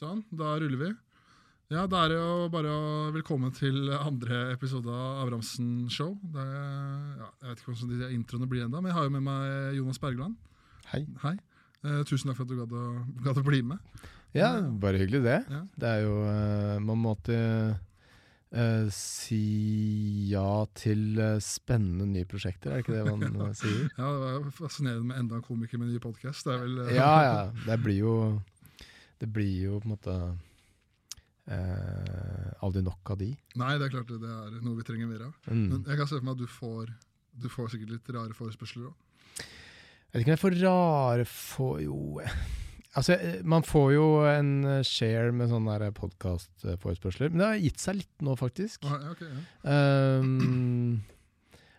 Sånn, da ruller vi. Ja, da er det jo bare å velkommen til andre episode av Abrahamsen Show. Det ja, jeg vet ikke hvordan de introene blir ennå, men jeg har jo med meg Jonas Bergland. Hei. Hei. Eh, tusen takk for at du gadd å, gadd å bli med. Ja, bare hyggelig det. Ja. Det er jo eh, Man må alltid eh, si ja til eh, spennende nye prosjekter, er det ikke det man eh, sier? Ja, Det var fascinerende med enda en komiker med ny podkast. Det er vel Ja, ja. Det blir jo Det blir jo på en måte eh, aldri nok av de. Nei, det er klart det, er noe vi trenger mer av. Mm. Men jeg kan se for meg at du får, du får sikkert litt rare forespørsler òg. Jeg vet ikke om jeg får rare for Jo Altså, eh, man får jo en eh, share med sånne podkastforespørsler. Men det har gitt seg litt nå, faktisk. Ja, ok, ja. um,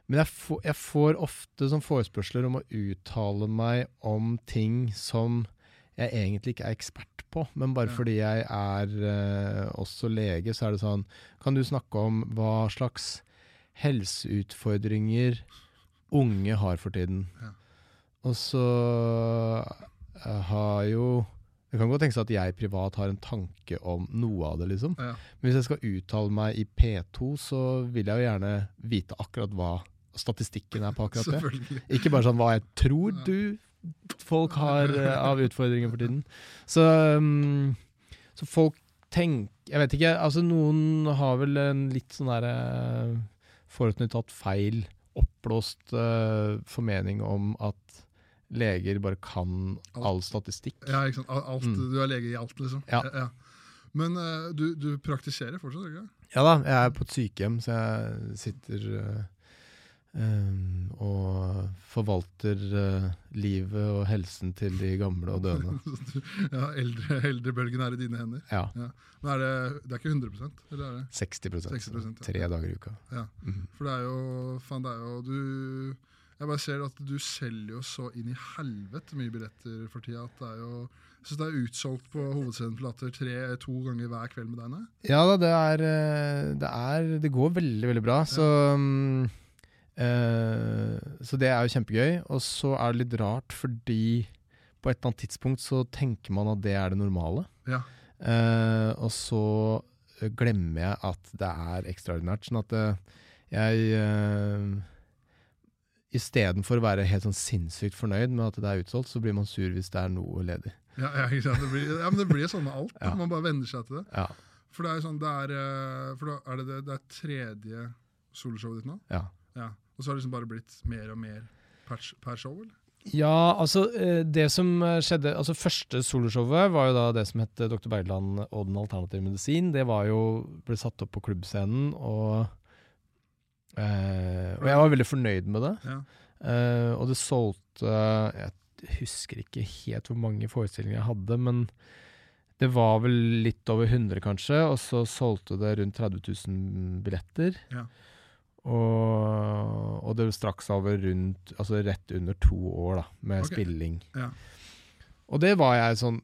men jeg, får- jeg får ofte sånn forespørsler om å uttale meg om ting som jeg egentlig ikke er ekspert på, men bare fordi jeg er eh, også lege, så er det sånn Kan du snakke om hva slags helseutfordringer unge har for tiden? Ja. Og så eh, har jo Det kan godt tenkes at jeg privat har en tanke om noe av det, liksom. Ja. Men hvis jeg skal uttale meg i P2, så vil jeg jo gjerne vite akkurat hva statistikken er på akkurat det. Ikke bare sånn hva jeg tror du folk har eh, av utfordringer for tiden. Så, um, så folk tenker Jeg vet ikke, altså noen har vel en litt sånn derre forutinntatt feil, oppblåst uh, formening om at leger bare kan all statistikk. Ja, ikke sant? Alt, Mm. Du er lege i alt, liksom. Ja. Men uh, du, du praktiserer fortsatt, ikke? Ja da, jeg er på et sykehjem, så jeg sitter øh, øhm, og forvalter uh, livet og helsen til de gamle og døende. ja, eldre, Eldrebølgen er i dine hender. Ja. Men er det, det er ikke 100 eller er det? 60 60%, ja. Tre dager i uka. Ja. mm. For det er jo Faen, det er jo du Jeg bare ser at du selger jo så inn i helvete mye billetter for tida at det er jo Jeg syns det er utsolgt på Hovedscenen Latter tre, to ganger hver kveld med deg nå. Ja da, det er, øh, det er Det går veldig, veldig bra. Så mm, øh, Så det er jo kjempegøy. Og så er det litt rart fordi på et eller annet tidspunkt så tenker man at det er det normale. Ja. Eh, og så eh, glemmer jeg at det er ekstraordinært. Sånn at eh, jeg uh, Istedenfor å være helt sånn sinnssykt fornøyd med at det er utsolgt, så blir man sur hvis det er noe ledig. Ja, ja? Det blir, ja, men det blir sånn med alt. Ja. Man bare venner seg til det. Ja. For det er sånn, det er, eh, for da er det, det, det er tredje soloshowet ditt nå. ja. Ja. Og så har det liksom bare blitt mer og mer per, per show, eller? Ja, altså eh, det som eh, skjedde Altså Første soloshowet var jo da det som het Dr. Beideland og den alternative medisin. Det var jo, ble satt opp på klubbscenen, og eh, Og jeg var veldig fornøyd med det. Ja. Eh, og det solgte Jeg husker ikke helt hvor mange forestillinger jeg hadde, men det var vel litt over 100, kanskje. Og så solgte det rundt 30 000 billetter. Ja. Og, og det straks over rundt Altså rett under to år, da, med okay. spilling. Ja. Og det var jeg sånn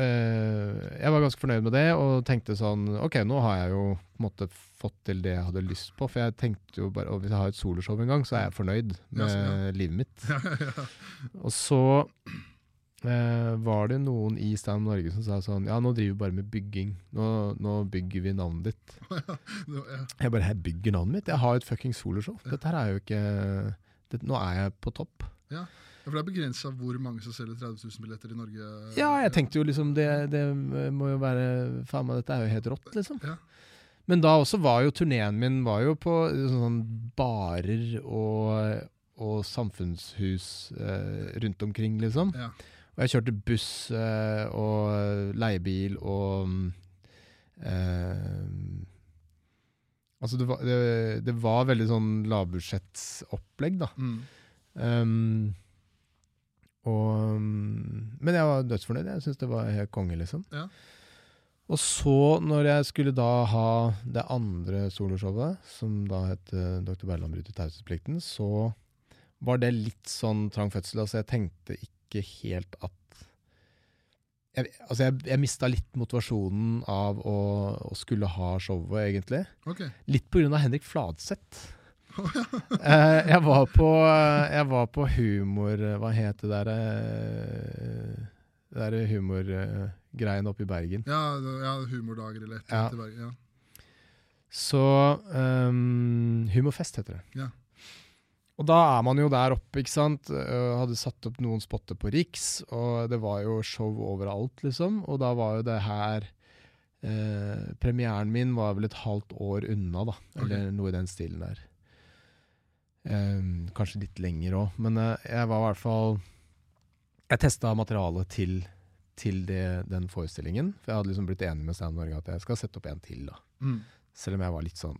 eh, Jeg var ganske fornøyd med det, og tenkte sånn Ok, nå har jeg jo på en måte fått til det jeg hadde lyst på. For jeg tenkte jo bare og Hvis jeg har et soloshow en gang, så er jeg fornøyd med Ja, sånn, ja. livet mitt. Og så var det noen i Stand Norge som sa sånn Ja, nå driver vi bare med bygging. Nå, nå bygger vi navnet ditt. Jeg bare Jeg bygger navnet mitt? Jeg har et fuckings soloshow. Dette her er jo ikke det, Nå er jeg på topp. Ja, For det er begrensa hvor mange som selger 30 000 billetter i Norge. Ja, jeg tenkte jo liksom det, det må jo være Faen meg, dette er jo helt rått, liksom. Ja. Men da også var jo turneen min var jo på sånn barer og, og samfunnshus eh, rundt omkring, liksom. Ja. Og jeg kjørte buss eh, og leiebil og eh, Altså, det var, det, det var veldig sånn lavbudsjettsopplegg, da. Mm. Um, Og, mm, men jeg var dødsfornøyd. Jeg syntes det var helt konge, liksom. Ja. Og så, når jeg skulle da ha det andre soloshowet, som da het eh, Dr. Berland bryter taushetsplikten, så var det litt sånn trang fødsel. Altså, jeg tenkte ikke helt at Jeg, altså, jeg, jeg mista litt motivasjonen av å, å skulle ha showet, egentlig. Okay. Litt av Henrik Fladseth. Eh, jeg var på Jeg var på humor Hva het det derre Det derre humorgreiene oppe i Bergen. Ja, ja, humordager eller et eller annet i Bergen. Ja. Så um, Humorfest heter det. Ja. Og da er man jo der oppe, ikke sant. Jeg hadde satt opp noen spotter på Riks, og det var jo show overalt, liksom. Og da var jo det her eh, Premieren min var vel et halvt år unna, da. Eller noe i den stilen der. Eh, kanskje litt lenger òg, men eh, jeg var i hvert fall Jeg testa materialet til, til det, den forestillingen. For jeg hadde liksom blitt enig med Stand Norge at jeg skal sette opp en til, da. Mm. Selv om jeg var litt sånn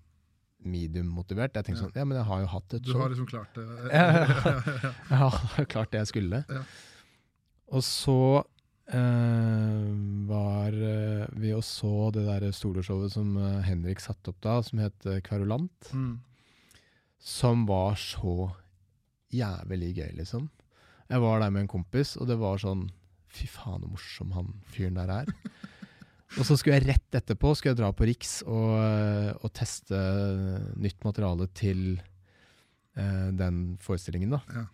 medium motivert. Jeg tenkte Ja. sånn, ja, men jeg har jo hatt et Du har liksom klart det. Ja. Jeg har klart det jeg skulle. Ja. Og så eh, var eh, vi og så det der soloshowet som eh, Henrik satte opp da, som het eh, Kverulant. Mm. Som var så jævlig gøy, liksom. Jeg var der med en kompis, og det var sånn Fy faen, så morsom han fyren der er. Og så skulle jeg rett etterpå skulle jeg dra på Riks og, eh, og teste nytt materiale til uh, den forestillingen, da. Ja.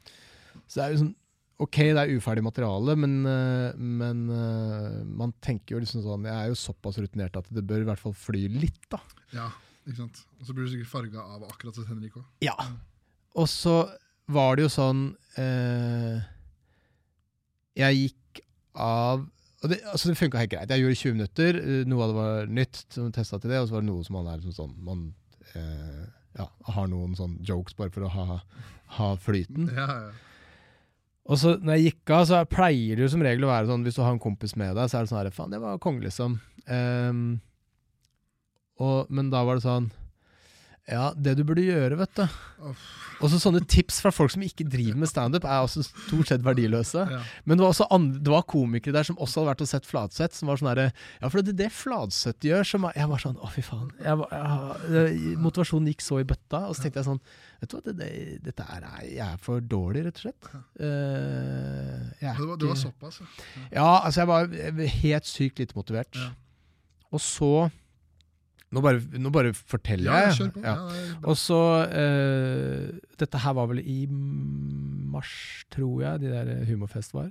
Så det er jo sånn Ok, det er uferdig materiale, men, uh, men uh, man tenker jo liksom sånn Jeg er jo såpass rutinert at det bør i hvert fall fly litt, da. ja, ikke sant. Og så blir du sikkert farga av akkurat som Henrik òg. Ja. Og så var det jo sånn Jeg gikk av og det, altså det funka helt greit. Jeg gjorde 20 minutter. eh, Noe av det var nytt, som testa til det, og så var det noe som man er liksom sånn Man eh, ja, har noen sånn jokes bare for å ha, ha flyten. Ja, ja. Og så når jeg gikk av, så pleier det jo som regel å være sånn Hvis du har en kompis med deg, så er det sånn her Faen, det var konge, liksom. Ehm, og, men da var det sånn Ja, det du burde gjøre, vet du Også Og så sånne tips fra folk som ikke driver med standup, er også stort sett verdiløse. Ja. Men det var også andre, det var komikere der som også hadde vært og sett Fladseth, som var sånn herre Ja, for det er det Fladseth gjør, som Jeg var sånn Å, fy faen. Jeg, jeg, motivasjonen gikk så i bøtta, og så tenkte jeg sånn Vet du hva, det, det, dette er Jeg er for dårlig, rett og slett. Uh, jeg Det, var, det var såpass, ja. Altså, jeg var helt sykt lite motivert. Ja. Og så Nå bare, nå bare forteller Ja, jeg. på. Ja. Og så uh, Dette her var vel i mars, tror jeg, de der Humorfest var.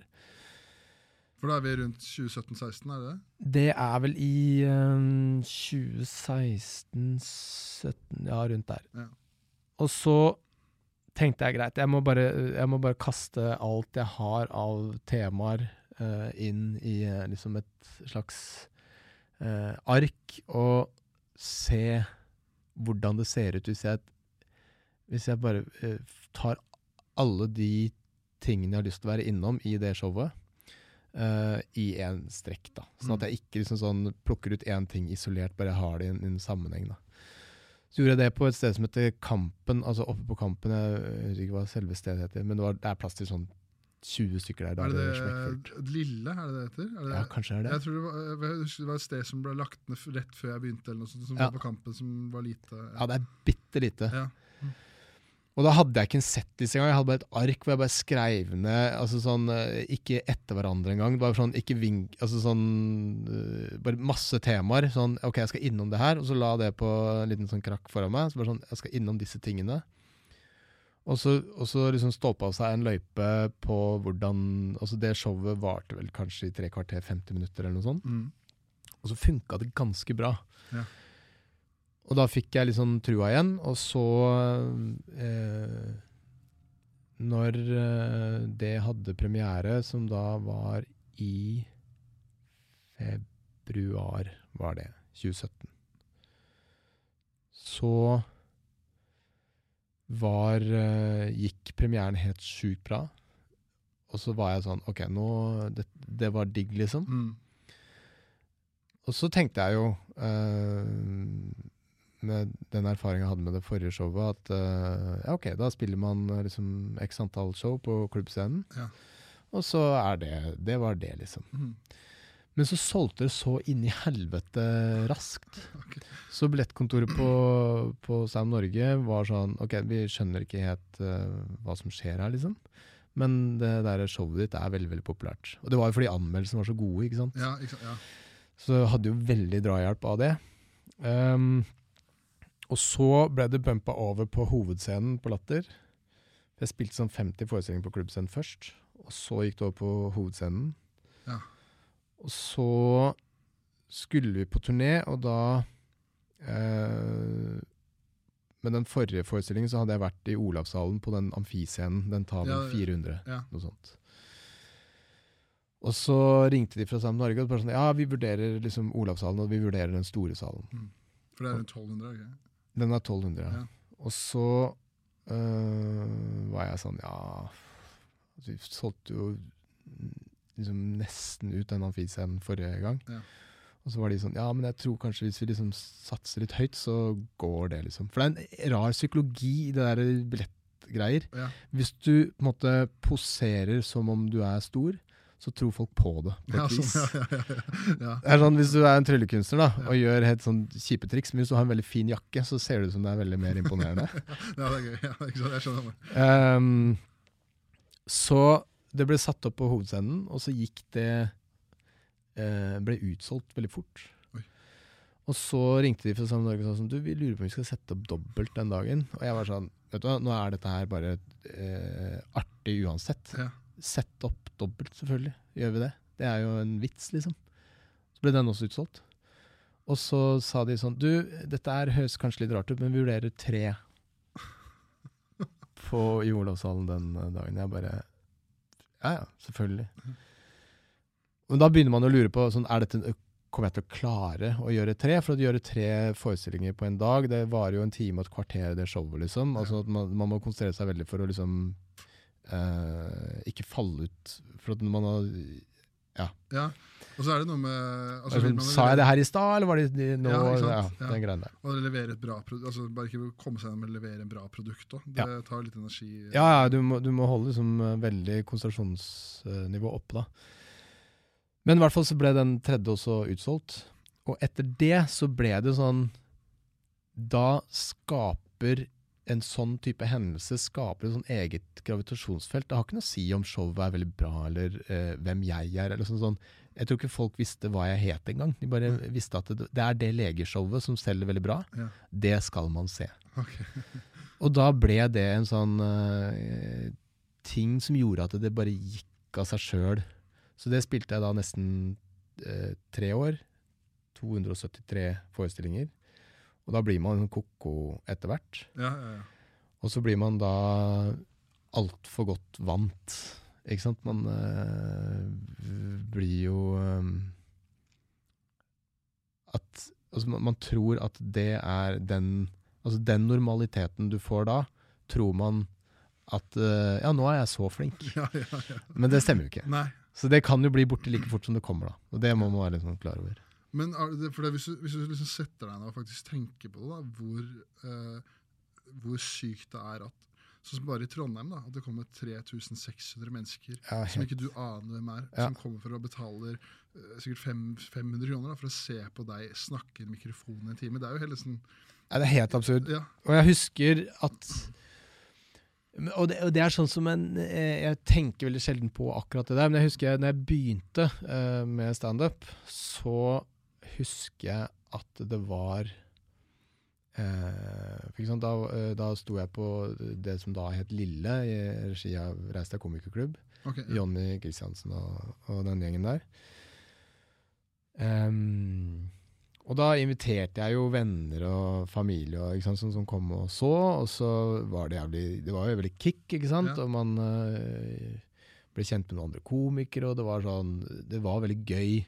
For da er vi rundt 2017-16, er det det? Det er vel i eh, 2016-17, ja, rundt der. Ja. Og så tenkte jeg greit, jeg må bare, jeg må bare kaste alt jeg har av temaer uh, inn i uh, liksom et slags ark, og se hvordan det ser ut hvis jeg, hvis jeg bare eh, tar alle de tingene jeg har lyst til å være innom i det showet, eh, i en strekk. da. Sånn at jeg ikke liksom sånn plukker ut én ting isolert, bare har det i en, sammenheng. da. Så gjorde jeg det på et sted som heter Kampen, altså oppe på Kampen. Jeg husker ikke hva selve stedet heter, men det, var, det er plass til sånn 20 stykker der. Er det det det Lille, er det det heter? Er det, Ja, kanskje er det. Jeg tror det var, det var et sted som ble lagt ned rett før jeg begynte, eller noe sånt, som Ja. var på kampen, som var lite Ja, det er bitte lite. Ja. Og da hadde jeg ikke en settliste engang. Jeg hadde bare et ark hvor jeg bare skrev ned altså sånn, eh, Ikke etter hverandre engang. Bare sånn, ikke vink, altså sånn eh, Bare masse temaer. Sånn OK, jeg skal innom det her. Og så la det på en liten sånn krakk foran meg. Så bare sånn, Jeg skal innom disse tingene. Og så, og så liksom stolpa seg en løype på hvordan Altså det showet varte vel kanskje i tre kvarter, 50 minutter eller noe sånt. Mm. Og så funka det ganske bra. Ja. Og da fikk jeg litt sånn trua igjen, og så eh, Når eh, det hadde premiere, som da var i februar, var det, 2017, så var eh, Gikk premieren helt sjukt bra. Og så var jeg sånn OK, nå Det, det var digg, liksom. Mm. Og så tenkte jeg jo, uh, med den erfaringa jeg hadde med det forrige showet, at uh, ja, ok, da spiller man liksom x antall show på klubbscenen. Ja. Og så er det Det var det, liksom. Mhm. Men så solgte det så inn i helvete raskt. Så billettkontoret på, på Sam Norge var sånn Ok, vi skjønner ikke helt uh, hva som skjer her, liksom. Men det der showet ditt er veldig veldig populært. Og det var jo fordi anmeldelsene var så gode, ikke sant. Ja, ikke sant? Ja. Så hadde jo veldig drahjelp av det. Um, og så ble det bumpa over på hovedscenen på Latter. Jeg spilte sånn 50 forestillinger på klubbscenen først, og så gikk det over på hovedscenen. Ja. Og så skulle vi på turné, og da eh, Med den forrige forestillingen så hadde jeg vært i Olavshallen på den amfiscenen. Den tar vel Ja, 400, ja. noe sånt. Og så ringte de fra Sam Norge og bare sånn Ja, vi vurderer liksom Olavshallen, og vi vurderer den store salen. For det er rundt 1200, Okay? Den er 1200, ja. Og så øh, var jeg sånn Ja Vi solgte jo liksom nesten ut den amfiscenen forrige gang. Ja. Og så var de sånn Ja, men jeg tror kanskje hvis vi liksom satser litt høyt, så går det, liksom. For det er en rar psykologi i det der billettgreier. Ja. Hvis du på en måte poserer som om du er stor, så tror folk på det. på et Ja, vis. sånn, ja, ja, ja, ja. Sånn, Hvis du er en tryllekunstner da, og gjør helt sånn kjipe triks, men hvis du har en veldig fin jakke, så ser det ut som det er veldig mer imponerende. ja, det er gøy. Ja, ikke sant? Jeg skjønner. Ehm, så det ble satt opp på hovedscenen, og så gikk det eh, ble utsolgt veldig fort. Oi. Og så ringte de fra Sammen Norge og sa sånn, du, vi lurer på om vi skal sette opp dobbelt den dagen. Og jeg var sånn, vet du hva, nå er dette her bare eh, artig uansett. Ja. Sett opp dobbelt, selvfølgelig. Gjør vi det? Det er jo en vits, liksom. Så ble den også utsolgt. Og så sa de sånn Du, dette er, høres kanskje litt rart ut, men vi vurderer tre på i Olavshallen den eh, dagen. Jeg bare Ja ja, selvfølgelig. Men da begynner man å lure på sånn, er dette, Kommer jeg til å klare å gjøre tre? For å gjøre tre forestillinger på en dag, det varer jo en time og et kvarter, det showet, liksom. Altså at man, man må konsentrere seg veldig for å liksom eh, ikke falle ut. For at man har Ja. Og så er det noe med altså, Altså, sa jeg det her i stad, eller var det de, nå? Ja, Ja? Ja. den greien der. Og levere et bra produkt, altså Bare ikke komme seg gjennom å levere en bra produkt òg. Det tar litt energi. Ja, ja du, må, du må holde liksom eh, veldig konsentrasjonsnivå oppe, da. Men i hvert fall så ble den tredje også utsolgt. Og etter det så ble det sånn Da skaper en sånn type hendelse skaper et sånn eget gravitasjonsfelt. Det har ikke noe å si om showet er veldig bra, eller eh, hvem jeg er. eller sånn, sånn. Jeg tror ikke folk visste hva jeg het engang. De bare visste at det, det er det legeshowet som selger veldig bra. Ja. Det skal man se. Okay. Og da ble det en sånn eh, ting som gjorde at det bare gikk av seg sjøl. Så det spilte jeg da nesten eh, tre år. 273 forestillinger. Og da blir man ko-ko etter hvert. Ja, ja, ja. Og så blir man da altfor godt vant. Ikke sant? Man øh, blir jo øh, At altså man, tror at det er den Altså den normaliteten du får da, tror man at øh, Ja, nå er jeg så flink. ja, ja, ja. Men det stemmer jo ikke. Nei. Så det kan jo bli borte like fort som det kommer, da. Og det må man være litt sånn klar over. Men det, hvis, du, hvis du liksom setter deg ned og faktisk tenker på det, da, hvor, eh, hvor sykt det er at Sånn som bare i Trondheim, da, at det kommer 3600 mennesker Ja, som ikke du aner hvem er, Ja. som kommer for å betale eh, sikkert fem, 500 kroner da, for å se på deg snakke i en mikrofon i en time. Det er jo hele sånn Nei, det er helt absurd. Ja, Og jeg husker at og det, og det er sånn som en eh, Jeg tenker veldig sjelden på akkurat det der, men jeg husker når jeg begynte uh, med standup, så husker jeg at det var eh, Da, eh, da sto jeg på det som da het Lille, i regi av Reis deg komikerklubb. Okay, Ja. Jonny Kristiansen og, og den gjengen der. Um, og da inviterte jeg jo venner og familie og, sant, som, som kom og så, og så var det jævlig Det var jo veldig kick, ikke sant? Ja. Og man eh, ble kjent med noen andre komikere, og det var sånn Det var veldig gøy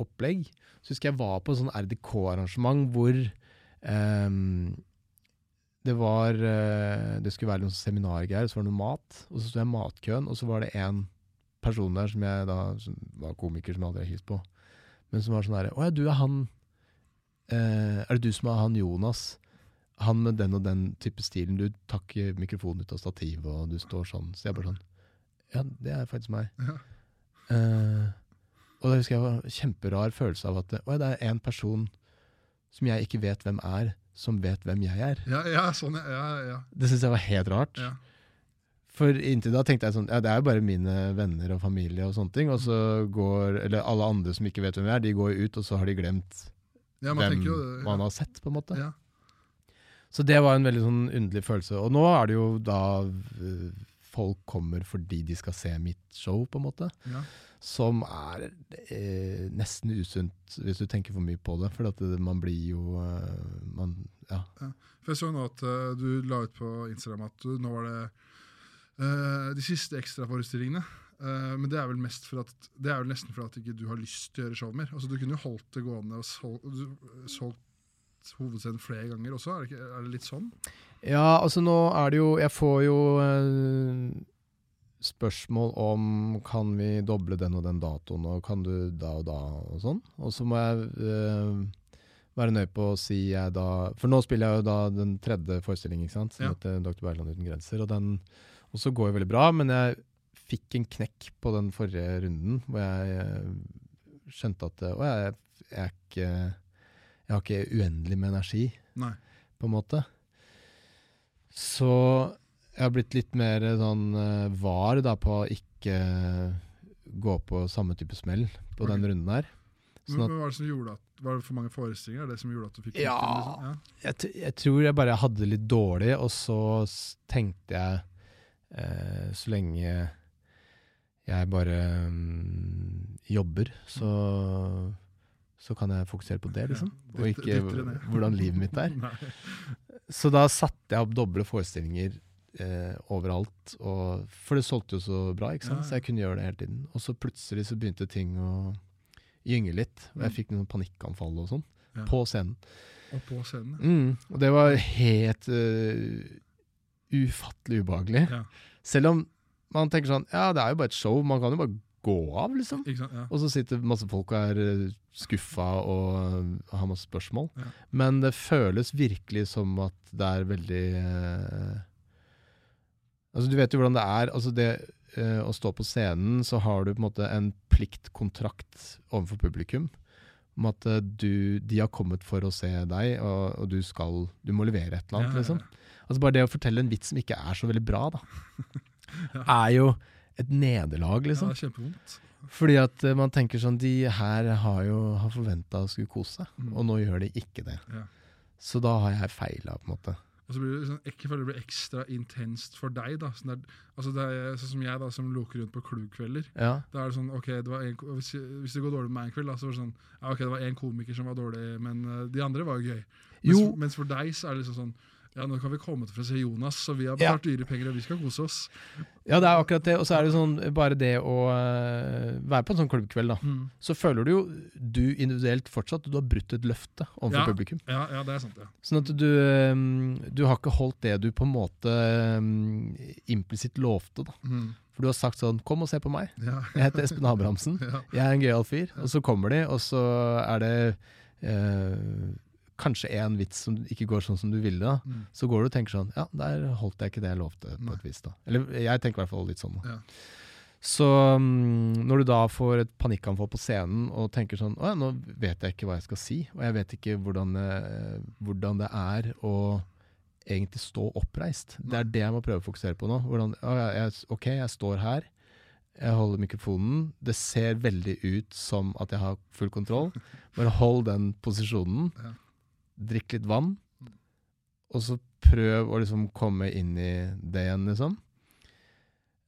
opplegg. Så husker jeg var på et sånn RDK-arrangement hvor um, det var uh, Det skulle være noen seminargreier, så var det noe mat. Og så sto jeg i matkøen, og så var det en person der som jeg da som var komiker som jeg aldri har hilst på. Men som var sånn herre Å ja, du er han uh, Er det du som er han Jonas? Han med den og den type stilen. Du takker mikrofonen ut av stativet, og du står sånn. Så jeg bare sånn Ja, det er faktisk meg. Ja. Eh, og da husker jeg var en kjemperar følelse av at det er en person som jeg ikke vet hvem er, som vet hvem jeg er. Ja, ja, sånn, ja. ja. Det syns jeg var helt rart. ja. For inntil da tenkte jeg sånn Ja, det er jo bare mine venner og familie og sånne ting. Og så går Eller alle andre som ikke vet hvem jeg er, de går jo ut, og så har de glemt ja man hvem jo, ja. man har sett, på en måte. Ja. Så det var en veldig sånn underlig følelse. Og nå er det jo da øh, folk kommer fordi de skal se mitt show, på en måte. Ja. Som er eh, nesten usunt hvis du tenker for mye på det. For at det, man blir jo øh, man, Ja. For jeg så nå at uh, du la ut på Instagram at du, nå var det uh, de siste ekstraforestillingene. Uh, men det er vel mest for at Det er vel nesten for at ikke du har lyst til å gjøre show mer. Altså Du kunne jo holdt det gående og sol, du- solgt hovedscenen flere ganger også. Er det, ikke, er det litt sånn? Ja, altså nå er det jo Jeg får jo øh, spørsmål om kan vi doble den og den datoen, og kan du da og da, og sånn. Og så må jeg øh, være nøye på å si jeg da For nå spiller jeg jo da den tredje forestillingen, ikke sant, som Ja. heter Dr. Bergland uten grenser. Og den også går jo veldig bra, men jeg fikk en knekk på den forrige runden, hvor jeg øh, skjønte at Å, jeg, jeg er ikke Jeg har ikke uendelig med energi Nei. på en måte. Så jeg har blitt litt mer sånn eh, var da på å ikke gå på samme type smell på okay. den runden. Men, Sånn at var det som gjorde at Var det for mange forestillinger? Er det som gjorde at du fikk Ja. liksom? ja. jeg, jeg tror jeg bare hadde det litt dårlig, og så tenkte jeg eh, så lenge jeg bare um, jobber, så, så kan jeg fokusere på det, liksom. Ja, og ikke hvordan livet mitt er. Så da satte jeg opp doble forestillinger eh, overalt. Og, for det solgte jo så bra, ikke sant? Ja, så jeg kunne gjøre det hele tiden. Og så plutselig så begynte ting å gynge litt. Og jeg Mm. fikk noen panikkanfall og sånn. Ja. På scenen. Og på scenen. Mm, og det var helt uh, ufattelig ubehagelig. Ja. Selv om man tenker sånn Ja, det er jo bare et show, man kan jo bare gå av, liksom. Sant? Ja. Og så sitter masse folk og er eh, skuffa og eh, har masse spørsmål. Ja. Men det føles virkelig som at det er veldig eh, Altså Du vet jo hvordan det er. Altså det uh, Å stå på scenen, så har du på en måte en pliktkontrakt overfor publikum. Om at uh, du, de har kommet for å se deg, og, og du skal Du må levere et eller annet, Ja, ja, ja. liksom. Altså Bare det å fortelle en vits som ikke er så veldig bra, da, Ja. er jo et nederlag, liksom. er kjempevondt. Fordi at uh, man tenker sånn De her har jo har forventa å skulle kose seg, Mm. og nå gjør de ikke det. Ja. Så da har jeg feila, på en måte. Og så blir det sånn, jeg føler det blir ekstra intenst for deg. da sånn, der, altså det er, sånn som jeg, da, som loker rundt på klubbkvelder. Ja. Da er det sånn, ok, det var en, hvis, hvis det går dårlig med meg en kveld, da, så var det sånn ja, ok, det var én komiker som var dårlig, men uh, de andre var jo gøy. Mens, Jo. mens for deg så er det liksom sånn ja, nå kan vi komme til for å se Jonas, så vi har betalt dyre penger, og vi skal kose oss. ja, det er akkurat det. Og så er det sånn bare det å eh, være på en sånn klubbkveld, da. Så føler du jo du individuelt fortsatt du har brutt et løfte overfor Ja. publikum. Ja, ja, det er sant, ja. Sånn at du eh, Du har ikke holdt det du på en måte um, implisitt lovte, da. Mm. For du har sagt sånn Kom og se på meg. Ja. Jeg heter Espen Abrahamsen. Jeg er en gøyal fyr. Og så kommer de, og så er det eh, kanskje en vits som ikke går sånn som du ville. da. Mm. Så går du og tenker sånn Ja, der holdt jeg ikke det jeg lovte, på et vis. da. Eller jeg tenker i hvert fall litt sånn. da. Ja. Så um, når du da får et panikkanfall på scenen og tenker sånn Å ja, nå vet jeg ikke hva jeg skal si, og jeg vet ikke hvordan, eh, hvordan det er å egentlig stå oppreist. Det er det jeg må prøve å fokusere på nå. Hvordan, å, jeg, ok, jeg står her. Jeg holder mikrofonen. Det ser veldig ut som at jeg har full kontroll. Bare hold den posisjonen. Ja. Drikk litt vann. Og så prøv å liksom komme inn i det igjen, liksom.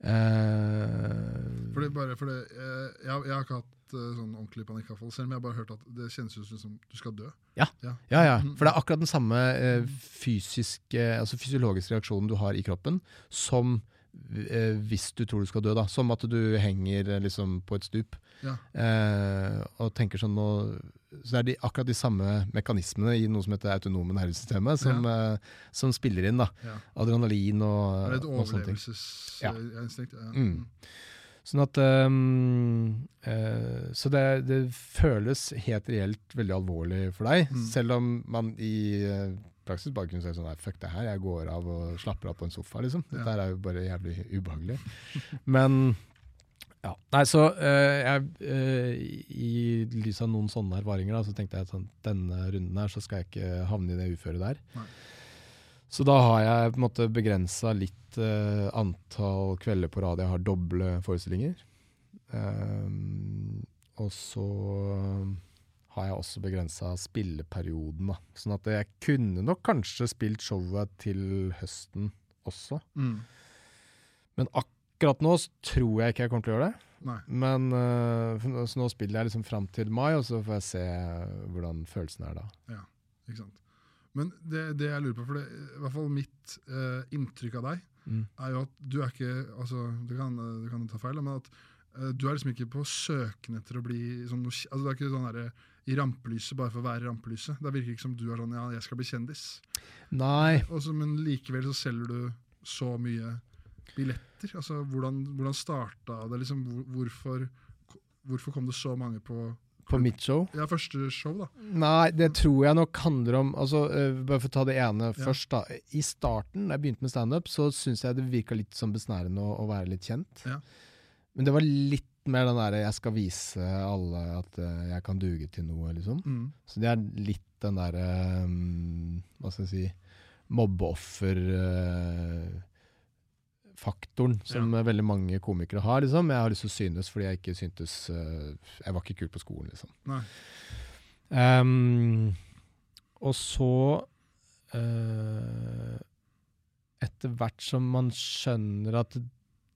Uh, Fordi bare fordi, uh, jeg, jeg har ikke hatt uh, sånn ordentlig panikkanfall selv, om jeg har bare hørt at det kjennes ut som du skal dø. Ja. Ja. Ja, ja. Mm. For det er akkurat den samme fysiske, altså fysiologiske reaksjonen du har i kroppen som hvis du tror du skal dø. da. Som at du henger eh, liksom på et stup Ja. eh, og tenker sånn nå Så det er de, akkurat de samme mekanismene i noe som heter autonome nervesystemet, som, eh, som spiller inn. da. Ja. Adrenalin og, Det er et overlevelsesinstinkt. Ja. Mm. Sånn at um, eh, Så det, det føles helt reelt veldig alvorlig for deg, Mm. selv om man i eh, praksis bare kunne si sånn nei, fuck det her, jeg går av og slapper av på en sofa, liksom. Dette her er jo bare jævlig ubehagelig. Men ja. Nei, så uh, jeg uh, I lys av noen sånne erfaringer, da, så tenkte jeg at sånn, denne runden her så skal jeg ikke havne i det uføret der. Nei. Så da har jeg på en måte begrensa litt uh, antall kvelder på rad jeg har doble forestillinger. Ehm, og så har jeg også begrensa spilleperioden, da. Sånn at jeg kunne nok kanskje spilt showet til høsten også. Mm. Men akkurat nå tror jeg ikke jeg kommer til å gjøre det. Nei. Men uh, Så nå spiller jeg liksom fram til mai, og så får jeg se hvordan følelsen er da. Ikke sant? Men det, det jeg lurer på, for det, i hvert fall mitt uh, inntrykk av deg, er jo at du er ikke altså, Du kan, du kan ta feil, men at uh, du er liksom ikke på søken etter å bli sånn altså, Det er ikke sånn derre i rampelyset bare for å være i rampelyset. Det virker ikke som du er sånn ja, jeg skal bli kjendis. Nei, Også, men likevel så selger du så mye billetter. Altså, hvordan, hvordan starta det? Liksom, hvorfor, hvorfor kom det så mange på på mitt show. ja, første show, da? Nei, det tror jeg nok handler om altså, uh, Bare for å ta det ene Ja. først. da I starten, da jeg begynte med standup, så syns jeg det virka litt som besnærende å, å være litt kjent. Ja. Men det var litt mer den derre 'jeg skal vise alle at øh, jeg kan duge til noe', liksom. Mm. Så det er litt den derre um, Hva skal jeg si Mobbeoffer-faktoren som ja. veldig mange komikere har. liksom Jeg har lyst til å synes fordi jeg ikke syntes uh, Jeg var ikke kul på skolen, liksom. Um, og så uh, Etter hvert som man skjønner at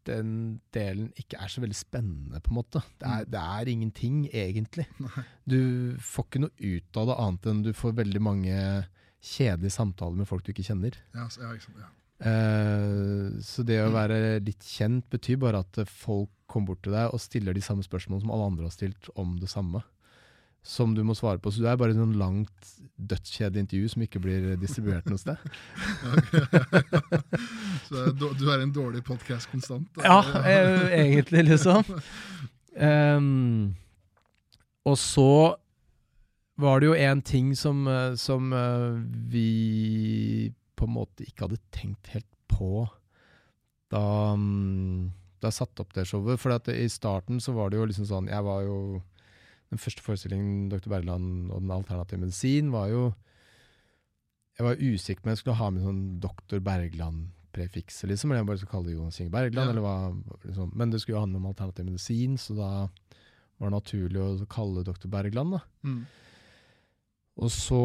den delen ikke er så veldig spennende, på en måte. Det er, det er ingenting, egentlig. Nei. Du får ikke noe ut av det annet enn du får veldig mange kjedelige samtaler med folk du ikke kjenner. Ja, så- ja, liksom. Ja. Uh, så det å være litt kjent betyr bare at folk kommer bort til deg og stiller de samme spørsmålene som alle andre har stilt om det samme. Som du må svare på. Så du er bare et sånn langt, dødskjedelig intervju som ikke blir distribuert noe sted. Så du, er en dårlig podkast konstant? da. Ja, eh, egentlig, liksom. Um, og så var det jo en ting som, eh, som eh, vi på en måte ikke hadde tenkt helt på da, mm, da jeg satte opp det showet. For at i starten så var det jo liksom sånn Jeg var jo Den første forestillingen Dr. Bergland og Den alternative medisin var jo Jeg var usikker på om jeg skulle ha med sånn Dr. Bergland-prefikset, liksom. Eller jeg bare skulle kalle det Jonas Inge Bergland. Ja. Eller hva, liksom. Men det skulle jo handle om alternativ medisin, så da var det naturlig å kalle det Dr. Bergland. da. Mm. Og så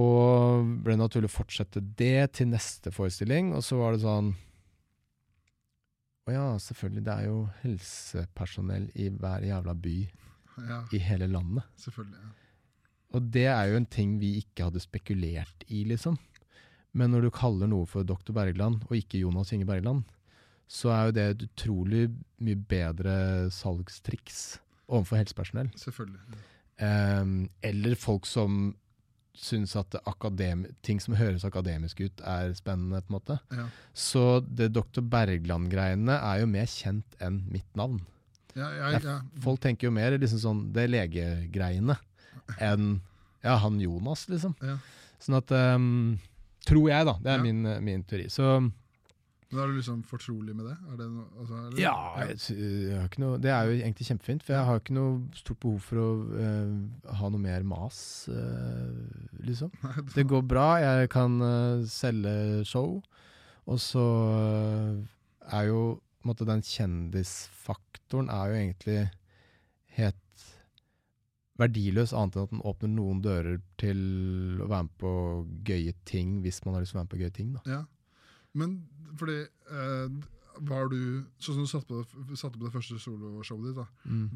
ble det naturlig å fortsette det til neste forestilling, og så var det sånn Å ja, selvfølgelig, det er jo helsepersonell i hver jævla by Ja, i hele landet. selvfølgelig. Ja. Og det er jo en ting vi ikke hadde spekulert i, liksom. Men når du kaller noe for Dr. Bergland, og ikke Jonas Inge Bergland, så er jo det et utrolig mye bedre salgstriks overfor helsepersonell. Selvfølgelig. Ja. Um, eller folk som syns at ting som høres akademisk ut, er spennende, på en måte. Ja. Så det Dr. Bergland-greiene er jo mer kjent enn mitt navn. Ja, jeg, ja. Folk tenker jo mer liksom sånn det legegreiene enn ja, han Jonas, liksom. Ja. Sånn at um, Tror jeg, da. Det er min, eh, min teori. Så Men er du liksom fortrolig med det? Det noe, altså, det, ja, jeg, jeg har ikke noe, det er jo egentlig kjempefint, for jeg har ikke noe stort behov for å eh, ha noe mer mas, eh, liksom. Nei, det- Det går bra, jeg kan eh, selge show, og så eh, er jo måte, den kjendisfaktoren er jo egentlig helt verdiløs, annet enn at den åpner noen dører til å være med på gøye ting, hvis man har lyst til å være med på gøye ting. Da. Ja. Men fordi eh, Var du Sånn som du satte på, satte på det første soloshowet ditt, da.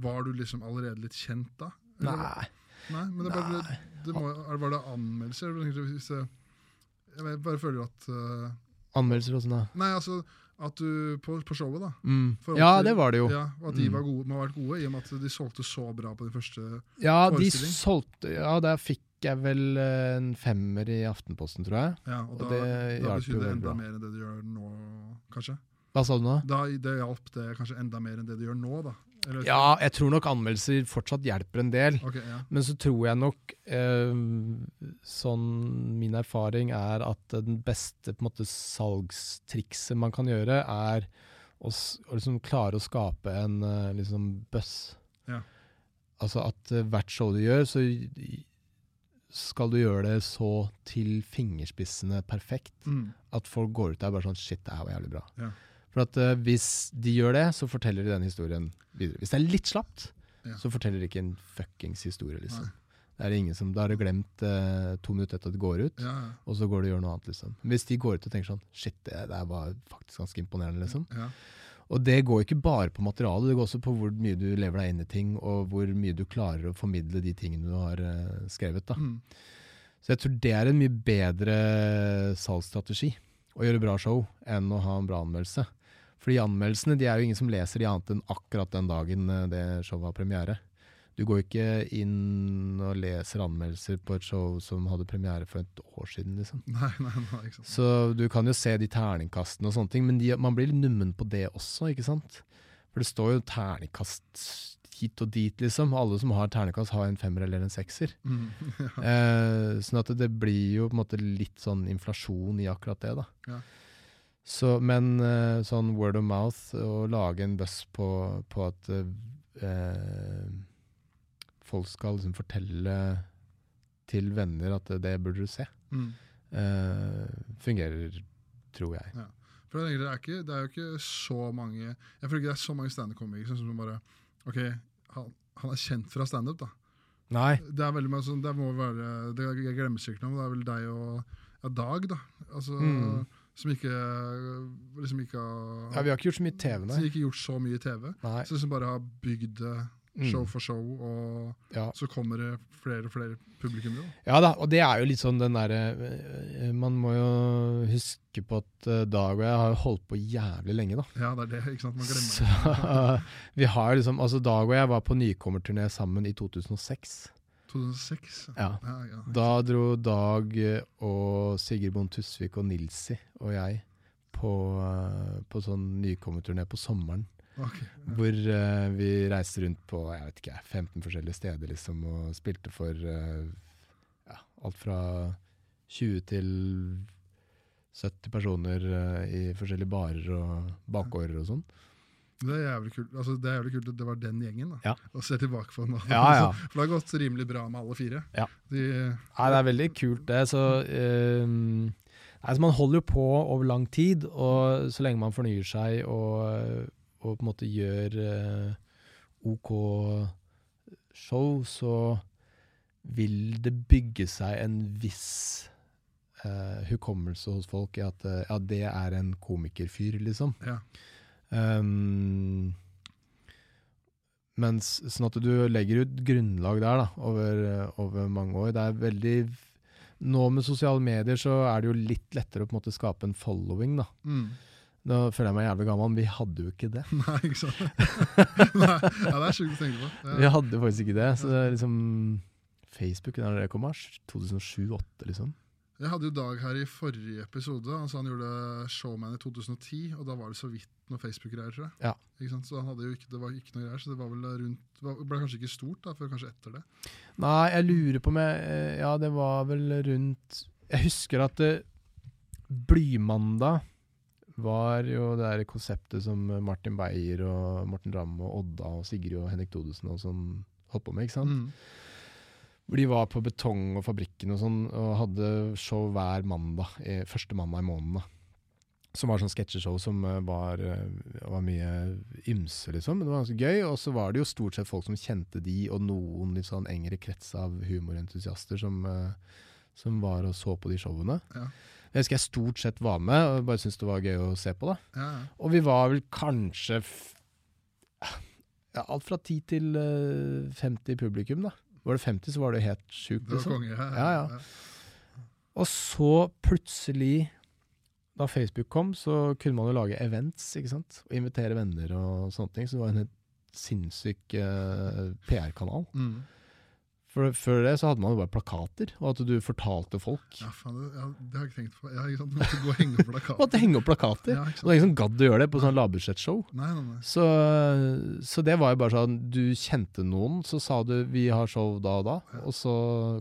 Var du liksom allerede litt kjent da? Eller Nei. Nei, men det, bare, det, det må, var det anmeldelser? det, jeg bare føler at uh, Anmeldelser og sånn, da. Nei, altså at du på, på showet, da. Mm. Ja, det var det jo. Ja, At de Mm. var gode, må ha vært gode, i og med at de solgte så bra på den første Ja, de solgte Ja, der fikk jeg vel en femmer i Aftenposten, tror jeg. Ja, og, Og da, det da betydde det enda bra. mer enn det du gjør nå, kanskje. Hva sa du nå? Da, det hjalp det kanskje enda mer enn det du gjør nå, da. Eller Ja, jeg tror nok anmeldelser fortsatt hjelper en del. Okay, ja. Men så tror jeg nok eh, Sånn min erfaring er at den beste på en måte salgstrikset man kan gjøre, er å, å liksom klare å skape en eh, liksom buzz. Ja. Altså at eh, hvert show du gjør, så skal du gjøre det så til fingerspissene perfekt Mm. at folk går ut der bare sånn Shit, det her var jævlig bra. Ja. For at uh, hvis de gjør det, så forteller de den historien videre. Hvis det er litt slapt, Ja. så forteller de ikke en fuckings historie, liksom. Det er ingen som, Da har du glemt uh, to minutter etter at det går ut, Ja, ja. og så går du og gjør noe annet. liksom. Hvis de går ut og tenker sånn Shit, det det var faktisk ganske imponerende, liksom. ja. Og det går ikke bare på materialet, det går også på hvor mye du lever deg inn i ting, og hvor mye du klarer å formidle de tingene du har uh, skrevet. da. Mm. Så jeg tror det er en mye bedre salgsstrategi å gjøre bra show enn å ha en bra anmeldelse. Fordi anmeldelsene de er jo ingen som leser de annet enn akkurat den dagen eh, det showet har premiere. Du går ikke inn og leser anmeldelser på et show som hadde premiere for et år siden. liksom. Nei, nei, nei, ikke sant. Så du kan jo se de terningkastene og sånne ting, men de, man blir litt nummen på det også, ikke sant? For det står jo terningkast hit og dit, liksom. Alle som har terningkast, har en femmer eller en sekser. Mm. Eh, sånn at det blir jo på en måte litt sånn inflasjon i akkurat det, da. Ja. Så, men eh, sånn word of mouth, å lage en buzz på, på at eh, folk skal liksom fortelle til venner at det burde du se, Mm. eh, fungerer, tror jeg. For jeg tenker, det, er ikke, det er jo ikke så mange Jeg føler ikke det er så mange standup-komikere som bare Ok, han, han er kjent fra standup, da. Nei. Det er veldig mye sånn, det må være det Jeg glemmer sikkert noe, men det er vel deg og ja, Dag, da. Altså, Mm. Som ikke liksom ikke har Ja, vi har ikke gjort så mye TV, Som nei. ikke gjort så mye TV. nei. Så liksom bare har bygd det Mm. show for show, og Ja. så kommer det flere og flere publikummere. Ja da, og det er jo litt sånn den derre eh, Man må jo huske på at eh, Dag og jeg har holdt på jævlig lenge, da. Ja, det er det. ikke sant? Man glemmer Så det. vi har liksom Altså, Dag og jeg var på nykommerturné sammen i 2006. 2006. Ja. Ja, ja. Da dro Dag eh, og Sigrid Bond Tusvik og Nilsi og jeg på, eh, på sånn nykommerturné på sommeren. Ok. Hvor uh, vi reiste rundt på jeg vet ikke, 15 forskjellige steder liksom, og spilte for uh, ja, alt fra 20 til 70 personer uh, i forskjellige barer og bakgårder og sånn. Det er jævlig kult altså, det er jævlig kult at det var den gjengen. da Ja. Å se tilbake på da. Ja, ja. For det har gått rimelig bra med alle fire. Ja. De, Nei, det er veldig kult det. Så, eh, altså, man holder jo på over lang tid, og så lenge man fornyer seg og, og på en måte gjør uh, OK show, så vil det bygge seg en viss uh, hukommelse hos folk i at uh, ja, det er en komikerfyr, liksom. ja. Um, mens, sånn at du legger ut grunnlag der da, over, over mange år. Det er veldig Nå med sosiale medier så er det jo litt lettere å på en måte skape en following. da. Mm. Nå føler jeg meg jævlig gammel, men vi hadde jo ikke det. Nei, ikke sant? Nei, ja, det er sjukt å tenke på. Vi Ja. hadde faktisk ikke det. Så det er liksom Facebook, når det kom, mars 2007-2008, liksom. Jeg hadde jo Dag her i forrige episode. Han sa han gjorde Showman i 2010, og da var det så vidt noe Facebook-greier, tror jeg. Ja. Så han hadde jo ikke, det var ikke noe greier, så det var vel rundt, var- ble kanskje ikke stort da, før kanskje etter det. Nei, jeg lurer på om eh, Ja, det var vel rundt Jeg husker at det, Blymandag var jo det der konseptet som Martin Beyer og Morten Ramm og Odda og Sigrid og Henrik Thodesen og sånn holdt på med, ikke sant? Mm. Hvor de var på Betong og Fabrikken og sånn, og hadde show hver mandag, eh, første mandag i måneden. da. Som var sånn sketsjeshow som eh, var, eh, var mye ymse, liksom. Men det var ganske gøy. Og så var det jo stort sett folk som kjente de, og noen litt sånn engere krets av humorentusiaster som, som var og så på de showene. Ja. Jeg husker jeg stort sett var med, og bare syntes det var gøy å se på. da. Ja. Og vi var vel kanskje ja, alt fra 10 til eh, 50 publikum, da. Var det 50, så var det helt sjukt. Liksom. Ja, Ja, ja. Og så plutselig, da Facebook kom, så kunne man jo lage events, ikke sant? Og invitere venner og sånne ting. Så det var en helt sinnssyk uh, PR-kanal. Mm. For Før det så hadde man jo bare plakater, og at du fortalte folk. Ja, faen, det, ja, det har jeg ikke tenkt på. Ja, ikke sant? Du måtte gå og henge opp plakater. Måtte henge opp plakater. Ja, Og det var ingen som gadd å gjøre det på sånn lavbudsjettshow. Så, så det var jo bare sånn Du kjente noen, så sa du 'vi har show da og da', og så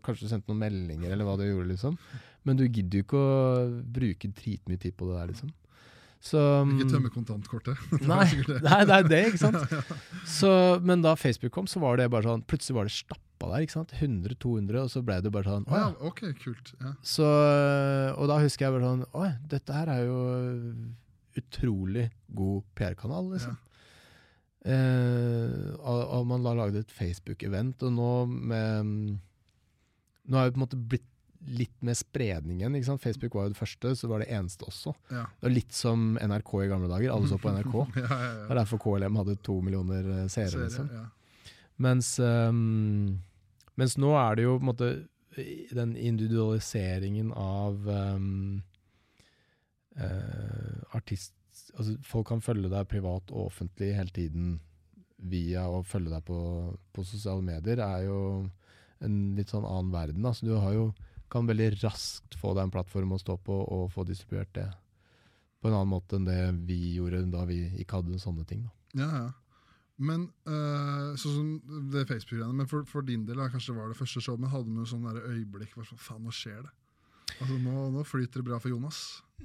kanskje du sendte noen meldinger, eller hva du gjorde, liksom. Men du gidder jo ikke å bruke dritmye tid på det der, liksom. Så Ikke tømme kontantkortet. Nei, det. nei, det er det, ikke sant. Så, men da Facebook kom, så var det bare sånn Plutselig var det stappa der, ikke sant. 100-200, og så ble det bare sånn Å ja, ja. ok, kult. Ja. Så, og da husker jeg bare sånn Oi, dette her er jo utrolig god PR-kanal, liksom. Eh, og, og man da lagde et Facebook-event, og nå med Nå har det på en måte blitt litt med spredningen. ikke sant? Facebook var jo det første, så var det eneste også. Ja. Det var litt som NRK i gamle dager. Alle så på NRK. ja, ja, Det ja. er derfor KLM hadde to millioner eh, seere. Liksom. ja. Mens, ehm, mens nå er det jo på en måte den individualiseringen av um, uh, artist... Altså folk kan følge deg privat og offentlig hele tiden via å følge deg på, på sosiale medier, er jo en litt sånn annen verden. Altså du har jo, kan veldig raskt få deg en plattform å stå på og få distribuert det på en annen måte enn det vi gjorde da vi ikke hadde sånne ting. Da. Ja, ja. Men eh, sånn som det Facebook-greiene Men for, for din del, da, kanskje var det første show, men hadde du noe sånn øyeblikk hva Faen, nå skjer det. Altså, nå, nå flyter det bra for Jonas.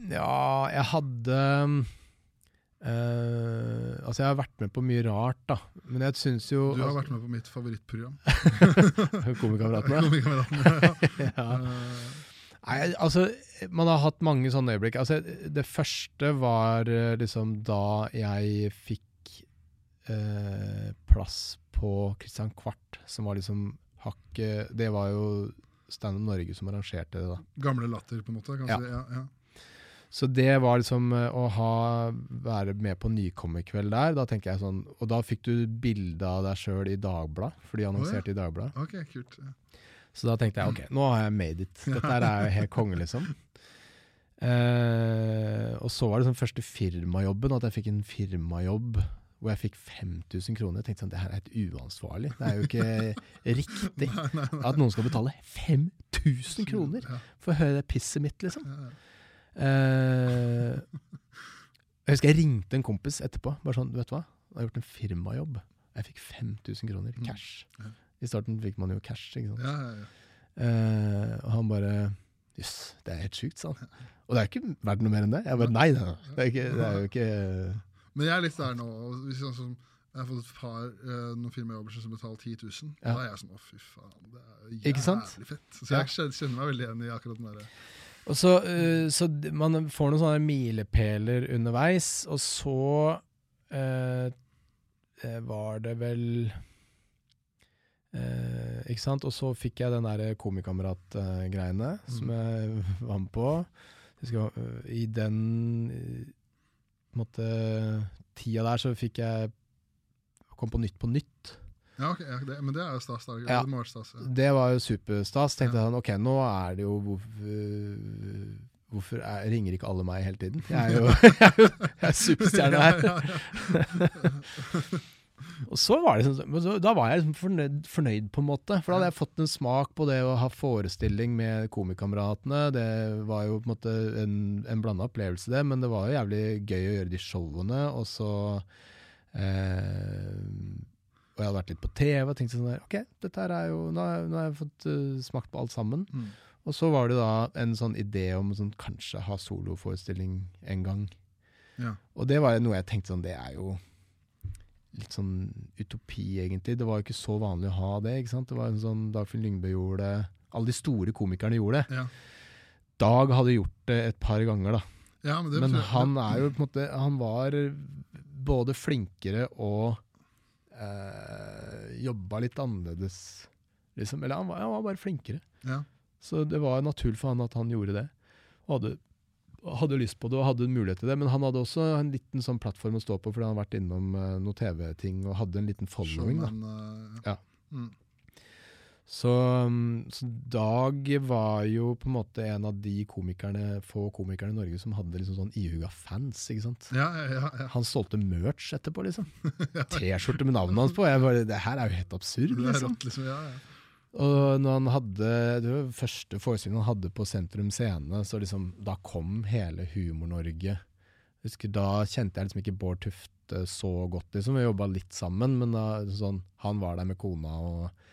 Ja, jeg hadde eh, Altså, jeg har vært med på mye rart, da. Men jeg syns jo Du har altså, vært med på mitt favorittprogram. Komikameratene. Komikameratene. ja. Eh, Nei, altså, man har hatt mange sånne øyeblikk. Altså, det første var eh, liksom da jeg fikk eh, plass på Christian Kvart, som var liksom hakket Det var jo Stand Up Norge som arrangerte det, da. gamle Latter, på en måte. kanskje? Ja. Ja, ja. Så det var liksom eh, å ha, være med på nykommerkveld der. Da tenker jeg sånn, Og da fikk du bilde av deg sjøl i Dagbladet, for de annonserte i Dagbladet. Okay, kult. Ja. Så da tenkte jeg ok, nå har jeg made it. Dette her er jo helt konge, liksom. Eh, og så var det sånn første firmajobben, at jeg fikk en firmajobb hvor jeg fikk 5000 kroner. Jeg tenkte sånn, det her er helt uansvarlig. Det er jo ikke riktig at noen skal betale 5000 kroner for å høre det pisset mitt, liksom. Eh, jeg husker jeg ringte en kompis etterpå. Bare sånn, du vet hva? Jeg har gjort en firmajobb. Jeg fikk 5000 kroner Mm. cash. Ja. I starten fikk man jo cash, ikke sant. Ja, ja, ja. Eh, og han bare Jøss, det er helt sjukt, sa han. Og det er ikke verdt noe mer enn det. Jeg bare nei, nei, nei. Det, er ikke, det er jo ikke Men jeg er litt der nå. og sånn som jeg har fått et par uh, noen firmajobber som betaler 10 000. Ja. Da er jeg sånn å, fy faen, det er jævlig fett. Så jeg kjenner, meg veldig igjen i akkurat den derre Og så, uh, så man får noen sånne milepæler underveis, og så eh, var det vel uh, Ikke sant? Og så fikk jeg den der komikamerat-greiene som jeg var med på. Eh, I den måte, tida der så fikk jeg Kom på Nytt på Nytt. Ja, ok, ja, det, men det er jo stas. da. Ja. Det stas. Ja. Det var jo superstas. Tenkte jeg sånn, ok, nå er det jo Hvorfor, hvorfor er, ringer ikke alle meg hele tiden? Jeg er jo, jeg er, jo, jeg er superstjerne her. Og så var det sånn, Da var jeg liksom fornøyd, fornøyd, på en måte. For da hadde jeg fått en smak på det å ha forestilling med komikameratene. Det var jo på en måte en, en blanda opplevelse, det. Men det var jo jævlig gøy å gjøre de showene. Og så eh, Og jeg hadde vært litt på TV og tenkt sånn der Ok, dette her er jo Nå har, nå har jeg fått uh, smakt på alt sammen. Mm. Og så var det da en sånn idé om sånn, kanskje ha soloforestilling en gang. Ja. Og det var noe jeg tenkte sånn, det er jo litt sånn utopi, egentlig. Det var jo ikke så vanlig å ha det. ikke sant? Det var en sånn Dagfinn Lyngbø gjorde det. Alle de store komikerne gjorde det. Ja. Dag hadde gjort det et par ganger, da. Ja, men Men han er jo på en måte Han var både flinkere og eh, jobba litt annerledes, liksom. Eller han var, han var bare flinkere. ja. Så det var naturlig for han at han gjorde det. Og hadde, hadde lyst på det og hadde en mulighet til det. Men han hadde også en liten sånn plattform å stå på, fordi han har vært innom uh, noen TV-ting og hadde en liten following. Showman, eh, Ja. Mm. Så, um, så Dag var jo på en måte en av de komikerne, få komikerne i Norge som hadde liksom sånn ihuga fans. ikke sant? Ja, ja. Han solgte merch etterpå, liksom. T-skjorte med navnet hans på. Jeg bare, Det her er jo helt absurd, Det er liksom. rått, liksom. Ja, ja. Og når han hadde Det var første forestillingen han hadde på Sentrum Scene, så liksom Da kom hele Humor-Norge. Husker Da kjente jeg liksom ikke Bård Tufte så godt, liksom. Vi jobba litt sammen, men da, sånn, han var der med kona og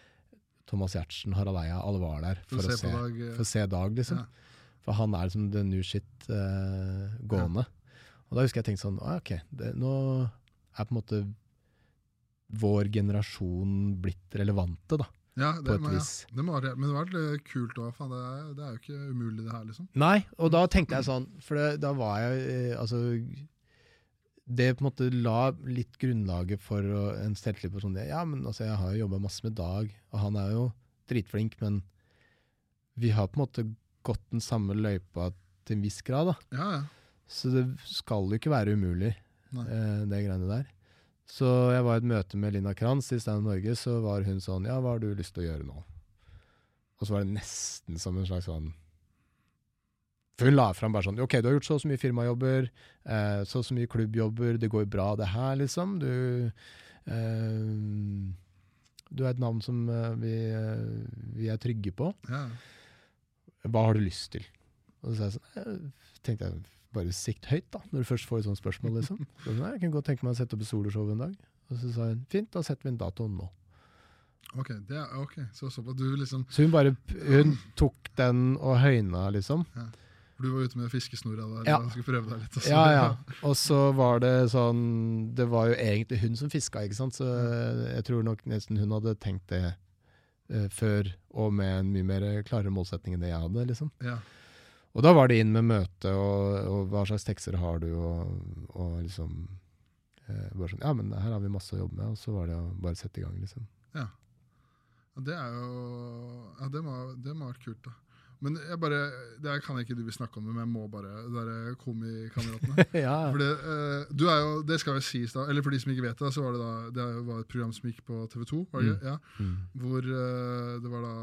Thomas Giertsen, Harald Eia, alle var der For å se Dag, eh, for å se Dag, liksom. Ja. For han er liksom the new shit uh, gående. Og da husker jeg tenkte sånn ah, Ok, det, nå er på en måte vår generasjon blitt relevante, da. Ja, det, et må, ja. det må være, men det var litt kult òg. Det, det er jo ikke umulig, det her, liksom. Nei, og da tenkte jeg sånn, for det, da var jeg eh, Altså Det på en måte la litt grunnlaget for en selvtillit på sånn det, Ja, men altså, jeg har jo jobba masse med Dag, og han er jo dritflink, men vi har på en måte gått den samme løypa til en viss grad, da. Ja, ja. Så det skal jo ikke være umulig, eh, det greiene der. Så jeg var i et møte med Linda Kranz i Stand Norge, så var hun sånn Ja, hva har du lyst til å gjøre nå? Og så var det nesten som en slags sånn For hun la fram bare sånn Ok, du har gjort så og så mye firmajobber, eh, så og så mye klubbjobber, det går bra det her, liksom. Du eh, Du er et navn som eh, vi, eh, vi er trygge på. ja. Hva har du lyst til? Og så jeg sånn, eh, tenkte jeg bare sikt høyt, da, når du først får et sånt spørsmål. liksom. Så, nei, jeg kunne godt tenke meg å sette opp et soloshow en dag. Og så sa hun fint, da setter vi en dato nå. Ok, det er, ok. Så, så på, du liksom Så hun bare hun tok den og høyna, liksom. Du var ute med fiskesnora der Ja. og skulle prøve deg litt. og så- Ja, ja. Og så var det sånn Det var jo egentlig hun som fiska, ikke sant. Så jeg tror nok nesten hun hadde tenkt det eh, før, og med en mye mer klarere målsetning enn det jeg hadde, liksom. Ja. Og da var det inn med møte, og, og hva slags tekster har du, og, og liksom eh, bare sånn, Ja, men her har vi masse å jobbe med, og så var det å bare sette i gang, liksom. Ja. Det er jo Ja, det må, ha vært kult, da. Men jeg bare, det kan jeg ikke du vil snakke om, men jeg må bare Det derre komikameratene. ja, For det, eh, du er jo, det skal jo sies da, eller for de som ikke vet det, så var det da det var et program som gikk på TV 2, var det, mm. ja, mm. hvor eh, det var da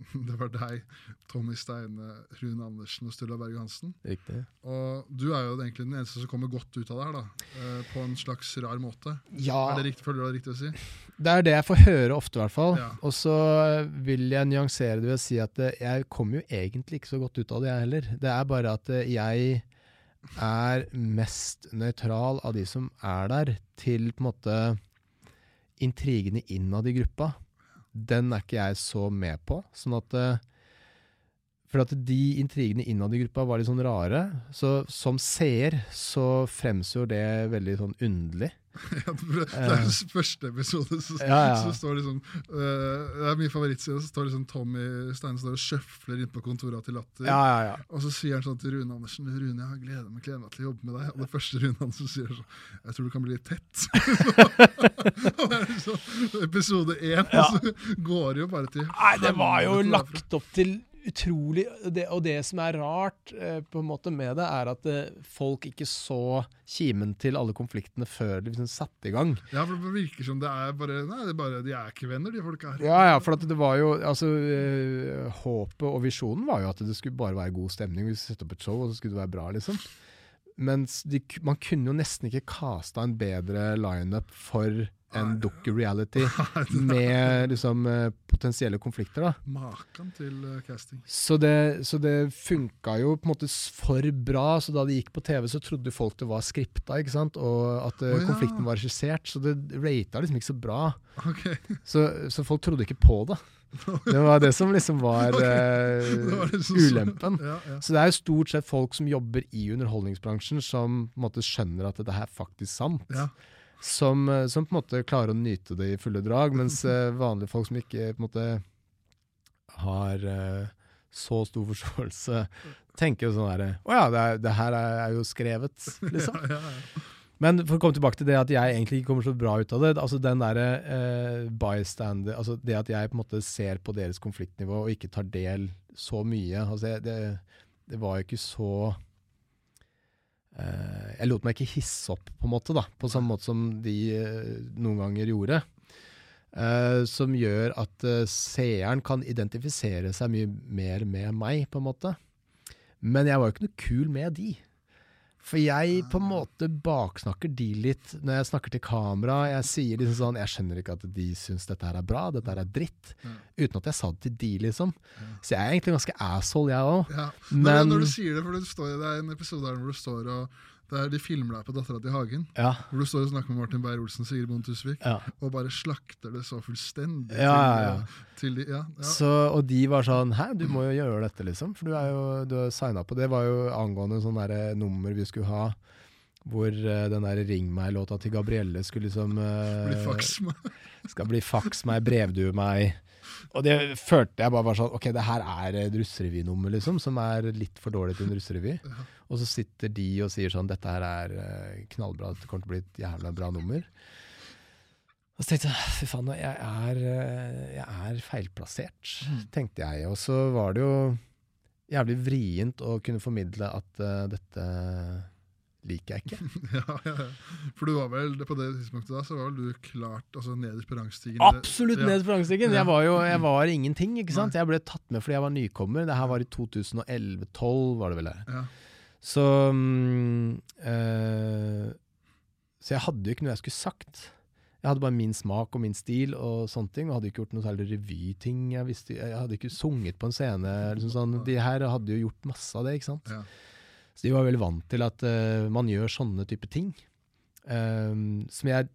det var deg, Tommy Steine, Rune Andersen og Sturla Berge Hansen. Riktig. Og du er jo egentlig den eneste som kommer godt ut av det her, da. eh, på en slags rar måte. Ja, Er det riktig, føler du det er riktig å si? det er det jeg får høre ofte, i hvert fall. Ja. Og så vil jeg nyansere det ved å si at eh, jeg kommer jo egentlig ikke så godt ut av det, jeg heller. Det er bare at eh, jeg er mest nøytral av de som er der, til på en måte intrigene innad i gruppa. Den er ikke jeg så med på. Sånn at eh, For at de intrigene innad i gruppa var litt sånn rare. Så som seer så fremstår det veldig sånn underlig. Ja, det er den første episode, så, Eh. Ja, ja. så står liksom eh, Det er min favorittside, så står liksom Tommy Steine står og sjøfler inn på kontoret til Latter. Ja, ja, ja. Og så sier han sånn til Rune Andersen Rune, jeg gleder meg, gleder meg til å jobbe med deg. Og det første Rune Andersen sier sånn Jeg tror du kan bli litt tett. Er liksom episode én, og så går det jo bare til Nei, det var jo lagt opp til utrolig det, Og det som er rart eh, på en måte med det, er at eh, folk ikke så kimen til alle konfliktene før de liksom satte i gang. Ja, for det virker som det er bare Nei, det er bare, de er ikke venner, de folka her. Ja, ja, for at det var jo Altså, eh, håpet og visjonen var jo at det skulle bare være god stemning. Vi skulle sette opp et show, og så skulle det være bra, liksom. Mens de, man kunne jo nesten ikke kasta en bedre lineup for en doku-reality med liksom eh, potensielle konflikter, da. Maken til eh, casting. Så det, så det funka jo på en måte for bra, så da det gikk på TV, så trodde folk det var skripta, ikke sant? og at oh, ja. konflikten var regissert. Så det rata liksom ikke så bra. Okay. Så, så folk trodde ikke på det. Det var det som liksom var okay. uh, var liksom så- ulempen. Ja, ja. Så det er jo stort sett folk som jobber i underholdningsbransjen, som på en måte skjønner at dette her er faktisk sant. Som, eh, som på en måte klarer å nyte det i fulle drag, mens eh, vanlige folk som ikke på en måte har eh, så stor forståelse, tenker jo sånn herre Å ja, det, er, det her er, jo skrevet, liksom. Ja, ja, ja. Men for å komme tilbake til det at jeg egentlig ikke kommer så bra ut av det. altså den der, eh, bystander, altså Det at jeg på en måte ser på deres konfliktnivå og ikke tar del så mye altså jeg- det, det var jo ikke så eh, Jeg lot meg ikke hisse opp, på en måte, da, på samme måte som de eh, noen ganger gjorde. Eh, som gjør at eh, seeren kan identifisere seg mye mer med meg, på en måte. Men jeg var jo ikke noe kul med de. For jeg på en måte baksnakker de litt når jeg snakker til kamera. Jeg sier liksom sånn Jeg skjønner ikke at de syns dette her er bra, dette her er dritt. Mm. Uten at jeg sa det til de, liksom. Så jeg er egentlig ganske asshole, jeg òg. Ja. Men, Men- når du sier det, for det, står, det er en episode her hvor du står og der de filmer deg på Dattera til Hagen. Ja. Hvor du står og snakker med Martin Beyer-Olsen og Sigrid Bonde Tusvik. ja. Og bare slakter det så fullstendig. Ja. Til, til de, ja, ja. Så, og de var sånn Hæ, du må jo gjøre dette, liksom. For du er jo du signa på. Det var jo angående sånn nummer vi skulle ha. Hvor uh, den der Ring meg-låta til Gabrielle skulle liksom uh, Bli faks meg. Skal bli faks meg, brevdue meg. Og det følte jeg bare var sånn Ok, det her er et russerevynummer, liksom, som er litt for dårlig til en russerevy. Og så sitter de og sier sånn Dette her er eh, knallbra, det kommer til å bli et jævla bra nummer. Og så tenkte jeg fy faen, jeg er, eh, jeg er feilplassert, tenkte jeg. Og så var det jo jævlig vrient å kunne formidle at uh, dette liker jeg ikke. Ja, ja, ja. For du var vel på det tidspunktet da, så var vel du klart altså nederst på rangstigen? Absolutt Ja. ned på rangstigen! Jeg var jo jeg var ingenting, ikke sant. Jeg ble tatt med fordi jeg var nykommer. Det her var i 2011-12, var det vel. det. Ja. Så eh, Så jeg hadde jo ikke noe jeg skulle sagt. Jeg hadde bare min smak og min stil og sånne ting. Og hadde ikke gjort noe særlig revyting. Jeg, jeg hadde ikke sunget på en scene. Liksom sånn. De her hadde jo gjort masse av det, ikke sant. Ja. Så de var veldig vant til at uh, man gjør sånne type ting. Um, som jeg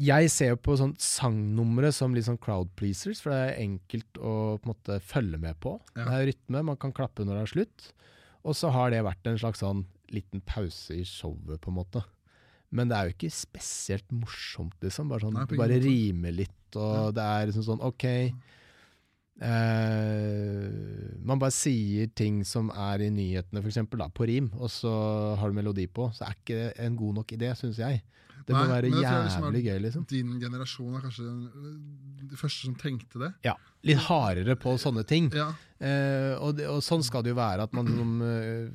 Jeg ser jo på sånn sangnumre som litt sånn crowd pleasers, for det er enkelt å på en måte følge med på. Ja. Det er rytme, man kan klappe når det er slutt. Og så har det vært en slags sånn liten pause i showet, på en måte. Men det er jo ikke spesielt morsomt, liksom. Bare sånn, Nei, du bare rimer litt, og det er liksom sånn OK. Eh, man bare sier ting som er i nyhetene, f.eks. på rim, og så har du melodi på. Så er ikke det en god nok idé, syns jeg. Det må være liksom jævlig gøy, liksom. Din generasjon er kanskje den- de første som tenkte det. Ja, Litt hardere på sånne ting. Ja, Uh, og, det, og sånn skal det jo være, at man som eh,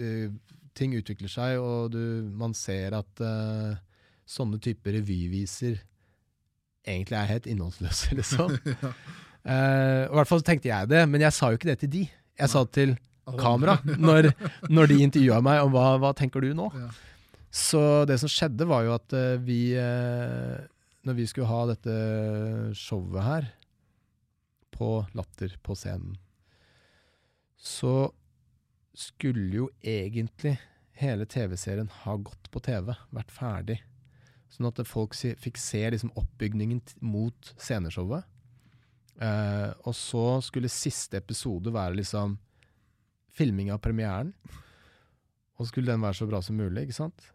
eh, Ting utvikler seg, og du, man ser at sånne typer revyviser egentlig er helt innholdsløse, liksom. ja. Og I hvert fall så tenkte jeg det, men jeg sa jo ikke det til de. Jeg sa det til kamera når, når de intervjua meg om hva, hva tenker du nå. Ja. Så det som skjedde, var jo at uh, vi uh, Når vi skulle ha dette showet her, på Latter på scenen, så skulle jo egentlig hele TV-serien ha gått på TV, vært ferdig. Sånn at folk si, fikk se liksom oppbygningen mot sceneshowet. Eh, og så skulle siste episode være liksom filming av premieren. Og så skulle den være så bra som mulig, ikke sant?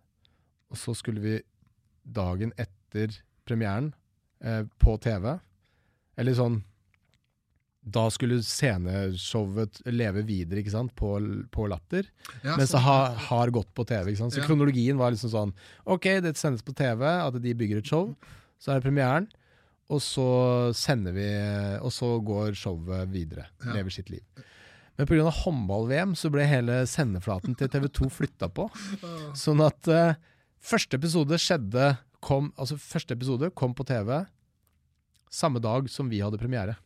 Og så skulle vi dagen etter premieren uh, på TV, eller sånn Da skulle sceneshowet leve videre, ikke sant, på, på Latter. Ja, Mens det har, har gått på TV. ikke sant? Så Ja. kronologien var liksom sånn Ok, det sendes på TV, at de bygger et show. Så er det premieren, og så sender vi Og så går showet videre. Ja. Lever sitt liv. Men pga. håndball-VM så ble hele sendeflaten til TV2 flytta på. Sånn at uh, første episode skjedde kom, Altså første episode kom på TV samme dag som vi hadde premiere.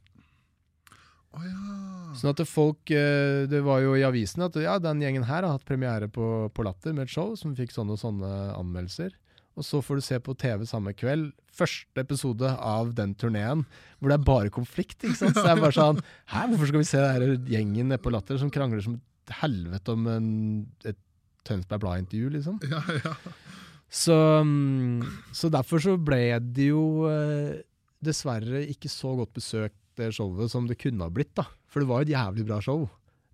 Oh, ja. Sånn at det folk uh, Det var jo i avisen at ja, den gjengen her har hatt premiere på, på Latter med et show som fikk sånne og sånne anmeldelser. Og så får du se på TV samme kveld første episode av den turneen hvor det er bare konflikt. ikke sant? Så det er bare sånn Hæ, hvorfor skal vi se den gjengen nede på Latter som krangler som et helvete om en, et Tønsberg Blad-intervju, liksom? Ja, ja. Så, mm, så derfor så ble det jo eh, dessverre ikke så godt besøkt, det showet, som det kunne ha blitt. da. For det var jo et jævlig bra show.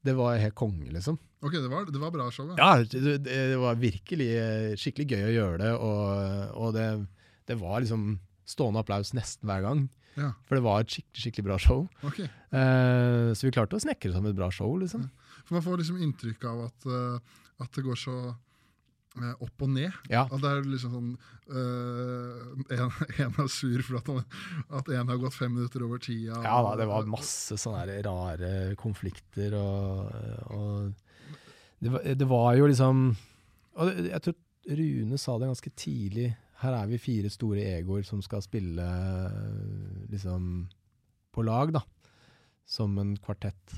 Det var helt konge, liksom. Ok, det var, det var bra show. Ja. Ja, det, det var virkelig eh, skikkelig gøy å gjøre det, og, og det, det var liksom stående applaus nesten hver gang. Ja. For det var et skikkelig, skikkelig bra show. Ok. Eh, så vi klarte å snekre sammen et bra show, liksom. For Man får liksom inntrykk av at, eh, at det går så opp og ned. Ja. At det er liksom sånn uh, en, en er sur for at, at en har gått fem minutter over tida. Ja da, det var masse sånne rare konflikter og, og det, var, det var jo liksom Og jeg tror Rune sa det ganske tidlig. Her er vi fire store egoer som skal spille liksom på lag, da. Som en kvartett.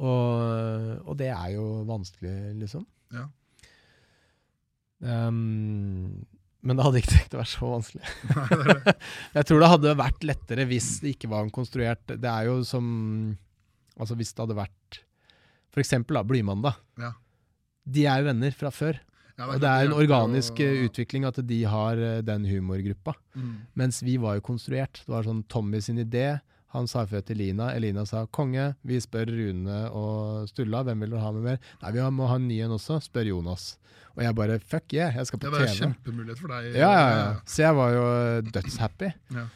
Og, og det er jo vanskelig, liksom. Ja. Ehm, men det hadde ikke trengt å være så vanskelig. Jeg tror det hadde vært lettere hvis det ikke var en konstruert Det er jo som Altså hvis det hadde vært For eksempel da, Blymandag. Ja. De er jo venner fra før. Ja, Og det er en organisk og- eh, utvikling at de har eh, den humorgruppa. Mm. Mens vi var jo konstruert. Det var sånn Tommy sin idé. Han sa ifra til Elina. Elina sa 'konge'. Vi spør Rune og Stulla. Hvem vil dere ha med mer? Nei, vi må ha en ny en også. Spør Jonas. Og jeg bare 'fuck yeah, jeg skal på TV. det var TV'. kjempemulighet for deg. Ja, ja, ja. Så jeg var jo dødshappy. Ja.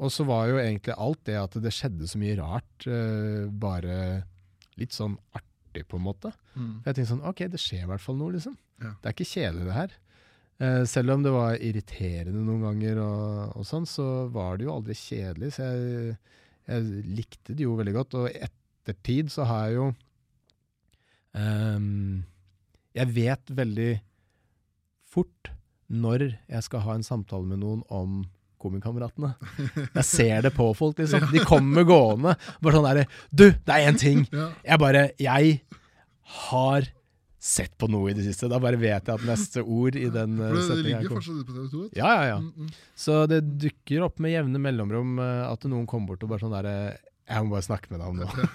Og så var jo egentlig alt det at det skjedde så mye rart, eh, bare litt sånn artig, på en måte. Mm. For jeg tenkte sånn, ok, det skjer i hvert fall noe, liksom. Ja. Det er ikke kjedelig, det her. Eh, selv om det var irriterende noen ganger, og, og sånn, så var det jo aldri kjedelig. Så jeg, jeg likte det jo veldig godt. Og i ettertid så har jeg jo um, Jeg vet veldig fort når jeg skal ha en samtale med noen om Komikameratene. Jeg ser det på folk, liksom. De kommer gående. Bare sånn derre Du, det er én ting! Jeg bare Jeg har sett på noe i det siste. Da bare vet jeg at neste ord i den For uh, det, det ligger er fortsatt ute på TV 2. Ja, ja, ja. Mm, mm. Så det dukker opp med jevne mellomrom eh, at noen kommer bort og bare sånn derre Jeg må bare snakke med deg om noe.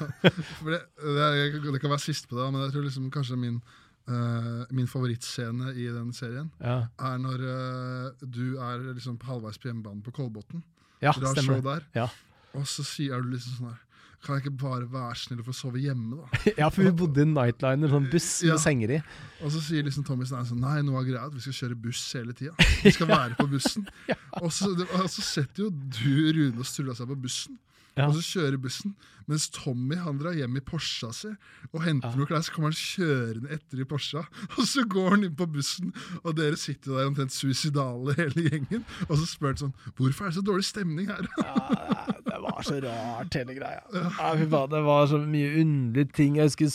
For det, det, det kan være sist på det, men jeg tror liksom kanskje min, Uh, min favorittscene i den serien Ja, er når uh, du er liksom halvveis på hjemmebanen på Kolbotn. ja Du har show der, Ja. og så sier du liksom sånn her Kan jeg ikke bare være snill og få sove hjemme, da? ja, for vi bodde i Nightliner, sånn buss Ja. med senger i. Og så sier liksom Tommy Stein sånn Nei, noe av greia er at vi skal kjøre buss hele tida. Vi skal være på bussen. og, så, og så setter jo du Rune og Sturla seg på bussen. Ja. Og så kjører bussen, mens Tommy han drar hjem i Porscha si og henter noe klær. Så kommer han kjørende etter i Porscha, og så går han inn på bussen, og dere sitter der omtrent suicidale hele gjengen. Og så spør han sånn Hvorfor er det så dårlig stemning her? Ja, det var så rart, hele greia. Ja, fy faen, det var så mye underlige ting. Jeg husker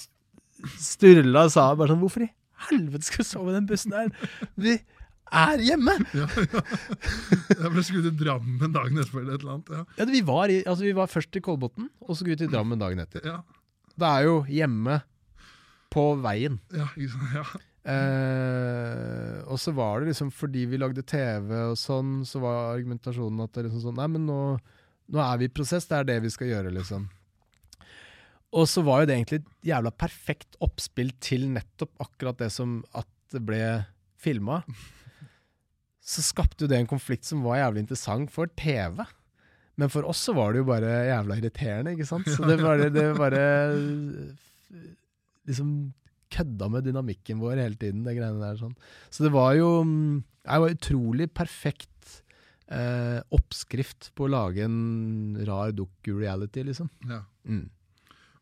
Sturla sa bare sånn Hvorfor i helvete skal vi sove i den bussen her? Vi er hjemme! ja, ja. Jeg ble skutt til Drammen dagen etterpå eller et eller annet. Ja. Ja, vi, var i, altså, vi var først i Kolbotn, og så skulle vi til Drammen dagen etter. Ja, Det er jo hjemme på veien. ja, ikke sant? ja. Eh, og så var det liksom fordi vi lagde TV og sånn, så var argumentasjonen at det liksom sånn Nei, men nå, nå er vi i prosess, det er det vi skal gjøre, liksom. Og så var jo det egentlig et jævla perfekt oppspill til nettopp akkurat det som at det ble filma. Så skapte jo det en konflikt som var jævlig interessant for TV. Men for oss så var det jo bare jævla irriterende, ikke sant? Så det bare, det bare liksom kødda med dynamikken vår hele tiden, det greiene der sånn. Så det var jo mm, Det var utrolig perfekt eh, oppskrift på å lage en rar doku-reality, liksom. ja. Mm.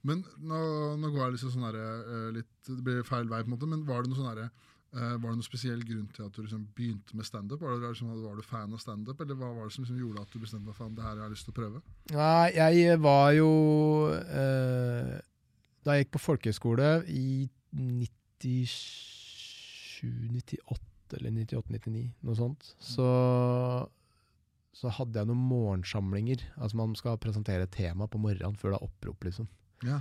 Men nå, nå går jeg liksom sånn herre, eh, litt Det blir feil vei, på en måte, men var det noe sånn herre eh, Var det noen spesiell grunn til at du liksom begynte med standup? Var, det liksom, var du fan av standup, eller hva var det som liksom gjorde at du bestemte deg for det her har jeg lyst til å prøve? Nei, jeg var jo eh, Da jeg gikk på folkehøyskole i 97-98 eller 98-99, noe sånt, så, så hadde jeg noen morgensamlinger. Altså man skal presentere et tema på morgenen før det er opprop, liksom. Ja.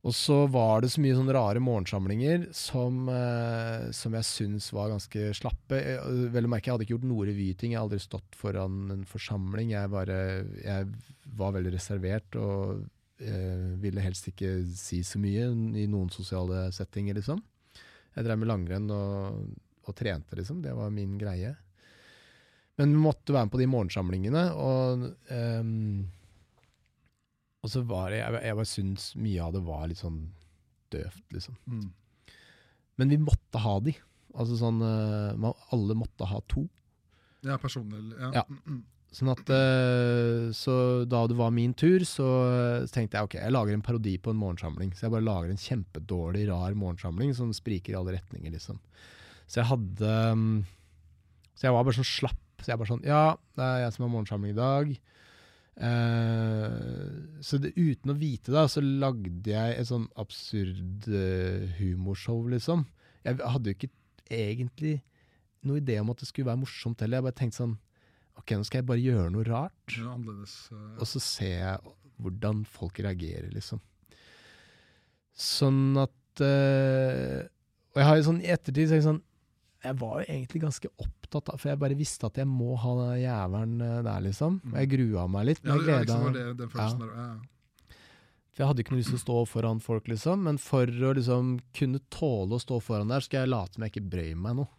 Og så var det så mye sånne rare morgensamlinger som, eh, som jeg syns var ganske slappe. Eh, Vel å merke, jeg hadde ikke gjort noe revyting, jeg har aldri stått foran en forsamling. Jeg, bare, jeg var veldig reservert og eh, ville helst ikke si så mye i noen sosiale settinger, liksom. Jeg drev med langrenn og, og trente, liksom. Det var min greie. Men vi måtte være med på de morgensamlingene, og um, og så var det, jeg, jeg bare syns mye av det var litt sånn døvt, liksom. Mm. Men vi måtte ha de. Altså sånn, eh, man, alle måtte ha to. ja, personlig. Ja. Ja. Mm, mm. Sånn at, eh, så da det var min tur, så eh, tenkte jeg ok, jeg lager en parodi på en morgensamling. Så jeg bare lager en kjempedårlig, rar morgensamling som spriker i alle retninger, liksom. Så jeg hadde mm, Så jeg var bare sånn slapp. Så jeg bare sånn Ja, det er jeg som har morgensamling i dag. Eh, så det, uten å vite det, så lagde jeg et sånn absurd eh, humorshow, liksom. Jeg hadde jo ikke egentlig noe idé om at det skulle være morsomt heller. Jeg bare tenkte sånn Ok, nå skal jeg bare gjøre noe rart, Ja, annerledes. eh, og så ser jeg hvordan folk reagerer, liksom. Sånn at eh, Og jeg har jo sånn i ettertid så er jeg sånn Jeg var jo egentlig ganske opptatt av For jeg bare visste at jeg må ha den jævelen eh, der, liksom. Og jeg grua meg litt. Men jeg liksom gleda det, den følelsen der. Ja. For jeg hadde ikke noe lyst til å stå foran folk, liksom. Men for å liksom kunne tåle å stå foran der, skal jeg late som jeg ikke brøy meg noe.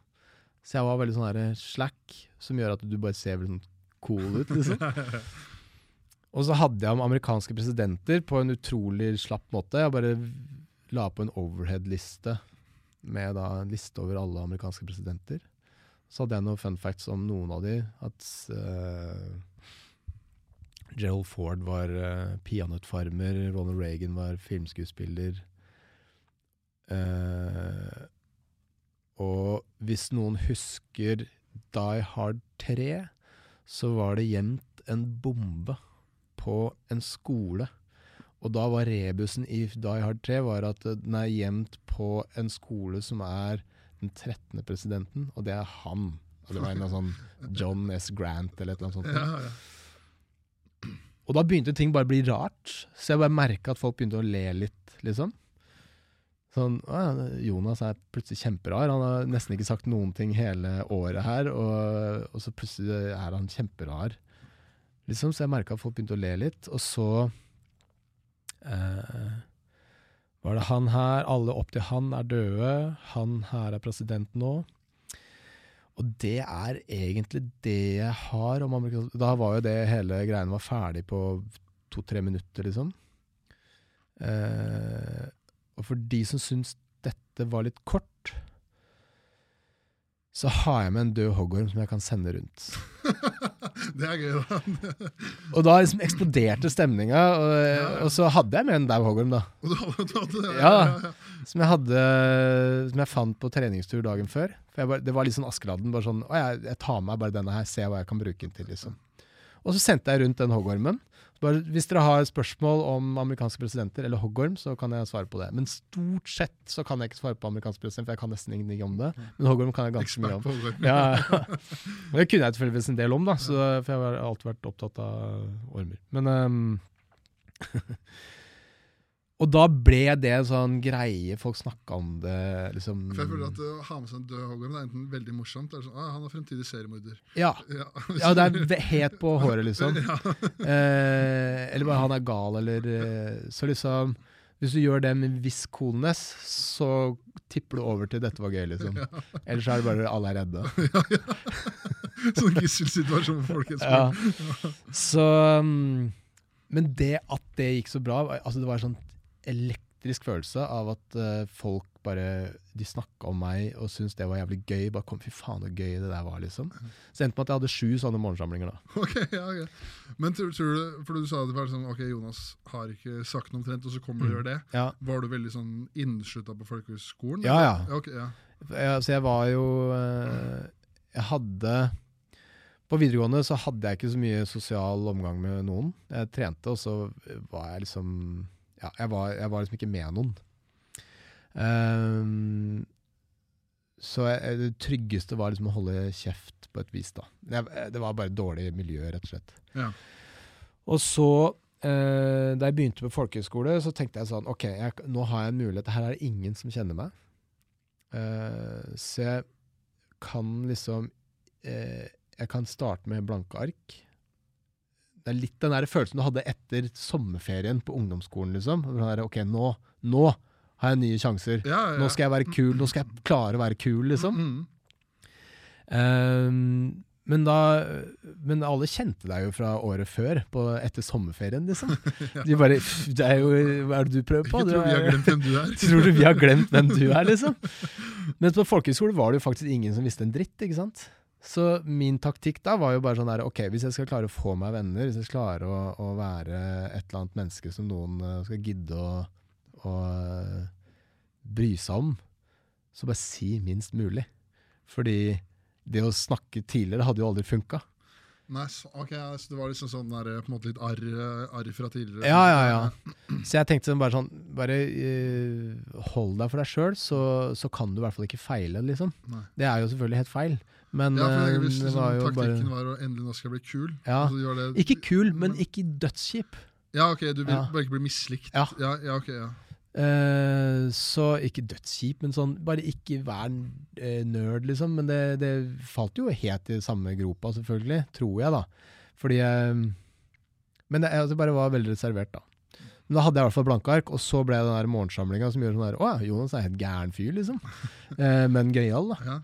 Så jeg var veldig sånn her slack, som gjør at du bare ser sånn cool ut, liksom. Og så hadde jeg om amerikanske presidenter på en utrolig slapp måte. Jeg bare la på en overhead-liste med da en liste over alle amerikanske presidenter. Så hadde jeg noen fun facts om noen av de. At uh, Gerald Ford var uh, peanøttfarmer, Ronald Reagan var filmskuespiller. Uh, og hvis noen husker Die Hard 3, så var det gjemt en bombe på en skole. Og da var rebusen i Die Hard 3 var at den er gjemt på en skole som er den 13. presidenten, og det er han. Og det var en sånn John S. Grant eller et eller annet sånt. Ja, ja. Og da begynte ting bare å bli rart. Så jeg bare merka at folk begynte å le litt, liksom. Sånn, Jonas er plutselig kjemperar. Han har nesten ikke sagt noen ting hele året her, og, og så plutselig er han kjemperar. Liksom, så jeg merka at folk begynte å le litt. Og så eh, var det han her, alle opp til han er døde, han her er president nå. Og det er egentlig det jeg har om amerikansk Da var jo det hele greiene var ferdig på to-tre minutter, liksom. Eh, og for de som syns dette var litt kort, så har jeg med en død hoggorm som jeg kan sende rundt. Det er gøy, da. Og da liksom eksploderte stemninga, og, og så hadde jeg med en dau hoggorm, da. Og du hadde, du hadde det? Ja, Som jeg hadde Som jeg fant på treningstur dagen før. For bare, Det var litt sånn Askeladden. Bare sånn, å, jeg, jeg tar med meg bare denne her, ser hva jeg kan bruke den til. liksom. Og så sendte jeg rundt den hoggormen. Bare, hvis dere har spørsmål om amerikanske presidenter eller hoggorm, så kan jeg svare på det. Men stort sett så kan jeg ikke svare på amerikansk president, for jeg kan nesten ingenting om det. Men hoggorm kan jeg ganske mye om. Ja, det kunne jeg tilfeldigvis en del om, da, så, for jeg har alltid vært opptatt av ormer. Men ehm, Og da ble det en sånn greie, folk snakka om det, liksom For jeg føler at Å ha med seg en død hoggorm er enten veldig morsomt eller sånn, ah, han er fremtidig seriemorder. Ja, Ja, ja det er helt på håret, liksom. Eh, eller bare han er gal, eller eh, Så liksom Hvis du gjør det med viss coolness, så tipper du over til 'dette var gøy', liksom. Ellers er det bare alle er redde. Ja, ja. Sånn gisselsituasjon for folkens. Ja. Så um, Men det at det gikk så bra Altså Det var en sånn elektrisk følelse av at eh, folk bare De snakka om meg og syntes det var jævlig gøy. Bare kom, Fy faen, så gøy det der var, liksom. Så endte med at jeg hadde sju sånne morgensamlinger, da. Ok, ja, ok. Men tror, tror du, for du sa det var sånn, ok, Jonas har ikke sagt noe omtrent, og så kommer du og gjør det. Ja, Var du veldig sånn innslutta på folkehøgskolen? ja. ja. Ja, ok, ja. Jeg, så jeg var jo eh, Jeg hadde På videregående så hadde jeg ikke så mye sosial omgang med noen. Jeg trente, og så var jeg liksom Ja, jeg var, jeg var liksom ikke med noen. Um, så jeg, det tryggeste var liksom å holde kjeft på et vis, da. Jeg, det var bare dårlig miljø, rett og slett. Ja. Og så, eh, da jeg begynte på folkehøyskole, så tenkte jeg sånn Ok, jeg, nå har jeg en mulighet. Her er det ingen som kjenner meg. Eh, så jeg kan liksom eh, Jeg kan starte med blanke ark. Det er litt den der følelsen du hadde etter sommerferien på ungdomsskolen. liksom. Der, ok, nå, nå har jeg nye sjanser. Ja, ja, ja. Nå skal jeg være kul. Nå skal jeg klare å være kul, liksom. Mm, Ehm, men da Men alle kjente deg jo fra året før, på, etter sommerferien, liksom. De bare det er jo, Hva er det du prøver på? Jeg Du tror vi har glemt hvem du er. Tror du vi har glemt hvem du er, liksom? Men på folkehøyskole var det jo faktisk ingen som visste en dritt, ikke sant? Så min taktikk da var jo bare sånn der, ok, hvis jeg skal klare å få meg venner, hvis jeg skal klare å, å være et eller annet menneske som noen eh, skal gidde å, å eh, bry seg om, så bare si minst mulig. Fordi det å snakke tidligere hadde jo aldri funka. Nei, så, ok, så det var liksom sånn der, på en måte litt arr, arr fra tidligere? Ja, ja, ja. Så jeg tenkte sånn bare sånn Bare uh, hold deg for deg sjøl, så, så kan du i hvert fall ikke feile, liksom. Nei. Det er jo selvfølgelig helt feil, men Ja, for jeg visste, Hvis det liksom, var taktikken bare var å endelig nå skal jeg bli kul Ja. Altså, de det, Ikke kul, men ikke dødskjip. Ja, ok, du vil Ja. bare ikke bli mislikt. Ja. ja, ja, ok, ja. Uh, så ikke dødskjip, men sånn Bare ikke vær uh, nerd, liksom. Men det, det falt jo helt i samme gropa, selvfølgelig. Tror jeg, da. Fordi uh, Men jeg, altså, bare var veldig reservert, da. Men da hadde jeg i hvert fall blanke ark, og så ble det den morgensamlinga som gjorde sånn der Å ja, Jonas er helt gæren fyr, liksom. Eh, men gøyal, da. Ja.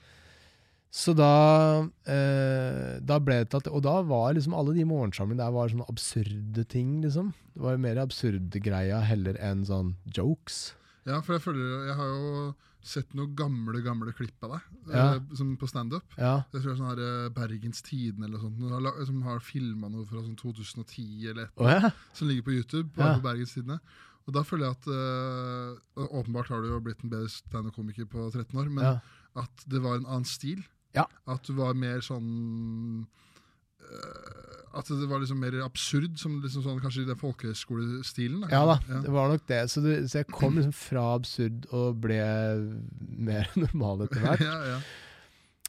Så da, eh, da ble det tatt Og da var liksom alle de morgensamlingene der var sånne absurde ting, liksom. Det var jo mer absurde greia heller enn sånn jokes. Ja, for jeg føler Jeg har jo sett noen gamle gamle klipp av deg Ja. eh, som på standup. Ja. Jeg tror det er sånn her eh, Bergens Tidende eller sånt, som har, filma noe fra sånn 2010 eller et, oh, ja. som ligger på YouTube. På, Ja. på Bergens Tidende Og da føler jeg at øh, Åpenbart har du jo blitt en bedre standup-komiker på 13 år, men ja. at det var en annen stil. Ja. At du var mer sånn eh, At det var liksom mer absurd, som liksom sånn, kanskje i den folkehøyskolestilen. Ja da, det var nok det. Så, du, så jeg kom liksom fra absurd og ble mer normal etter hvert. ja, ja.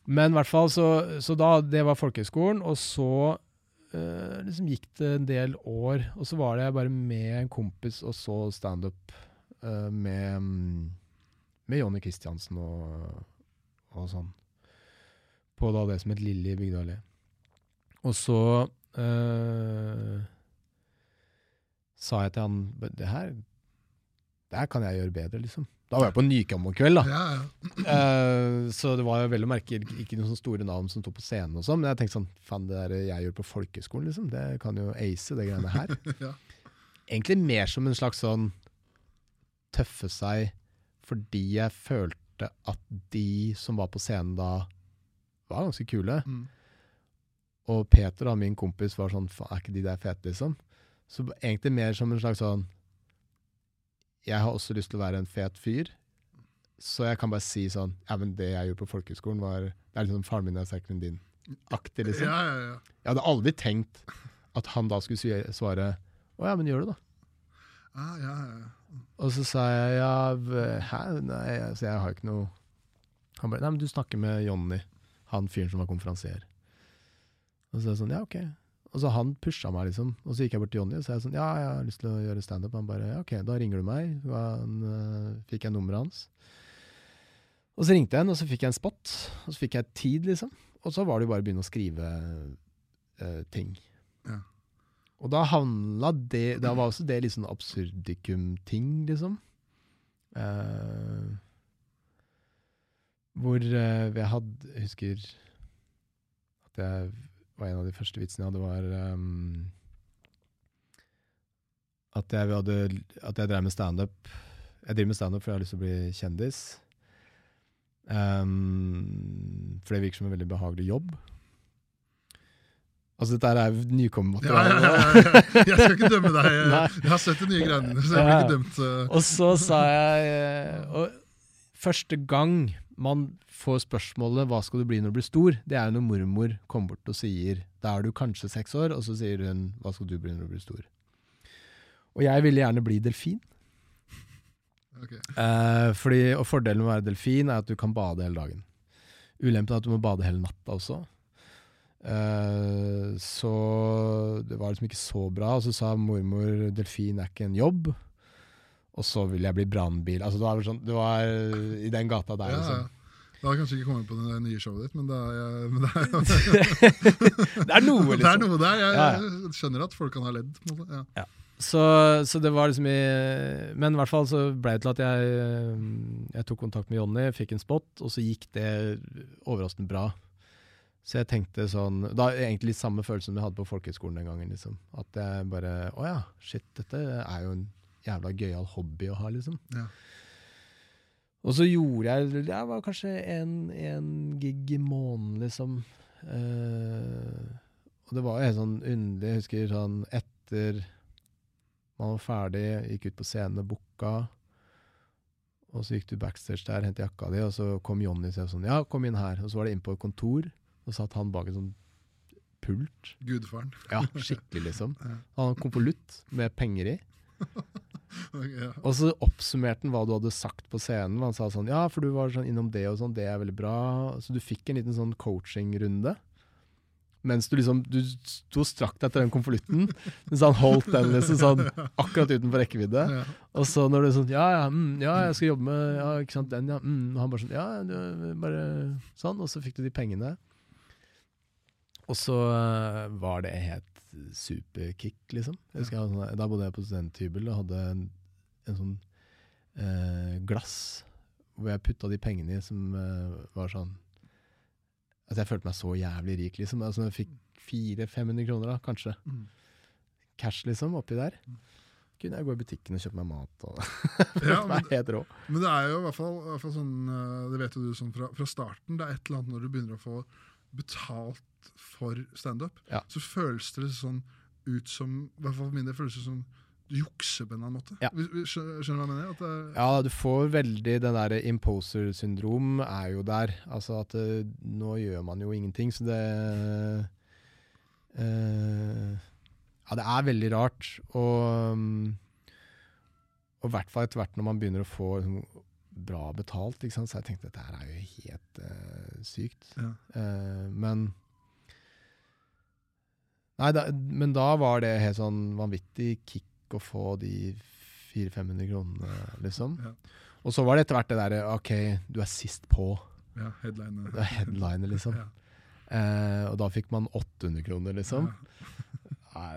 Men i hvert fall, så, så da, det var folkehøyskolen, og så eh, liksom gikk det en del år, og så var det jeg bare med en kompis og så standup uh, med, mm, med Jonny Kristiansen og, og sånn. På da det som het Lilly Bygdøy. Og så eh, sa jeg til han det her, det her kan jeg gjøre bedre, liksom. Da var jeg på Nykammerkveld, da. ja, ja. Uh, så det var vel å merke ikke noen sånne store navn som sto på scenen og sånn, men jeg tenkte sånn, faen det der jeg gjør på folkehøyskolen, liksom, det kan jo ace, det greiene her. Ja. Egentlig mer som en slags sånn tøffe seg fordi jeg følte at de som var på scenen da, var ganske kule. Mm. Og Peter, da, min kompis, var sånn er ikke de der fete, liksom? Så egentlig mer som en slags sånn Jeg har også lyst til å være en fet fyr. Så jeg kan bare si sånn Ja, men det jeg gjorde på folkehøgskolen, var Det er liksom faren min er sterkere enn din. Aktig, liksom. Ja, ja, ja. Jeg hadde aldri tenkt at han da skulle svare Å ja, men gjør det, da. Ah, ja, ja. Og så sa jeg ja, hæ? Nei, altså, jeg har ikke noe Han bare Nei, men du snakker med Jonny, han fyren som var konferansier. Og så er det sånn, ja, ok. Og så han pusha meg, liksom. Og så gikk jeg bort til Jonny og så er jeg sånn, ja, jeg har lyst til å gjøre standup. Han bare, ja, ok, da ringer du meg. Han, øh, fikk jeg nummeret hans. Og så ringte jeg en, og så fikk jeg en spot. Og så fikk jeg tid, liksom. Og så var det jo bare å begynne å skrive øh, ting. Ja. Og da handla det Da var også det litt sånn absurdikum-ting, liksom. Eh, hvor uh, jeg hadde Jeg husker at jeg var en av de første vitsene jeg hadde, var um, at, jeg hadde, at jeg drev med standup. Jeg driver med standup fordi jeg har lyst til å bli kjendis. Um, for det virker som en veldig behagelig jobb. Altså, dette er jo ja, ja, ja, ja. Jeg skal ikke dømme deg. Jeg har sett de nye greiene dine, så jeg blir ikke dømt. eh. Og så sa jeg eh, og Første gang man får spørsmålet 'hva skal du bli når du blir stor', det er jo når mormor kommer bort og sier 'da er du kanskje seks år', og så sier hun 'hva skal du bli når du blir stor'? Og jeg ville gjerne bli delfin. Okay. Eh, fordi, og fordelen med å være delfin er at du kan bade hele dagen. Ulempen er at du må bade hele natta også. Eh, så det var liksom ikke så bra. Og så sa mormor delfin er ikke en jobb. Og så vil jeg bli brannbil. Altså, det, sånn, det var i den gata der, Ja, ja. liksom. Da har kanskje ikke kommet på det nye showet ditt, men det er, men det er, det er noe, det er liksom. noe der. Jeg, Ja, ja. skjønner at folk kan ha ledd. Ja. Ja. Så, så det var liksom i Men i hvert fall så ble det til at jeg, eh, jeg tok kontakt med Jonny, fikk en spot, og så gikk det overraskende bra. Så jeg tenkte sånn Da egentlig litt samme følelse som jeg hadde på folkehøgskolen den gangen. liksom At jeg bare Å ja, shit, dette er jo en jævla gøyal hobby å ha, liksom. Ja. Og så gjorde jeg Det var kanskje en, en gig i måneden, liksom. Uh, og det var jo helt sånn underlig. Jeg husker sånn etter man var ferdig, gikk ut på scenen, booka. Og så gikk du backstage der, hentet jakka di, og så kom Jonny og sa sånn Ja, kom inn her. Og så var det inn på et kontor, og satt han bak en sånn pult. Gudfaren. Ja, skikkelig, liksom. Han hadde konvolutt med penger i. Og så oppsummerte han hva du hadde sagt på scenen. Han sa sånn Ja, for du var sånn innom det og sånn, det er veldig bra. Så du fikk en liten sånn coachingrunde. Mens du liksom Du sto strakt etter den konvolutten, mens han holdt den liksom sånn akkurat utenfor rekkevidde. Ja. Og så når du sånn Ja, ja, mm, ja, jeg skal jobbe med Ja, ikke sant, den, ja. Mm. Og han bare sånn Ja, du, bare sånn. Og så fikk du de pengene. Og så eh, var det helt superkick, liksom. Jeg husker, jeg sånn- da bodde jeg på studenthybel og hadde en, en sånn eh, glass hvor jeg putta de pengene i, som eh, var sånn Altså, jeg følte meg så jævlig rik, liksom. Altså, jeg fikk 400-500 kroner, da, kanskje. Mm. Cash, liksom, oppi der. Kunne jeg gå i butikken og kjøpe meg mat og Ja, men, helt rå. men det er jo i hvert fall, i hvert fall sånn eh, Det vet jo du sånn fra, fra starten. Det er et eller annet når du begynner å få betalt for standup, Ja. så føles det sånn ut som I hvert fall for min del føles det som du jukser på en eller annen måte. Ja. Skjønner du hva jeg mener? Ja, du får veldig den der imposer-syndrom er jo der. Altså at eh, nå gjør man jo ingenting, så det eh, Ja, det er veldig rart. Og mm, og i hvert fall etter hvert når man begynner å få liksom, bra betalt, så jeg tenkte dette her er jo helt uh, sykt. Ja. Uh, men Nei, da, men da var det helt sånn vanvittig kick å få de 400-500 kronene, liksom. Ja. Og så var det etter hvert det derre OK, du er sist på. ja, headline. Du er headliner, liksom. Ja. Uh, og da fikk man 800 kroner, liksom. Ja.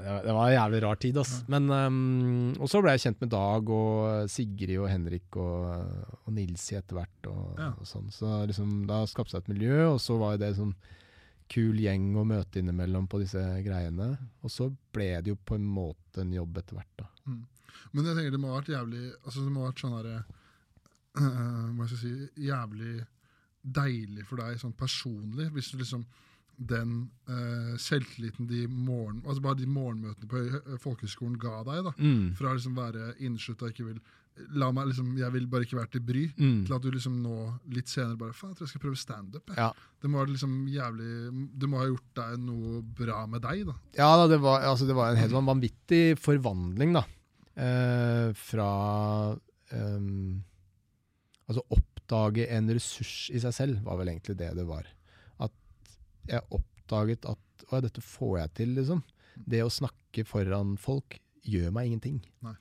Det, var, en jævlig rar tid, ass. Men, um, og så ble jeg kjent med Dag og Sigrid og Henrik og, og Nilsi etter hvert. Og, Ja. og sånn. Så liksom, da skapte seg et miljø, og så var det sånn kul gjeng å møte innimellom på disse greiene. Og så ble det jo på en måte en jobb etter hvert, da. Men jeg tenker det må ha vært jævlig altså Det må ha vært sånn herre uh, Hva skal jeg si Jævlig deilig for deg sånn personlig, hvis du liksom den uh, selvtilliten de morgen, altså bare de morgenmøtene på høy- folkehøgskolen ga deg, da, Mm. fra å liksom være inneslutt og ikke vil La meg liksom, Jeg vil bare ikke være til bry. Mm. Til at du liksom nå litt senere bare Faen, jeg tror jeg skal prøve standup. jeg». Ja. Det må liksom jævlig Det må ha gjort deg noe bra med deg, da. Ja, da, det, var, altså, det var en helt vanvittig forvandling, da. Eh, fra ehm, Altså oppdage en ressurs i seg selv, var vel egentlig det det var. Jeg oppdaget at Å, dette får jeg til, liksom. Det å snakke foran folk gjør meg ingenting. Nei.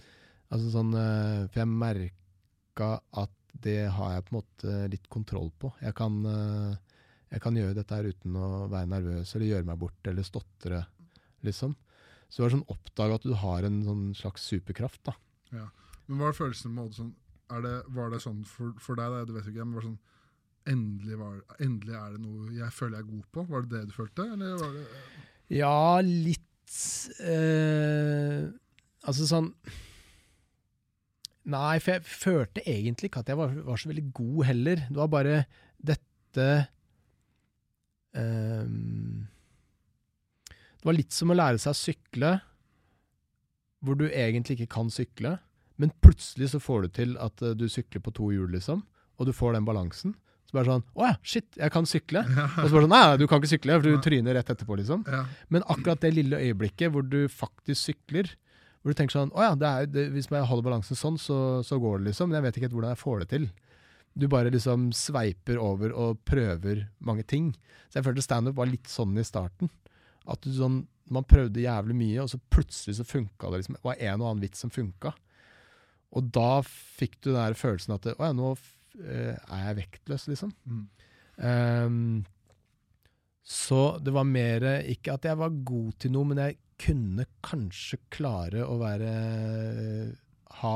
Altså sånn eh, For jeg merka at det har jeg på en måte litt kontroll på. Jeg kan, eh, jeg kan gjøre dette her uten å være nervøs eller gjøre meg bort eller stotre, liksom. Så det var sånn oppdaga at du har en sånn slags superkraft, da. Ja. Men hva er følelsen med sånn det, Var det sånn for, for deg, da, du vet ikke, men var det sånn endelig, var, endelig er det noe jeg føler jeg er god på? Var det det du følte? Eller var det Ja, litt øh, Altså sånn Nei, for jeg følte egentlig ikke at jeg var, var så veldig god heller. Det var bare dette øh, Det var litt som å lære seg å sykle, hvor du egentlig ikke kan sykle, men plutselig så får du til at eh, du sykler på to hjul, liksom, og du får den balansen. Så bare sånn Å ja, shit, jeg kan sykle. Og så bare sånn Nei, du kan ikke sykle, for du tryner rett etterpå, liksom. ja, Men akkurat det lille øyeblikket hvor du faktisk sykler, hvor du tenker sånn Å ja, det er, det, hvis jeg holder balansen sånn, så, så går det, liksom. Men jeg vet ikke helt hvordan jeg får det til. Du bare liksom sveiper over og prøver mange ting. Så jeg følte standup var litt sånn i starten. At du sånn Man prøvde jævlig mye, og så plutselig så funka det liksom. Det var en og annen vits som funka. Og da fikk du den der følelsen at Å ja, nå er jeg vektløs, liksom. Mm. Um, så det var mer Ikke at jeg var god til noe, men jeg kunne kanskje klare å være Ha,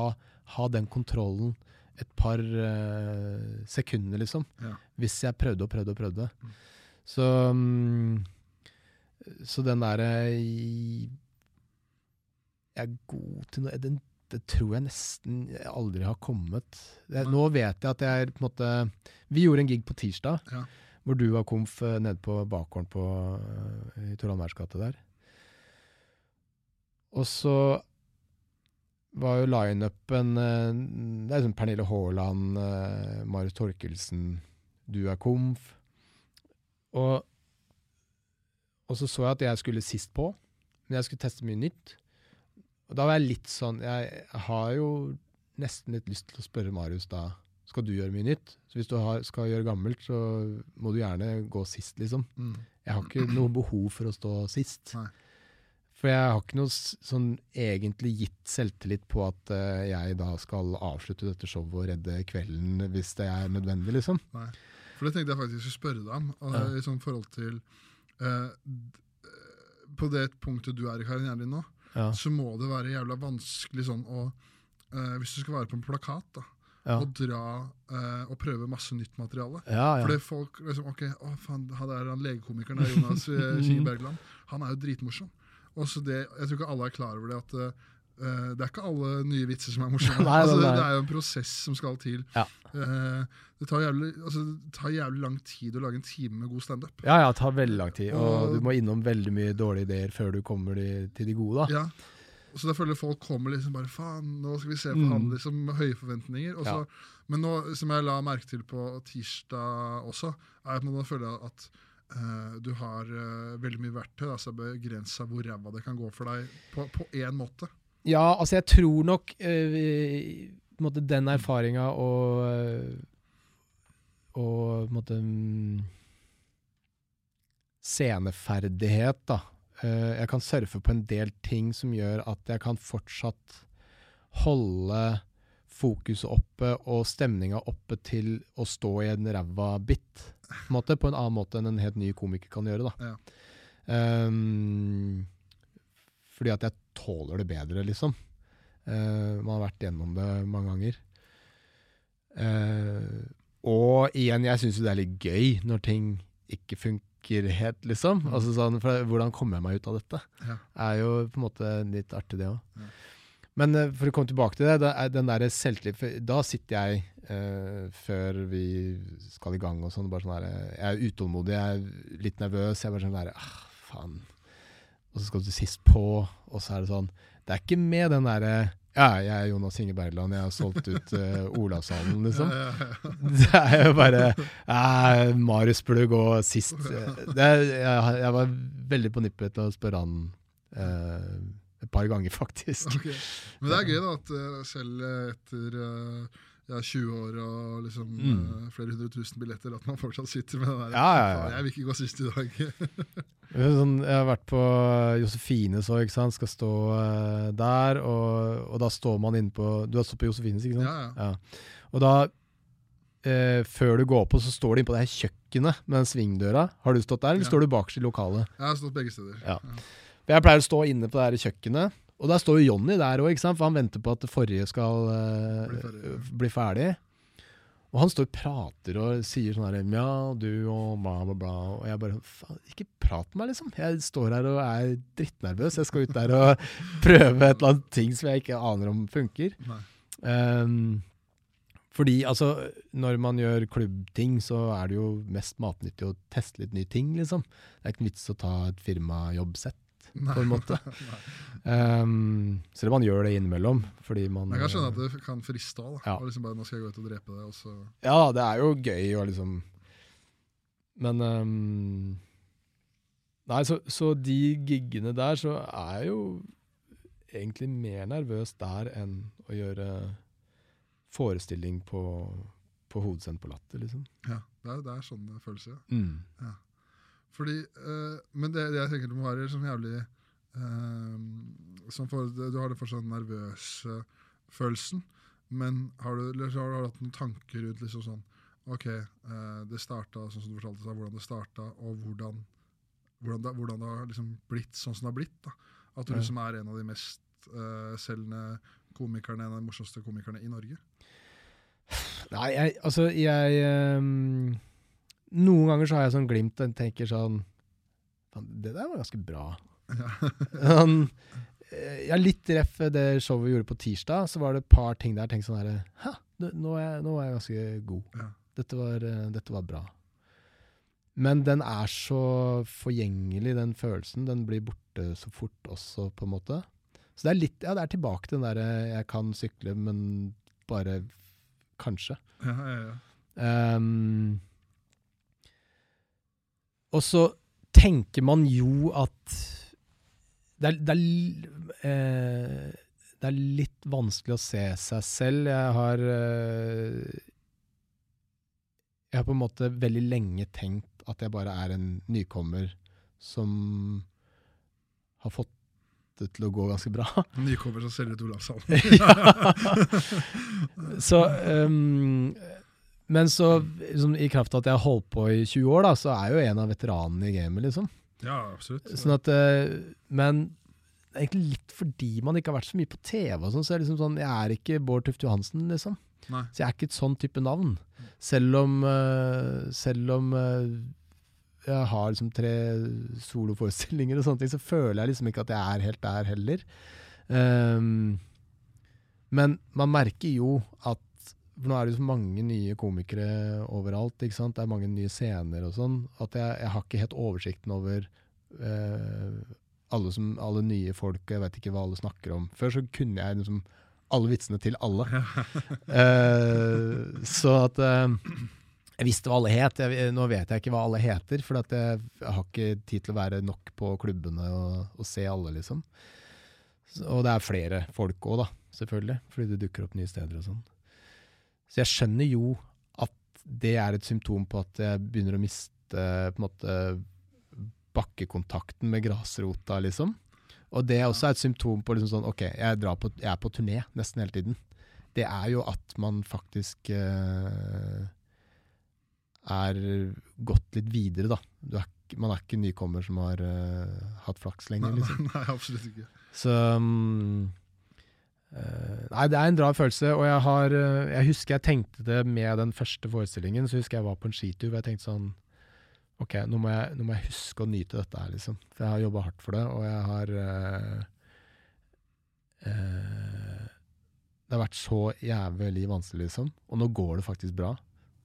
ha den kontrollen et par uh, sekunder, liksom. Ja. Hvis jeg prøvde og prøvde og prøvde. Mm. Så um, Så den derre Jeg er god til noe den, Det tror jeg nesten aldri har kommet. Jeg, nå vet jeg at jeg på en måte Vi gjorde en gig på tirsdag, Ja. hvor du var komf eh, nede på bakgården på, eh, i Tor Anvers gate der. Og så var jo lineupen eh, Det er liksom Pernille Haaland, Marius Torkelsen, du er komf. Og, og så så jeg at jeg skulle sist på, men jeg skulle teste mye nytt. Og da var jeg litt sånn Jeg har jo nesten litt lyst til å spørre Marius da skal du gjøre mye nytt. Så hvis du har, skal gjøre gammelt, så må du gjerne gå sist, liksom. Mm. Jeg har ikke noe behov for å stå sist. Nei. For jeg har ikke noe sånn egentlig gitt selvtillit på at uh, jeg da skal avslutte dette showet og redde kvelden hvis det er nødvendig, liksom. Nei. For det tenkte jeg faktisk skulle spørre deg om, og Ja. i sånn forhold til uh, På det punktet du er i karrieren din nå, Ja. så må det være jævla vanskelig sånn å eh, Hvis du skal være på en plakat, da, Ja. og dra eh, og prøve masse nytt materiale. Ja. Fordi folk liksom, ok, å faen, han der han legekomikeren der, Jonas eh, Kinge Bergland, han er jo dritmorsom. Og så det, Jeg tror ikke alle er klar over det at eh, det er ikke alle nye vitser som er morsomme. Nei, altså. Det er jo en prosess som skal til. Ja. Eh, det, tar jævlig, altså, det tar jævlig lang tid å lage en time med god standup. Ja, ja, det tar veldig lang tid. Og Og- du må innom veldig mye dårlige ideer før du kommer de, til de gode, da. Ja. Og så da føler folk kommer liksom bare Faen, nå skal vi se på Mm. han liksom med høye forventninger. Også, Ja. Men nå, som jeg la merke til på tirsdag også, er at man føler at Uh, du har uh, veldig mye verktøy. Altså begrensa hvor ræva det kan gå for deg på på én måte. Ja, altså jeg tror nok uh, den erfaringa og eh, Og måtte, um, mm, Sceneferdighet, da. Uh, jeg kan surfe på en del ting som gjør at jeg kan fortsatt holde fokuset oppe og stemninga oppe til å stå i en ræva bit. På en, måte, på en annen måte enn en helt ny komiker kan gjøre. da. Ja. Um, fordi at jeg tåler det bedre, liksom. Uh, man har vært gjennom det mange ganger. Uh, og igjen, jeg syns jo det er litt gøy når ting ikke funker helt, liksom. Mm. Altså sånn, for Hvordan kommer jeg meg ut av dette? Ja. er jo på en måte litt artig, det òg. Ja. Men eh, for å komme tilbake til det, er den der selvtillit Da sitter jeg eh, før vi skal i gang og sånn, bare sånn eh, Jeg er utålmodig, jeg er litt nervøs. Jeg er bare sånn der ah, faen. Og så skal du sist på, og så er det sånn Det er ikke med den derre ja, jeg er Jonas Inge Bergland, jeg har solgt ut uh, Olavshallen, liksom. Det er jo bare ja, Marius Plugg gå sist. Det, er- jeg, jeg var veldig på nippet til å spørre han uh, et par ganger, faktisk. Okay. Men det er gøy da at eh, selv etter eh, ja, 20 år og liksom Mm. flere hundre tusen billetter, at man fortsatt sitter med den der Ja, ja, ja. Jeg vil ikke gå sist i dag. Sånn, jeg har vært på Josefines òg. Skal stå eh, der, og, og da står man inne på Du har stått på Josefines, ikke sant? ja, ja. Ja. Og da, eh, før du går på, så står du inne på det her kjøkkenet med den svingdøra. Har du stått der, eller står du bakerst i lokalet? Jeg har stått begge steder. Jeg pleier å stå inne på det her kjøkkenet, og der står jo Jonny der òg, for han venter på at det forrige skal eh, bli ferdig. Og han står og prater og sier sånn her Ja, du og bla, bla, bla. Og jeg bare Faen, ikke prat med meg, liksom. Jeg står her og er drittnervøs. Jeg skal ut der og prøve et eller annet ting som jeg ikke aner om funker. Ehm, fordi altså, når man gjør klubbting, så er det jo mest matnyttig å teste litt nye ting, liksom. Det er ikke vits å ta et firmajobbsett, på en måte. Um, selv om man gjør det innimellom, fordi man jeg kan skjønne at det kan friste òg. Ja. Liksom bare, nå skal jeg gå ut og drepe deg, og Ja, det er jo gøy å liksom Men um, Nei, så, så de giggene der, så er jeg jo egentlig mer nervøs der enn å gjøre forestilling på, på Hovedscenen på Latter, liksom. Ja, det er, det er sånn det føles, ja. Mm. Fordi, eh, men det, det jeg tenker det må være sånn jævlig som for, Du har det fortsatt den nervøse følelsen, men har du, eller har du hatt noen tanker rundt liksom sånn Ok, eh, det starta sånn som du fortalte seg, hvordan det starta, og hvordan, hvordan, det, hvordan det har liksom blitt sånn som det har blitt. da. At du liksom er en av de mest selgende komikerne, en av de morsomste komikerne i Norge. Nei, jeg, altså, jeg ehm, Noen ganger så har jeg sånn glimt og tenker sånn det der var ganske bra. Sånn, eh, ja, litt ref det showet vi gjorde på tirsdag, så var det et par ting der jeg tenkte sånn herre nå er, jeg, nå er jeg ganske god. Ja. Dette, var, eh, dette var bra. Men den er så forgjengelig, den følelsen. Den blir borte så fort også, på en måte. Så det er litt, ja, det er tilbake til den derre jeg kan sykle, men bare kanskje. Ja, ja, ja. Ehm, og så tenker man jo at det er, det, er, eh, det er litt vanskelig å se seg selv. Jeg har eh, jeg har på en måte veldig lenge tenkt at jeg bare er en nykommer som har fått det til å gå ganske bra. Nykommer som selger ut Olavshallen. Så, ehm, men så, liksom, i kraft av at jeg har holdt på i 20 år, da, så er jeg jo en av veteranene i gamet, liksom. Ja, absolutt. Sånn at, eh, men egentlig litt fordi man ikke har vært så mye på TV, og sånn, så er det liksom sånn, jeg er ikke Bård Tufte Johansen, liksom. Nei. Så jeg er ikke et sånn type navn. Selv om, eh, selv om eh, jeg har liksom tre soloforestillinger og sånne ting, så føler jeg liksom ikke at jeg er helt der heller. Um, men man merker jo at for nå er det så mange nye komikere overalt. Det er mange nye scener og sånn. At jeg, jeg har ikke helt oversikten over eh, alle, som, alle nye folk, og jeg vet ikke hva alle snakker om. Før så kunne jeg liksom alle vitsene til alle. Eh, så at eh, jeg visste hva alle het. Jeg, nå vet jeg ikke hva alle heter, for jeg, jeg har ikke tid til å være nok på klubbene og, og se alle, liksom. Så, og det er flere folk òg, da, selvfølgelig. Fordi det dukker opp nye steder og sånn. Så jeg skjønner jo at det er et symptom på at jeg begynner å miste på en måte bakkekontakten med grasrota, liksom. Og det er også et symptom på liksom sånn OK, jeg, drar på, jeg er på turné nesten hele tiden. Det er jo at man faktisk uh, er gått litt videre, da. Du er, man er ikke nykommer som har uh, hatt flaks lenger, liksom. nei, nei, absolutt ikke. Så eh, Nei, det er en rar følelse, og jeg har eh, Jeg husker jeg tenkte det med den første forestillingen. Så husker jeg var på en skitur hvor jeg tenkte sånn OK, nå må jeg, nå må jeg huske å nyte dette her, liksom. For jeg har jobba hardt for det, og jeg har eh, eh, Det har vært så jævlig vanskelig, liksom. Og nå går det faktisk bra.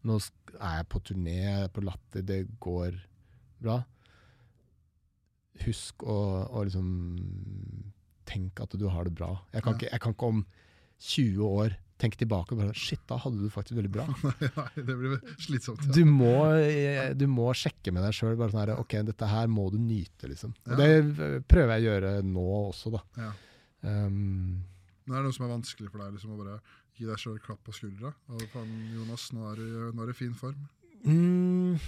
Nå er jeg på turné, på Latter, det går bra. Husk å, å liksom Tenk at du har det bra. Jeg kan, Ja. ikke, jeg kan ikke om 20 år tenke tilbake og bare Shit, da hadde du faktisk veldig bra. Nei, det blir slitsomt. Ja. Du må, eh, du må sjekke med deg sjøl. Sånn ok, dette her må du nyte, liksom. Og det prøver jeg å gjøre nå også, da. Ja. Um, Men er det noe som er vanskelig for deg, liksom, å bare gi deg sjøl klapp på skuldra? Og faen, Jonas, nå er du nå er du i fin form. mm,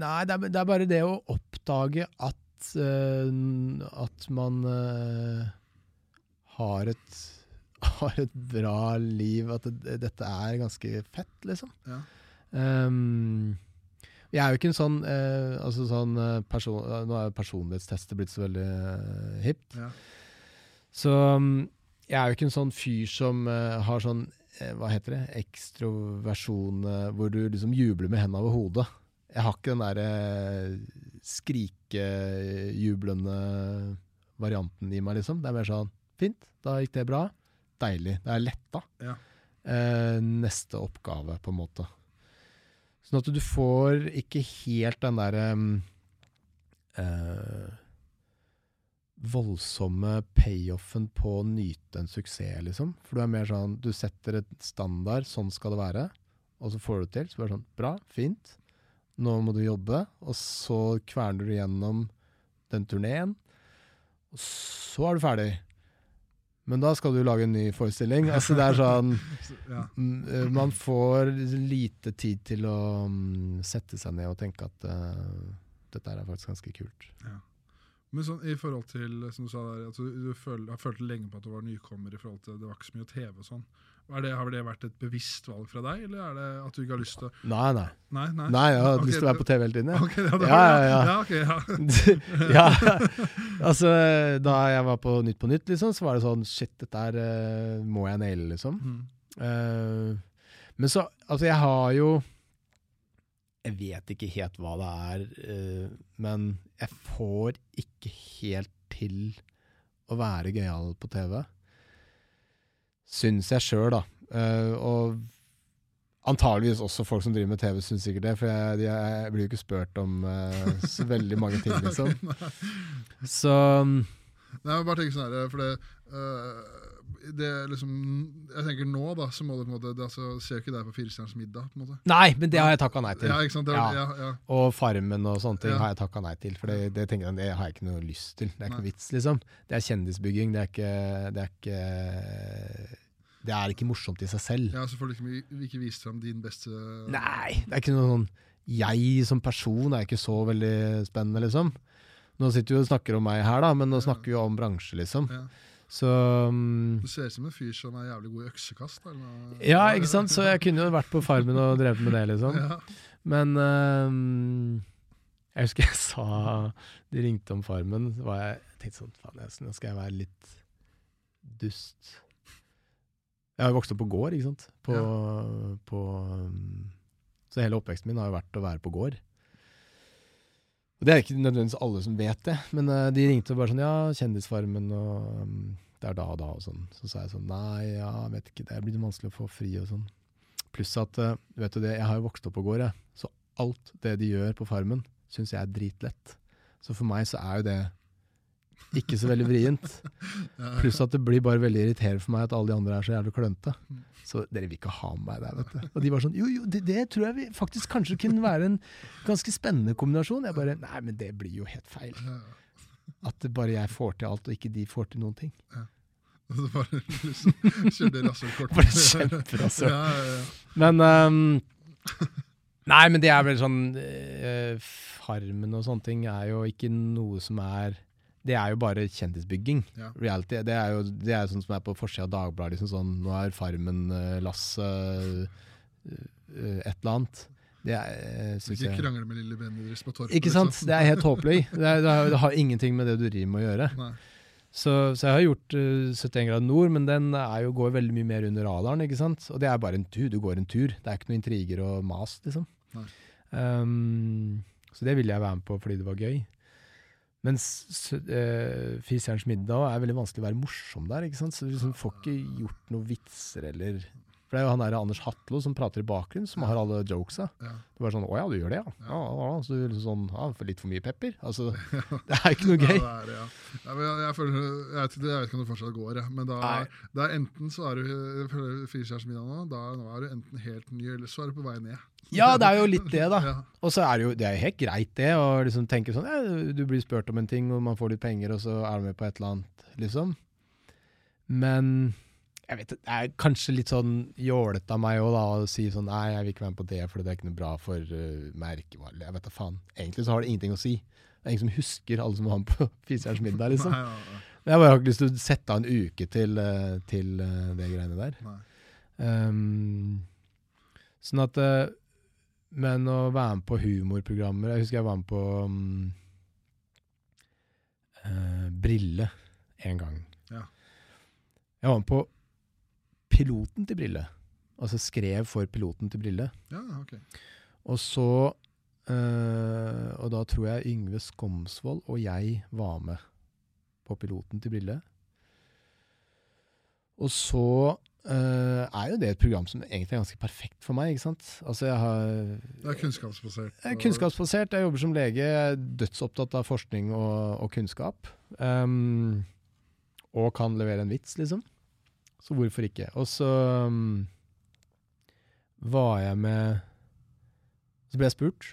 nei, det er, det er bare det å oppdage at, eh, at man eh, har et har et bra liv, at det, dette er ganske fett, liksom. Ja. Um, jeg er jo ikke en sånn, eh, altså sånn eh, person, Nå er jo personlighetstester blitt så veldig eh, hipt. Ja. Så jeg er jo ikke en sånn fyr som eh, har sånn eh, Hva heter det? Ekstroversjon eh, hvor du liksom jubler med hendene over hodet. Jeg har ikke den derre skrikejublende varianten i meg, liksom. Det er mer sånn Fint, da gikk det bra. Deilig. Det er letta. Ja. Eh, neste oppgave, på en måte. Sånn at du får ikke helt den derre eh, voldsomme payoffen på å nyte en suksess, liksom. For du er mer sånn Du setter et standard, sånn skal det være, og så får du det til. Så blir det sånn Bra, fint. Nå må du jobbe. Og så kverner du gjennom den turneen. Og så er du ferdig. Men da skal du lage en ny forestilling. Altså det er sånn ja. Eh, Man får lite tid til å mm, sette seg ned og tenke at uh, dette er faktisk ganske kult. Men sånn, i forhold til, som du sa der, at du, føl, har følt lenge på at du var nykommer i forhold til det var ikke så mye TV og sånn. Er det, har det vært et bevisst valg fra deg, eller er det at du ikke har lyst til å Nei, nei. Nei, nei. Nei, jeg har okay, lyst til å være på TV hele tiden, jeg. Ok, ja, Ja, ja, ja. ja, ok, ja. ja, altså Da jeg var på Nytt på Nytt, liksom, så var det sånn Shit, dette her uh, må jeg naile, liksom. Mm. Uh, men så Altså, jeg har jo Jeg vet ikke helt hva det er, uh, men jeg får ikke helt til å være gøyal på TV. Syns jeg sjøl, da. Uh, og antageligvis også folk som driver med TV, syns sikkert det. For jeg, jeg, jeg blir jo ikke spurt om uh, så veldig mange ting, liksom. Så Nei, men bare tenk sånn her, for det, er liksom Jeg tenker nå, da, så må du på en måte det, altså, Ser jo ikke deg på Firestjerners middag, på en måte. Nei, men det har jeg takka nei til. Ja, ikke sant? Det, er- Ja. ja. Og Farmen og sånne ting har jeg takka nei til. For det, det, tenker jeg, det har jeg ikke noe lyst til. Det er ikke noe vits, liksom. Det er kjendisbygging. Det er ikke, det er ikke Det er ikke morsomt i seg selv. Ja, så får du ikke, ikke vist fram din beste Nei, det er ikke noe sånn Jeg som person er ikke så veldig spennende, liksom. Nå sitter vi og snakker om meg her, da, men nå snakker vi om bransje, liksom. Ja. Så um, Du ser ut som en fyr som er jævlig god i øksekast. Eller. Ja, ikke sant? Så jeg kunne jo vært på Farmen og drevet med det, liksom. Ja. Men um, jeg husker jeg sa De ringte om Farmen. Så var jeg jeg tenkte sånn Faen, nå skal jeg være litt dust. Jeg har jo vokst opp på gård, ikke sant. På, på øhm, Så hele oppveksten min har jo vært å være på gård. Og Det er ikke nødvendigvis alle som vet det, men uh, de ringte og bare sånn Ja, Kjendisfarmen og um, det er da og da og sånn. Så sa jeg sånn Nei, ja, vet ikke, det blir vanskelig å få fri og sånn. Pluss at, uh, vet du det, jeg har jo vokst opp på gård, jeg. Så alt det de gjør på Farmen, syns jeg er dritlett. Så for meg så er jo det ikke så veldig vrient. Pluss at det blir bare veldig irriterende for meg at alle de andre er så jævlig klønete. Så dere vil ikke ha meg der, vet du. Og de var sånn Jo, jo, det, det tror jeg vi faktisk kanskje kunne være en ganske spennende kombinasjon. Jeg bare Nei, men det blir jo helt feil. At bare jeg får til alt, og ikke de får til noen ting. Og så bare liksom kjørte rasselkort. Bare kjemperasshøl. Ja, ja, ja. Men um, Nei, men det er vel sånn eh, Farmen og sånne ting er jo ikke noe som er Det er jo bare kjendisbygging. Ja. Reality. Det er jo det er sånn som er på forsida av Dagbladet. Liksom sånn, nå er Farmen uh, Lasse uh, et eller annet. Det er, eh, Ikke krangle med lille vennen deres på torpet. Ikke sant? liksom. Det er helt håpløy. Det, er- det, har- det har ingenting med det du driver med å gjøre. Så, så jeg har gjort uh, 71 grader nord, men den er jo, går veldig mye mer under radaren. ikke sant? Og det er bare en tur. Du går en tur. Det er ikke noe intriger og mas, liksom. Um, så det ville jeg være med på fordi det var gøy. Mens uh, Fiserens middag er veldig vanskelig å være morsom der. ikke sant? Så du liksom får ikke gjort noen vitser eller For det er jo han der Anders Hatlo som prater i bakgrunnen, som har alle jokesa. Ja. Det var sånn 'Å ja, du gjør det, ja'. ja, ja, ja. Så liksom sånn ja, Litt for mye pepper? Altså, det er ikke noe Ja, gøy. det er det, ja. Ja, jeg, jeg, føler, jeg, jeg vet ikke om det fortsatt går, men da, er, det er enten så er du Firestjerners middag nå, da nå er du enten helt ny, eller så er du på vei ned. Ja, det er jo litt det, da. Ja. Og så er det jo det er helt greit, det, å liksom tenke sånn ja, Du blir spurt om en ting, og man får litt penger, og så er du med på et eller annet, liksom. Men jeg vet, det er kanskje litt sånn jålete av meg også, da, å si sånn Nei, jeg vil ikke være med på det, for det er ikke noe bra for uh, merkevarer. Jeg vet da faen. Egentlig så har det ingenting å si. Det er ingen som husker alle som var med på Fiserens middag, liksom. Nei, ja, ja. Men jeg bare har ikke lyst til å sette av en uke til, uh, til uh, det greiene der. Um, sånn at uh, Men å være med på humorprogrammer Jeg husker jeg var med på um, eh, Brille en gang. Ja. Jeg var med på piloten til Brille. Altså skrev for piloten til Brille. Ja, ok. Og så øh, Og da tror jeg Yngve Skomsvold og jeg var med på piloten til Brille. Og så øh, er jo det et program som egentlig er ganske perfekt for meg. ikke sant? Altså jeg har Det er kunnskapsbasert. jeg er kunnskapsbasert, jeg jobber som lege, jeg er dødsopptatt av forskning og, og kunnskap. Um, og kan levere en vits, liksom. Så hvorfor ikke? Og så um, var jeg med Så ble jeg spurt.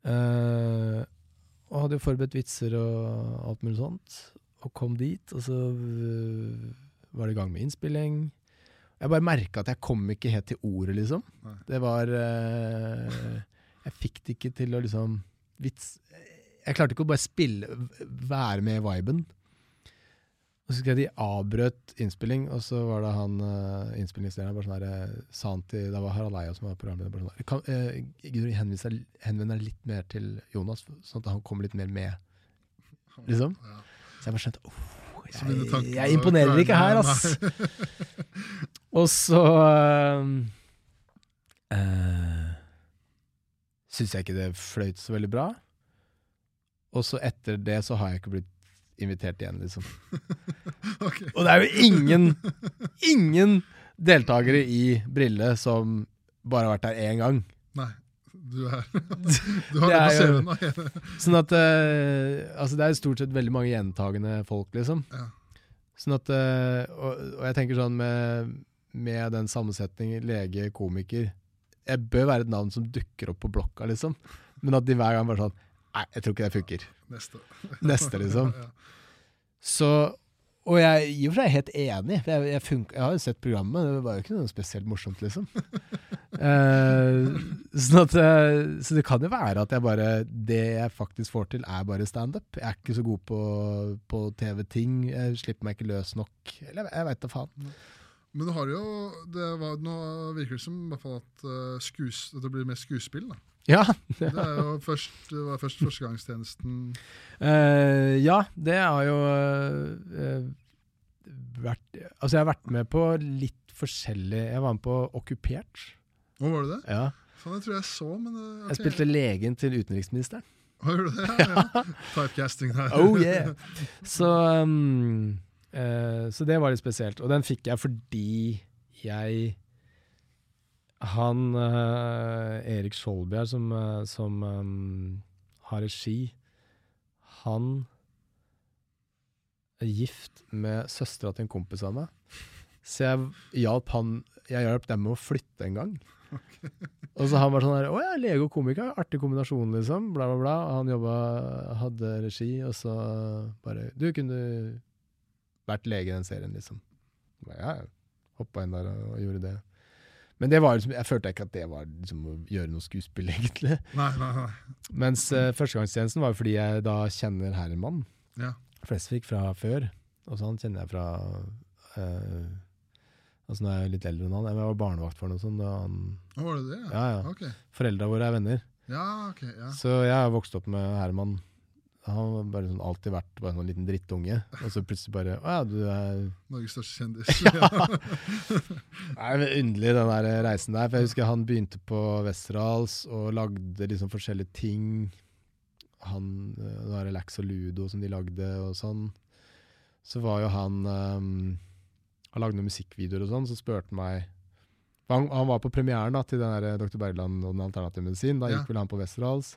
Uh, og hadde jo forberedt vitser og alt mulig sånt. Og kom dit, og så uh, var det i gang med innspilling. Jeg bare merka at jeg kom ikke helt til ordet, liksom. Nei. Det var uh, Jeg fikk det ikke til å liksom vits Jeg klarte ikke å bare spille, være med i viben. Og så husker jeg de avbrøt innspilling, og så var det han uh, innspillingslederen bare sånn her, eh, sa han til, Det var Harald Eia som var programleder. bare sånn, kan, uh, Gudrun, henvend deg- litt mer til Jonas, sånn at han kommer litt mer med. liksom. Ja. Så jeg bare skjønte oh, Så jeg, jeg imponerer ikke her, ass! Og så uh, uh, syns jeg ikke det fløyt så veldig bra. Og så etter det så har jeg ikke blitt invitert igjen, liksom. okay. Og det er jo ingen, ingen deltakere i Brille som bare har vært der én gang. Nei, du er Du har Det det på CV-en. Sånn at uh, Altså, det er stort sett veldig mange gjentagende folk, liksom. Ja. Sånn at uh, og, og jeg tenker sånn med, med den sammensetningen lege, komiker Jeg bør være et navn som dukker opp på blokka, liksom. Men at de hver gang bare sånn Nei, jeg tror ikke det funker. Neste. Neste, liksom. Så og jeg er i og for seg helt enig, for jeg, jeg, funker, jeg har jo sett programmet, det var jo ikke noe spesielt morsomt, liksom. uh, sånn at, eh, så det kan jo være at jeg bare Det jeg faktisk får til, er bare standup. Jeg er ikke så god på, på TV-ting. Jeg slipper meg ikke løs nok. Eller jeg, veit da faen. Men du har jo det var, Nå virker det som i hvert fall at uh, skues, det blir mer skuespill. da. Ja, Det er jo først, det var først førstegangstjenesten uh, ja, det har jo uh, vært Altså, jeg har vært med på litt forskjellig Jeg var med på Okkupert. Å, var det det? Ja. Faen, jeg tror jeg så, men uh, Jeg spilte legen til utenriksministeren. Gjorde du det? Ja, ja. Typecasting der. Oh yeah! Så, um, uh, så det var litt spesielt. Og den fikk jeg fordi jeg Han eh, Erik Skjoldbjerg, som, eh, som um, har regi, han er gift med søstera til en kompis av meg. Så jeg hjalp han Jeg hjalp dem med å flytte en gang. Og så han var sånn her Å ja, lege og komiker, artig kombinasjon, liksom. Bla, bla, bla. Han jobba, hadde regi, og så bare Du kunne vært lege i den serien, liksom. Jeg Ja, hoppa inn der og, og gjorde det. Men det var liksom, jeg følte ikke at det var liksom å gjøre noe skuespill, egentlig. Nei, nei, nei. Mens uh, førstegangstjenesten var jo fordi jeg da kjenner Herman Ja. Flesvig fra før. Og så han kjenner jeg fra uh, Altså nå er jeg litt eldre enn han. Jeg var barnevakt for noe sånt. Da han, var det det? ja, ja. Okay. Foreldra våre er venner. Ja, ok. Ja. Så jeg har vokst opp med Herman. Han har bare sånn, alltid vært bare en sånn liten drittunge. Og så plutselig bare Å ja, du er Norges største kjendis. ja. Det er underlig, den der reisen der. For jeg husker han begynte på Westerdals og lagde liksom forskjellige ting. Han, eh, Det var Relax og Ludo som de lagde og sånn. Så var jo han um, Han lagde noen musikkvideoer og sånn, så spurte han meg han, han var på premieren da, til den der Dr. Bergland og den alternative medisin. Da Ja. gikk vel han på Westerdals.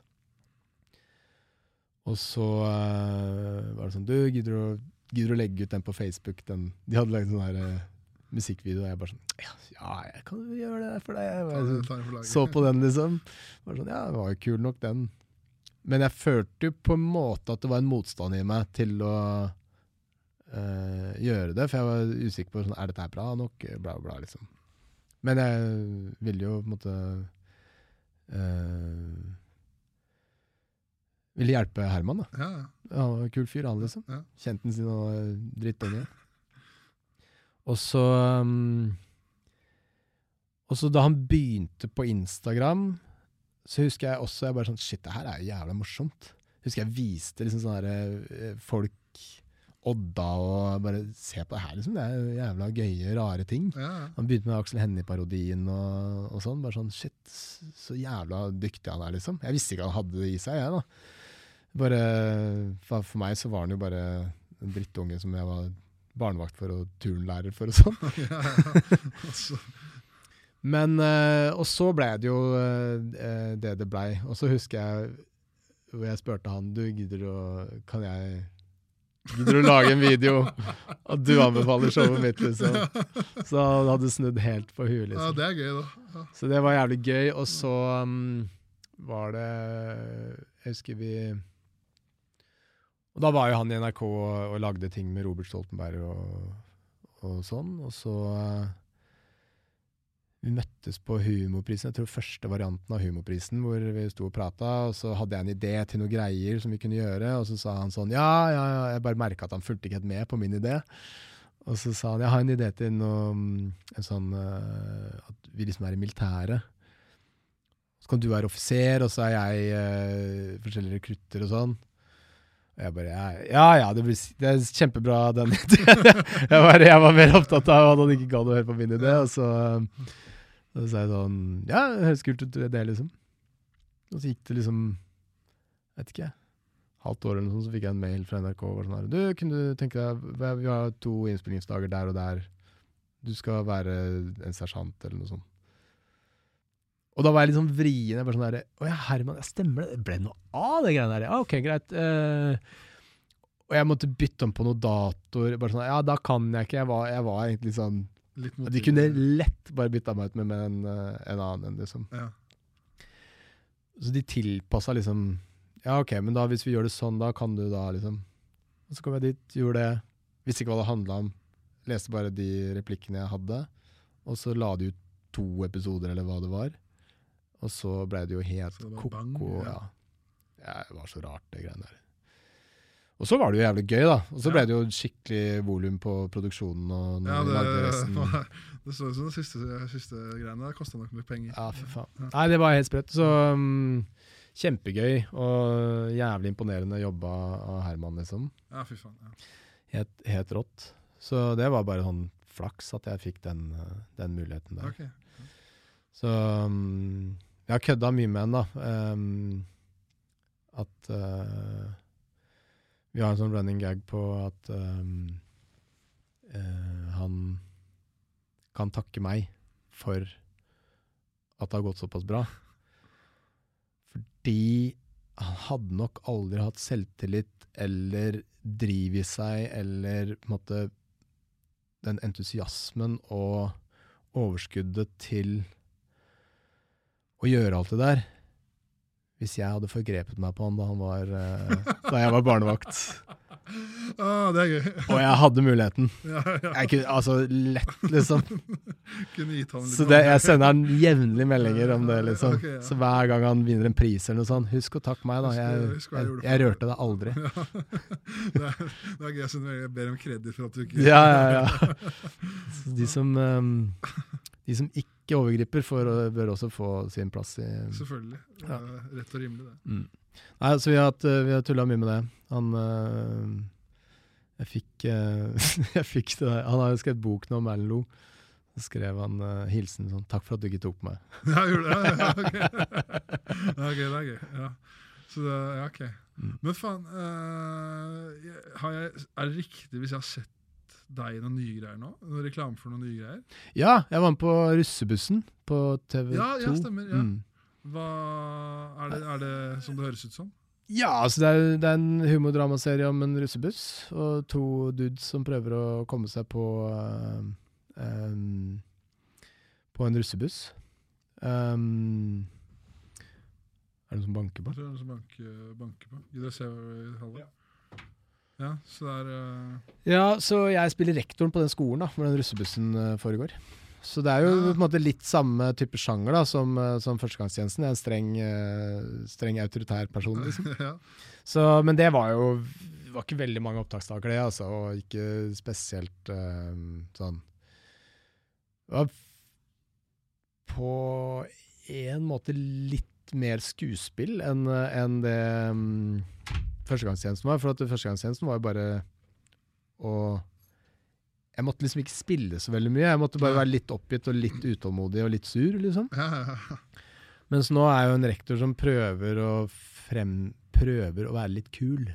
Og så uh, var det sånn Du, gidder du, å- legge ut den på Facebook? Den, de hadde lagd sånn her eh, musikkvideo, og jeg bare sånn ja, ja, jeg kan jo gjøre det for deg. Bare sånn, så på den, liksom. Bare sånn, ja, det var jo kul nok, den. Men jeg følte jo på en måte at det var en motstand i meg til å uh, gjøre det, for jeg var usikker på sånn, er dette her bra nok, bla, bla, liksom. Men jeg ville jo på en måte Ville hjelpe Herman, da. Ja, ja. Kul fyr, han, liksom. Ja. Kjente han sin og eh, drittunge. Og så um, Og så da han begynte på Instagram, så husker jeg også jeg bare sånn Shit, det her er jo jævla morsomt. Husker jeg viste liksom sånne eh, folk Odda og bare Se på det her, liksom. Det er jo jævla gøye, rare ting. Ja. Han begynte med Aksel Hennie-parodien og, og sånn. Bare sånn shit, så jævla dyktig han er, liksom. Jeg visste ikke han hadde det i seg, jeg, da. Bare, for, meg så var han jo bare en drittunge som jeg var barnevakt for og turnlærer for og sånn. ja, ja. Altså, Men, eh, og så ble det jo eh, det det blei. Og så husker jeg hvor jeg spurte han du gidder å Kan jeg Gidder du å lage en video og du anbefaler showet mitt, liksom? Så han hadde snudd helt på huet, liksom. ja, det er gøy, da. Ja. Så det var jævlig gøy. Og så um, var det Jeg husker vi Og da var jo han i NRK og, og lagde ting med Robert Stoltenberg og, og sånn. Og så uh, Vi møttes på Humorprisen, jeg tror første varianten av Humorprisen, hvor vi sto og prata. Og så hadde jeg en idé til noen greier som vi kunne gjøre, og så sa han sånn Ja, ja, ja. Jeg bare merka at han fulgte ikke helt med på min idé. Og så sa han jeg har en idé til noe mm, en sånn uh, At vi liksom er i militæret. Så kan du være offiser, og så er jeg uh, forskjellige rekrutter og sånn. Og jeg bare Ja, ja, det, blir, det er kjempebra, den jeg, var, jeg var mer opptatt av at han ikke gadd å høre på min idé. Og så, sa jeg sånn Ja, det høres kult ut, det, liksom. Og så gikk det liksom Vet ikke, halvt år eller noe sånt, så fikk jeg en mail fra NRK. Og sånn du, kunne du tenke deg Vi har to innspillingsdager der og der. Du skal være en sersjant, eller noe sånt. Og da var jeg litt sånn vrien. Jeg bare sånn der, Å ja, Herman, ja, stemmer det? Det ble noe av det greiene der? Ja, ok, greit. Uh, og jeg måtte bytte om på noen datoer. Bare sånn, ja, da kan jeg ikke. Jeg var, jeg var egentlig sånn De kunne lett bare bytta meg ut med, med en, eh, en annen enn liksom. ja. Så de tilpassa liksom Ja, ok, men da hvis vi gjør det sånn, da kan du da liksom Og så kom jeg dit, gjorde det. Visste ikke hva det handla om. Leste bare de replikkene jeg hadde. Og så la de ut to episoder, eller hva det var. Og så ble det jo helt det var ko-ko. bang, Ja. ja. ja, det var så rart, det greiene der. Og så var det jo jævlig gøy, da. Og så Ja. ble det jo skikkelig volum på produksjonen. Og Ja, det, resten. det så ut som de siste, siste greiene. Det kosta nok mye penger. Ja, for faen. Nei, det var helt sprøtt. Så um, kjempegøy og jævlig imponerende jobba av Herman, liksom. Ja, fy faen. Ja. Helt, helt rått. Så det var bare sånn flaks at jeg fikk den, den muligheten der. Okay. Så um, jeg har kødda mye med henne, da. Um, at uh, Vi har en sånn running gag på at um, uh, han kan takke meg for at det har gått såpass bra. Fordi han hadde nok aldri hatt selvtillit eller driv i seg, eller på en måte den entusiasmen og overskuddet til å gjøre alt det der. Hvis jeg hadde forgrepet meg på han da, han var, eh, da jeg var barnevakt, Ah, det er gøy. og jeg hadde muligheten Ja, ja. jeg kunne, Altså, lett, liksom. Så det, jeg sender han jevnlig meldinger om det, liksom. Okay, ja. Så hver gang han vinner en pris eller noe sånt, husk å takke meg, da. Jeg, jeg jeg, rørte deg aldri. det, er, det er gøy jeg jeg ber om kreditt for at du ikke Ja, ja, ja. De som, um, de som ikke overgriper, for, bør også få sin plass i Selvfølgelig. Ja. Rett og rimelig, det. Mm. Nei, så vi har, hatt, eh, vi har tulla mye med det. Han øh, Jeg fikk øh, Jeg fikk det der. Han har jo skrevet bok nå om Erlend Lo. Så skrev han uh, hilsen sånn 'Takk for at du ikke tok meg'. Ja, gjorde det? Ja, ok. Ja, ok, det er gøy. Ja. Så det, ja, ok. Mm. Men faen, har jeg, er det riktig hvis jeg har sett deg i noen nye greier nå? Noen reklame for noen nye greier? Ja, jeg var med på Russebussen på TV2. Ja, ja, stemmer, ja. Mm. Hva er det, er det som det høres ut som? Ja, altså det er, det er en humordramaserie om en russebuss, og to dudes som prøver å komme seg på uh, um, På en russebuss. Um, er det noen som banker på? Jeg tror det er noen som banker, banker på. Gidder du se Halvor? Ja, så det er uh... Ja, så jeg spiller rektoren på den skolen da, hvor den russebussen øh, foregår. Så det er jo Ja. på en måte litt samme type sjanger da, som, øh, som førstegangstjenesten. En streng, streng autoritær person, liksom. ja. Så, men det var jo det var ikke veldig mange opptaksdager, det, altså, og ikke spesielt uh, sånn Det var på en måte litt mer skuespill enn en det um, førstegangstjenesten var. For at førstegangstjenesten var jo bare å Jeg måtte liksom ikke spille så veldig mye. Jeg måtte bare være litt oppgitt og litt utålmodig og litt sur, liksom. Mens nå er jeg jo en rektor som prøver å frem Prøver å være litt kul.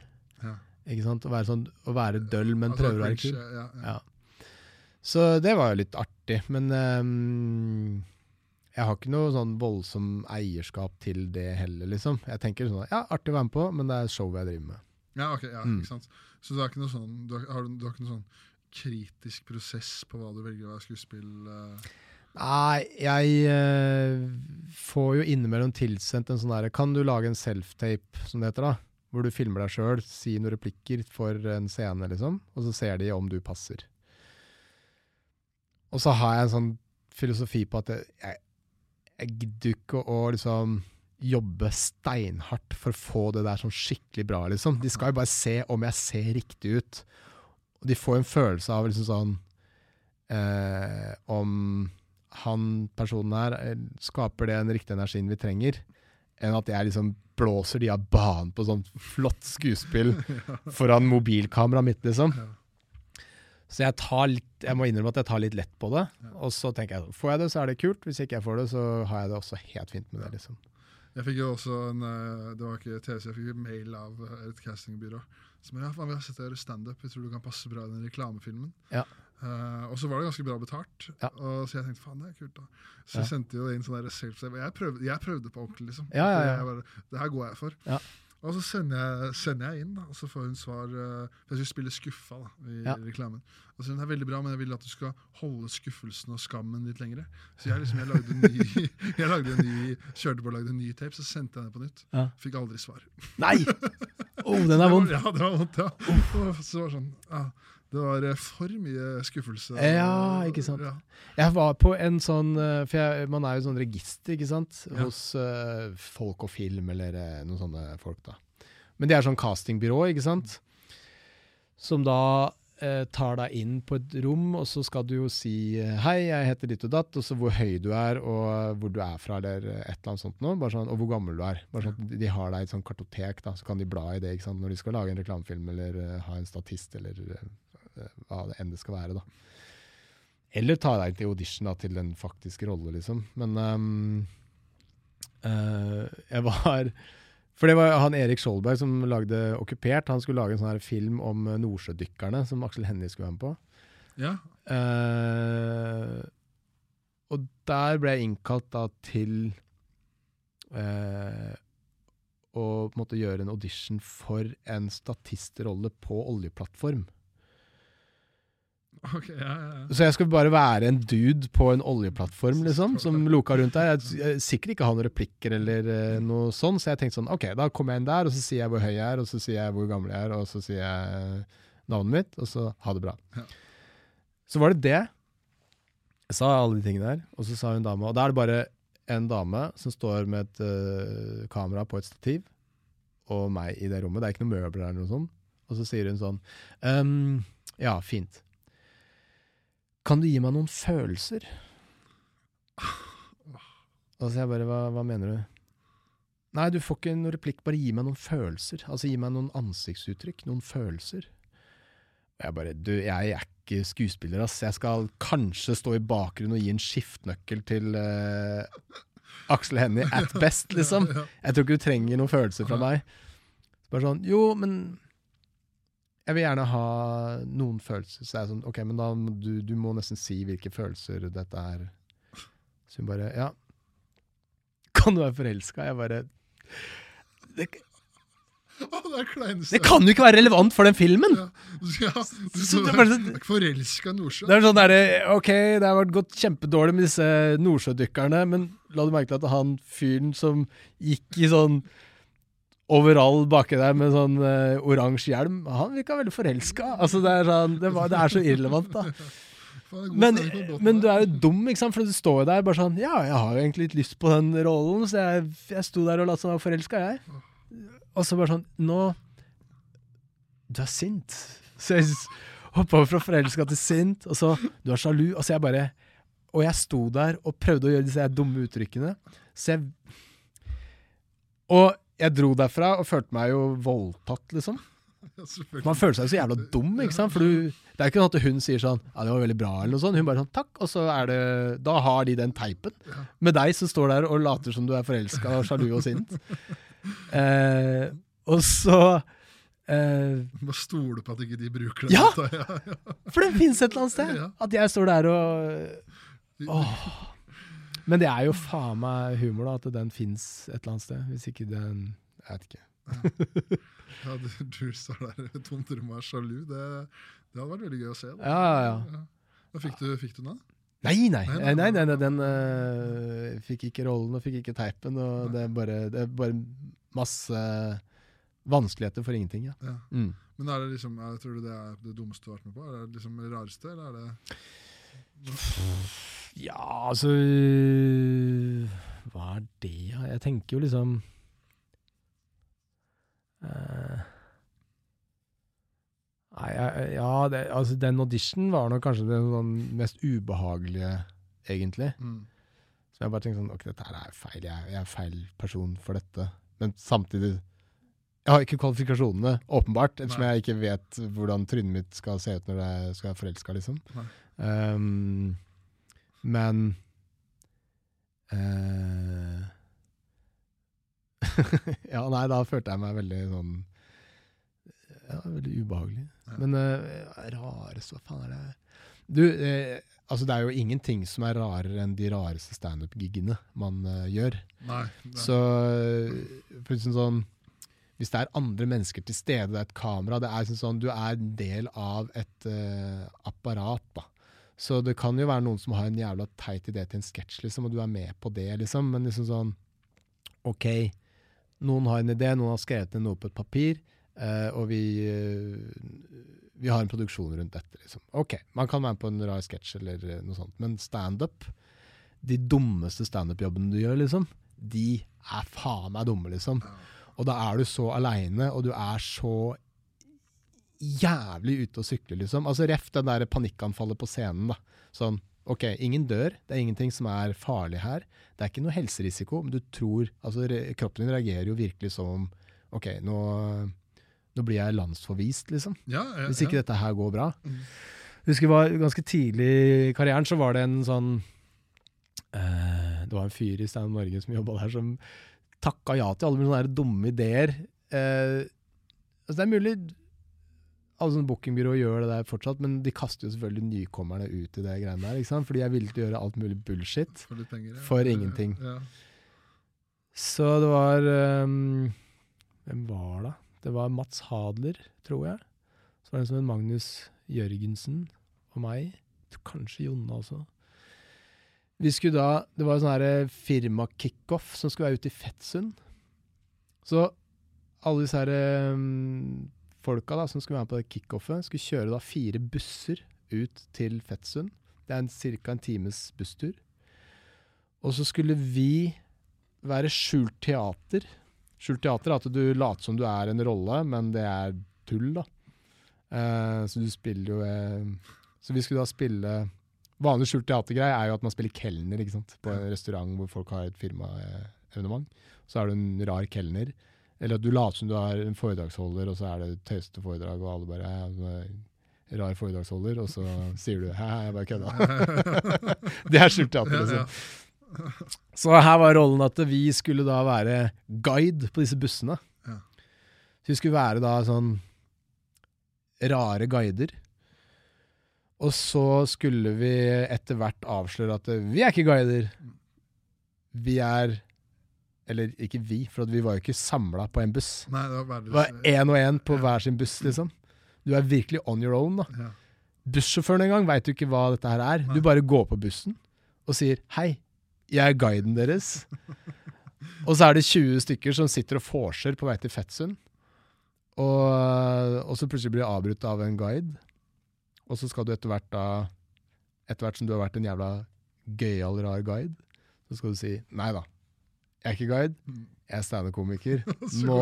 Ja. Ikke sant? Å være, sånn, å være døll, men Altså, prøver å være kul. Ja, ja. Så det var jo litt artig. Men ehm, jeg har ikke noe sånn voldsom eierskap til det heller, liksom. Jeg tenker sånn ja, artig å være med på, men det er showet jeg driver med. Ja, ok, ja, Mm. ikke sant. Så du har ikke noe sånn Du har, har, du, har ikke noe sånn kritisk prosess på hva du velger å være skuespill? Uh... Nei, jeg uh, får jo innimellom tilsendt en sånn derre Kan du lage en self-tape, som det heter, da? Hvor du filmer deg sjøl, si noen replikker for en scene, liksom. Og så ser de om du passer. Og så har jeg en sånn filosofi på at jeg, jeg, jeg gidder ikke å liksom jobbe steinhardt for å få det der sånn skikkelig bra, liksom. De skal jo bare se om jeg ser riktig ut. Og de får en følelse av liksom sånn eh, Om han personen her eh, skaper det den riktige energien vi trenger, enn at jeg liksom blåser de av banen på sånn flott skuespill foran mobilkameraet mitt, liksom. Så jeg litt Jeg må innrømme at jeg tar litt lett på det. Og så tenker jeg får jeg det, så er det kult. Hvis ikke jeg får det, så har jeg det også helt fint med det, liksom. Jeg fikk jo også en eh, Det var ikke TV, jeg fikk mail av eh, et castingbyrå. Som ja, vi har sett deg gjøre standup, jeg tror du kan passe bra i den reklamefilmen. Ja. Uh, og så var det ganske bra betalt, Ja. og så jeg tenkte faen, det er kult. da Så Ja. jeg sendte jo inn sånn self-save. Jeg, jeg prøvde på ordentlig, liksom. Ja, ja, ja. Bare, det her går jeg for. Ja. Og så sender jeg, sender jeg inn, da, og så får hun svar uh, For jeg skulle spille skuffa da, i Ja. reklamen. Og så den hun er veldig bra, men jeg vil at du skal holde skuffelsen og skammen litt lengre. Så jeg, liksom, jeg lagde en ny, jeg lagde en ny kjørte på og lagde en ny tape, så sendte jeg den på nytt. Ja. Fikk aldri svar. Nei! Oh, den er vond. Ja, det var vondt, ja. Og så var sånn, ja. Det var eh, for mye skuffelse. Ja, ikke sant. Ja. Jeg var på en sånn eh, For jeg, man er jo sånn register, ikke sant? Ja. Hos eh, Folk og Film, eller noen sånne folk, da. Men det er sånn castingbyrå, ikke sant? Som da uh, tar deg inn på et rom, og så skal du jo si Hei, jeg heter ditt og datt, og så hvor høy du er, og hvor du er fra, eller et eller annet sånt noe. Bare sånn, og hvor gammel du er. Bare sånn De har deg i et sånt kartotek, da, så kan de bla i det ikke sant? når de skal lage en reklamefilm, eller uh, ha en statist, eller hva det enn det skal være, da. Eller ta deg til audition da, til den faktiske rolle, liksom. Men um, uh, jeg var For det var han Erik Skjoldberg som lagde Okkupert. Han skulle lage en sånn her film om nordsjødykkerne som Aksel Hennie skulle være med på. ja. Uh, og der ble jeg innkalt da til eh, å på en måte gjøre en audition for en statistrolle på oljeplattform. Ok, ja, ja. Så jeg skal bare være en dude på en oljeplattform, liksom, som loka rundt der. Jeg, jeg sikkert ikke ha noen replikker eller uh, noe sånn, så jeg tenkte sånn, ok, da kommer jeg inn der, og så sier jeg hvor høy jeg er, og så sier jeg hvor gammel jeg er, og så sier jeg navnet mitt, og så ha det bra. Ja. Så var det det. Jeg sa alle de tingene der, og så sa hun dame, og da er det bare en dame som står med et uh, kamera på et stativ, og meg i det rommet. Det er ikke noe møbler eller noe sånt. Og så sier hun sånn, um, ja, fint. Kan du gi meg noen følelser? Altså, jeg bare, hva, hva mener du? Nei, du får ikke noen replikk, bare gi meg noen følelser. Altså gi meg noen ansiktsuttrykk, noen følelser. Jeg bare, du, jeg er ikke skuespiller, ass. Jeg skal kanskje stå i bakgrunnen og gi en skiftnøkkel til uh, Aksel Hennie at best, liksom. Jeg tror ikke du trenger noen følelser fra meg. Bare sånn, jo, men jeg vil gjerne ha noen følelser. Så jeg er sånn, ok, men da må du, du må nesten si hvilke følelser dette er. Så hun bare, ja. Kan du være forelska? Jeg bare det, det det kan jo ikke være relevant for den filmen! Ja, ja, du, Så det bare sånn- forelska Nordsjø. Det er sånn der, Ok, det har vært gått kjempedårlig med disse nordsjødykkerne, men la du merke til at han fyren som gikk i sånn overall baki der med sånn uh, oransje hjelm, han virka veldig forelska. Altså, det, er sånn, det, var, det er så irrelevant, da. Men, men du er jo dum, ikke sant? for du står jo der bare sånn Ja, jeg har jo egentlig litt lyst på den rollen, så jeg, jeg sto der og lot som jeg var forelska, jeg. Og så bare sånn Nå Du er sint. Så jeg hoppa over fra forelska til sint, og så Du er sjalu. Og så jeg bare Og jeg sto der og prøvde å gjøre disse dumme uttrykkene. Så jeg Og jeg dro derfra og følte meg jo voldtatt, liksom. Man føler seg jo så jævla dum, ikke sant? For du, det er ikke sånn at hun sier sånn Ja, det var veldig bra, eller noe sånt. Hun bare sånn Takk. Og så er det Da har de den teipen med deg som står der og later som du er forelska og sjalu og sint. Eh, og så eh, må stole på at ikke de bruker det. Ja. For det fins et eller annet sted! At jeg står der og Åh. Men det er jo faen meg humor, da, at den fins et eller annet sted. Hvis ikke den Jeg vet ikke. Ja, du, du står der i tomt rom og er sjalu. Det, det hadde vært veldig gøy å se. Da. Ja, ja, ja. Fikk du, fikk du den? Nei, nei. Nei, nei, nei, nei, nei den uh, fikk ikke rollen og fikk ikke teipen. Og det er, bare, det er bare masse vanskeligheter for ingenting. Ja. Ja. Mm. Men er det liksom, er, Tror du det er det dummeste du har vært med på? Er det liksom det rareste, eller er det Ja, altså Hva er det? Jeg tenker jo liksom uh, Nei, ja, det, altså den auditionen var nok kanskje den sånn mest ubehagelige, egentlig. mm. Så jeg bare tenkte sånn Ok, dette her er feil. Jeg, jeg er feil person for dette. Men samtidig Jeg har ikke kvalifikasjonene, åpenbart, ettersom Nei. jeg ikke vet hvordan trynet mitt skal se ut når jeg skal være forelska, liksom. Um, men eh, Ja, nei, da følte jeg meg veldig sånn Ja, veldig ubehagelig. Ja. Men eh, rarest, hva faen er det Du, eh, altså det er jo ingenting som er rarere enn de rareste standup-gigene man eh, gjør. Nei. nei. Så eh, plutselig sånn Hvis det er andre mennesker til stede, det er et kamera det er sånn, sånn, Du er en del av et uh, apparat, da. Så det kan jo være noen som har en jævla teit idé til en sketsj, liksom, og du er med på det, liksom. Men liksom sånn OK, noen har en idé, noen har skrevet ned noe på et papir, eh, og vi, eh, vi har en produksjon rundt dette. liksom. Ok, man kan være med på en rar sketsj eller eh, noe sånt, men standup, de dummeste standup-jobbene du gjør, liksom, de er faen meg dumme, liksom. Og da er du så aleine, og du er så jævlig ute å sykle, liksom. Altså Ref det der panikkanfallet på scenen. da. Sånn, ok, ingen dør, det er ingenting som er farlig her. Det er ikke noe helserisiko, men du tror altså Kroppen din reagerer jo virkelig som om Ok, nå, nå blir jeg landsforvist, liksom. Ja, ja, Hvis ikke ja. dette her går bra. Mm. Husker jeg var Ganske tidlig i karrieren så var det en sånn uh, Det var en fyr i Stein Norge som jobba der, som takka ja til alle mine sånne dumme ideer. Uh, altså det er mulig alle sånne bookingbyråer gjør det der fortsatt, men de kaster jo selvfølgelig nykommerne ut i det greiene der. ikke sant? Fordi jeg ville til å gjøre alt mulig bullshit. For penger. ja. For ingenting. Ja. Så det var um, Hvem var det? Det var Mats Hadler, tror jeg. Så var det en som het Magnus Jørgensen og meg. Kanskje Jonna også. Vi skulle da, Det var en sånn her firmakickoff som skulle være ute i Fettsund. Så alle disse her ehm, folka da, som skulle være med på det kickoffet, skulle kjøre da fire busser ut til Fettsund. Det er en, ca. en times busstur. Og så skulle vi være skjult teater. Skjult teater er at du later som du er en rolle, men det er tull, da. Eh, så du spiller jo eh, Så vi skulle da spille Vanlig skjult teatergreie er jo at man spiller kelner ikke sant? på en restaurant hvor folk har et firmaevenement. Så er du en rar kelner. Eller at du later som du er en foredragsholder, og så er det tøyste foredrag, og alle bare «Ja, du er Rar foredragsholder, og så sier du 'hæ, jeg bare kødda'. det er skjult teater, Ja, liksom. Så her var rollen at vi skulle da være guide på disse bussene. Så vi skulle være da sånn rare guider. Og så skulle vi etter hvert avsløre at vi er ikke guider. Vi er Eller ikke vi, for vi var jo ikke samla på en buss. Nei, det var Det var én og én på hver sin buss, liksom. Du er virkelig on your own, da. ja. Bussjåføren en gang veit jo ikke hva dette her er. Nei. Du bare går på bussen og sier 'hei, jeg er guiden deres'. og så er det 20 stykker som sitter og vorser på vei til Fettsund. Og, og så plutselig blir du avbrutt av en guide. Og så skal du etter hvert da Etter hvert som du har vært en jævla gøyal, rar guide, så skal du si 'nei da, jeg er ikke guide, jeg er standup-komiker'. Nå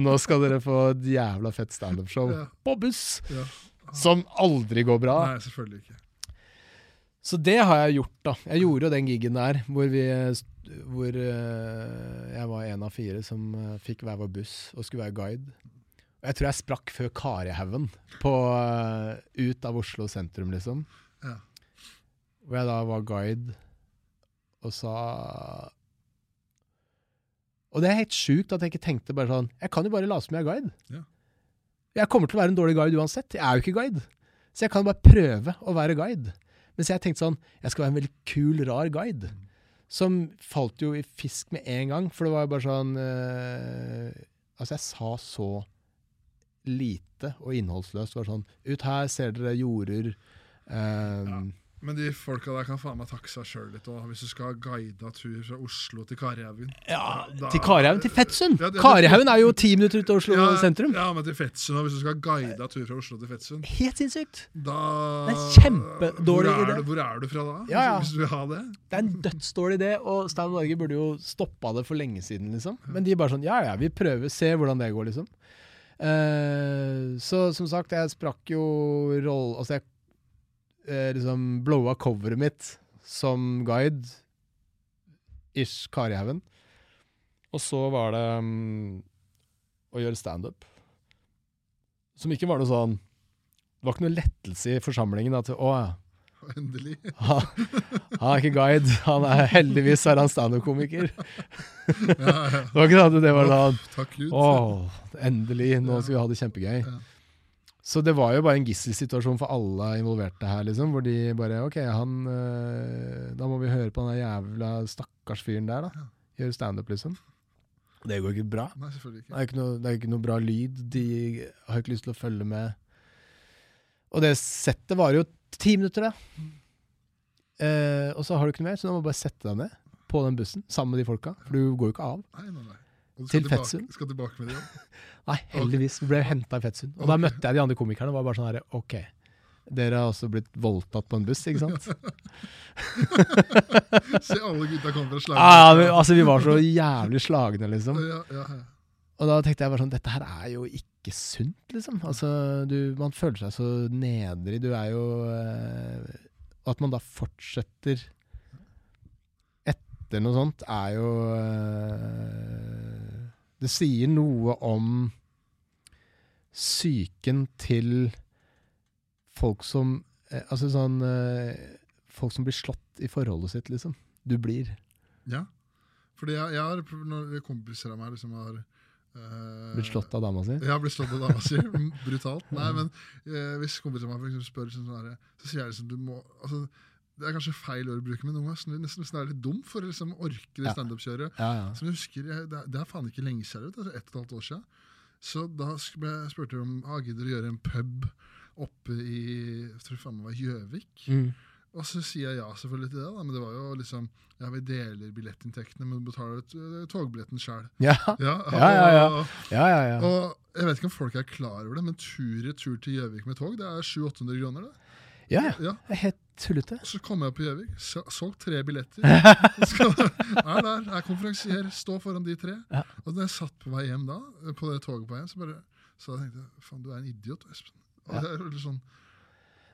nå skal dere få et jævla fett standup-show Ja. på buss! Ja. Som aldri går bra. Nei, selvfølgelig ikke. Så det har jeg gjort, da. Jeg gjorde jo den gigen der hvor, vi, hvor eh, jeg var en av fire som eh, fikk hver vår buss og skulle være guide. Og jeg tror jeg sprakk før Karihaugen på, eh, ut av Oslo sentrum, liksom. Ja. Hvor jeg da var guide og sa Og det er helt sjukt at jeg ikke tenkte bare sånn Jeg kan jo bare late som jeg er guide. Ja. Jeg kommer til å være en dårlig guide uansett. Jeg er jo ikke guide. Så jeg kan bare prøve å være guide. Mens jeg tenkte sånn Jeg skal være en veldig kul, rar guide. Som falt jo i fisk med en gang, for det var jo bare sånn øh, Altså, jeg sa så lite og innholdsløst. Det var sånn Ut her ser dere jorder. Ja. Men de folka der kan faen meg takke seg sjøl litt òg, hvis du skal ha guida tur fra Oslo til Karihaugen. Ja, Da- til Karihaugen. Til Fettsund! Ja, Karihaugen er jo ti minutter ut av Oslo sentrum. Ja, men til Fettsund, og hvis du skal ha guida tur fra Oslo til Fettsund, Helt sinnssykt! da Det er kjempedårlig hvor er, idé. du, hvor er du fra da? Ja, ja. Hvis, hvis du vil ha det? Det er en dødsdårlig idé, og Stein Norge burde jo stoppa det for lenge siden, liksom. Men de er bare sånn ja ja, vi prøver, se hvordan det går, liksom. Uh, så som sagt, jeg sprakk jo roll... Altså, jeg eh, liksom blowa coveret mitt som guide. Ish Karihaugen. Og så var det um, å gjøre standup. Som ikke var noe sånn Det var ikke noe lettelse i forsamlingen. At, å Endelig. han, han er ikke guide. Han er heldigvis er han standup-komiker. Ja, ja. Det var ikke det, at det var sånn Takk Gud. Åh, endelig, nå skal vi ha det kjempegøy. Ja. Så det var jo bare en gisselsituasjon for alle involverte her, liksom. Hvor de bare OK, han øh, Da må vi høre på den jævla stakkars fyren der, da. Gjøre standup, liksom. Det går ikke bra. Nei, selvfølgelig Det ikke. er ikke noe, det er ikke noe bra lyd. De har ikke lyst til å følge med. Og det settet varer jo ti minutter, da. Eh, og så har du ikke noe mer, så da må du bare sette deg ned på den bussen sammen med de folka. For du går jo ikke av. Nei, nei, nei. Til tilbake- Fetsund? Skal tilbake med det igjen? Nei, heldigvis. Vi ble henta i Fetsund. Og da møtte jeg de andre komikerne og var bare sånn herre OK, dere har også blitt voldtatt på en buss, ikke sant? Se alle gutta komme fra ah, vi, slaget. altså, vi var så jævlig slagne, liksom. ja, ja, ja. Og da tenkte jeg bare sånn Dette her er jo ikke sunt, liksom. Altså, du, man føler seg så nedrig. Du er jo eh, At man da fortsetter etter noe sånt, er jo eh, Det sier noe om psyken til folk som eh, Altså sånn eh, Folk som blir slått i forholdet sitt, liksom. Du blir. ja. Fordi jeg, jeg har, når kompiser av meg liksom har Uh, Blitt slått av dama si. Ja, blitt slått av dama si. Brutalt. Nei, men uh, hvis kompiser av meg for spør, sånn, sånn så sier jeg liksom du må altså, Det er kanskje feil ord å bruke, men noen ganger nesten, nesten, er litt dum for å liksom, orke det standup-kjøret. Ja, ja. Som jeg husker, jeg, det, er- det er faen ikke lenge siden, altså ett og et halvt år siden. Så da spurte jeg om ah, gidder å gjøre en pub oppe i jeg tror faen meg var Gjøvik. Mm. Og så sier jeg ja selvfølgelig til det, da, men det var jo liksom Ja, vi deler billettinntektene, men betaler uh, togbilletten sjøl. Ja. Ja, Ja, ja, ja. Og, ja, ja, ja. og jeg vet ikke om folk er klar over det, men tur-retur til Gjøvik med tog, det er 700-800 kroner. det. Ja, ja. Ja. Det er helt tullete. Så kom jeg på Gjøvik, så- solgt tre billetter. Skal, er der, er konferansier, stå foran de tre. Ja. Og da jeg satt på vei hjem da, på det toget på hjem, så bare så jeg tenkte jeg, faen, du er en idiot, Espen. Og Ja. det er veldig sånn,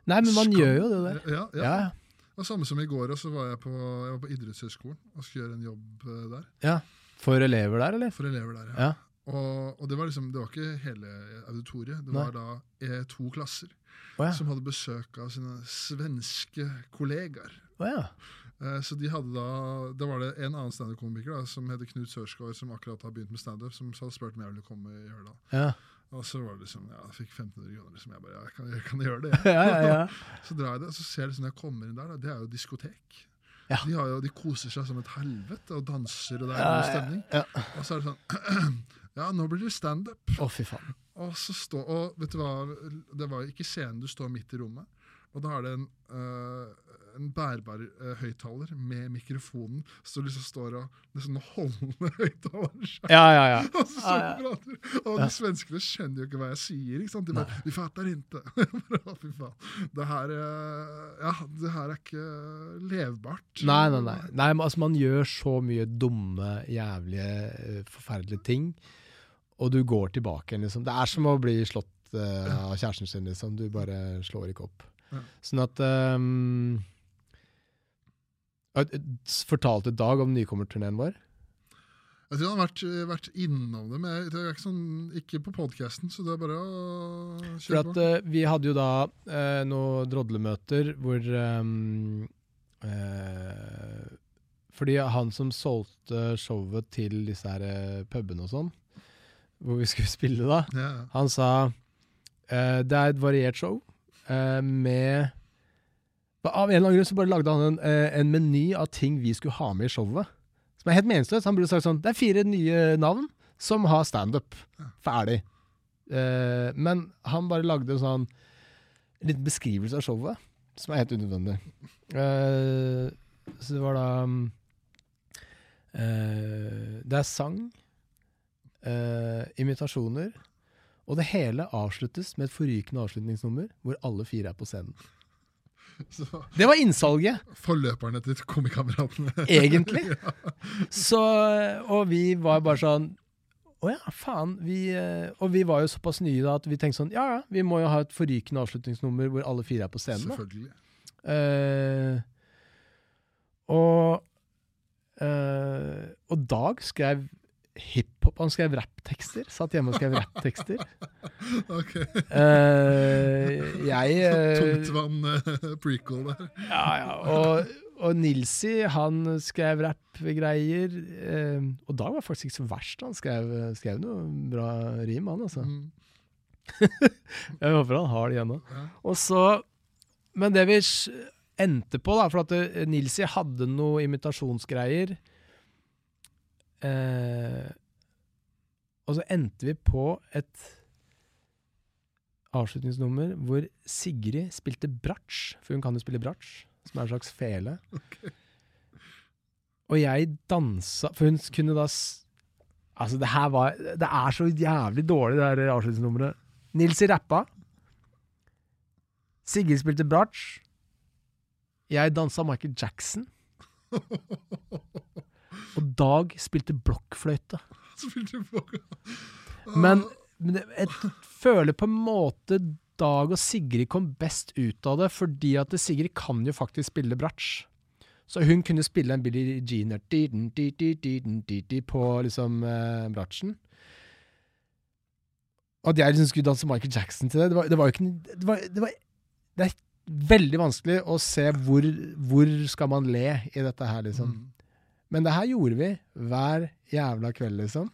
Nei, men man skam. gjør jo det der. Ja, ja. Ja, det Og samme som i går, og så var jeg på, jeg var på idrettshøyskolen og skulle gjøre en jobb eh, der. ja. For elever der, eller? For elever der, Ja. Og, og det var liksom, det var ikke hele auditoriet. Det Nei. var da eh, to klasser Å ja. som hadde besøk av sine svenske kollegaer. Oh, ja. Eh, Så de hadde da, Da var det en annen standup-komiker som heter Knut Sørsgaard, som akkurat har begynt med standup, som hadde spurt om jeg ville komme i Hørdal. Ja, Og så var det liksom, ja, jeg fikk 1500 kroner. Liksom, jeg bare, ja, jeg kan, jeg kan gjøre det. ja, ja, ja. Så drar jeg det, og så ser jeg liksom når jeg kommer inn der, da, det er jo diskotek. Ja. De, har jo, de koser seg som et helvete og danser, og det er god stemning. ja. Og så er det sånn Ja, nå blir det standup. Å, fy faen. Og så stå, og vet du hva, det var ikke scenen, du står midt i rommet. Og da er det en, øh, en bærbar uh, høyttaler med mikrofonen, så du liksom står og liksom holder høyttaleren sjøl. Ja, ja, ja. Og så Ja, ja. prater Og de svenskene skjønner jo ikke hva jeg sier. ikke sant? De bare 'Vi fatter ikke'. Fy faen. Det her, eh, ja, det her er ikke levbart. Nei, nei, nei. nei men, altså, man gjør så mye dumme, jævlige, forferdelige ting, og du går tilbake liksom. Det er som å bli slått uh, av kjæresten sin, liksom. Du bare slår ikke opp. Ja. Sånn at um, Fortalte Dag om nykommerturneen vår? Jeg tror han har vært, vært innom det, men jeg- jeg er ikke, sånn, ikke på podkasten, så det er bare å kjøre at på. Uh, vi hadde jo da uh, noen drodlemøter hvor um, uh, Fordi han som solgte showet til disse her pubene og sånn, hvor vi skulle spille da, Ja, han sa eh, det er et variert show eh, med Av en eller annen grunn så bare lagde han en, eh, en meny av ting vi skulle ha med i showet. Som er helt meningsløst. Han burde sagt sånn Det er fire nye navn som har standup. Ferdig. Eh, men han bare lagde en sånn en liten beskrivelse av showet, som er helt unødvendig. Eh, så det var da eh, Det er sang, eh, imitasjoner, og det hele avsluttes med et forrykende avslutningsnummer hvor alle fire er på scenen. Så Det var innsalget, Forløperne til Komikameratene. egentlig. Så, og vi var bare sånn Å ja, faen. Vi, eh, og vi var jo såpass nye da at vi tenkte sånn Ja ja, vi må jo ha et forrykende avslutningsnummer hvor alle fire er på scenen. Selvfølgelig. Eh, og uh, Og Dag skrev hiphop. Han skrev rapptekster. Satt hjemme og skrev rapptekster. Ok. Uh, jeg uh, Tungtvann eh, prequel der. Ja, ja. Og, og Nilsi, han skrev rappgreier. Uh, og Dag var faktisk ikke så verst. Han skrev, skrev noe bra rim, han altså. Mm. Jeg håper han har det igjen nå. Ja. Og så, men det vi endte på, da, for at Nilsi hadde noe imitasjonsgreier eh, Og så endte vi på et avslutningsnummer hvor Sigrid spilte bratsj, for hun kan jo spille bratsj, som er en slags fele. Og jeg dansa For hun kunne da Altså, det her var Det er så jævlig dårlig, det her avslutningsnummeret. Nils rappa. Sigrid spilte bratsj. Jeg dansa Michael Jackson. Og Dag spilte blokkfløyte. Spilte Men, ah. men jeg føler på en måte Dag og Sigrid kom best ut av det, fordi at Sigrid kan jo faktisk spille bratsj. Så hun kunne spille en Billie Jean på liksom eh, bratsjen. At jeg liksom skulle danse Michael Jackson til det Det var, det var jo ikke det, var, det, var, det, er veldig vanskelig å se hvor, hvor skal man le i dette her, liksom. Mm. Men det her gjorde vi hver jævla kveld, liksom.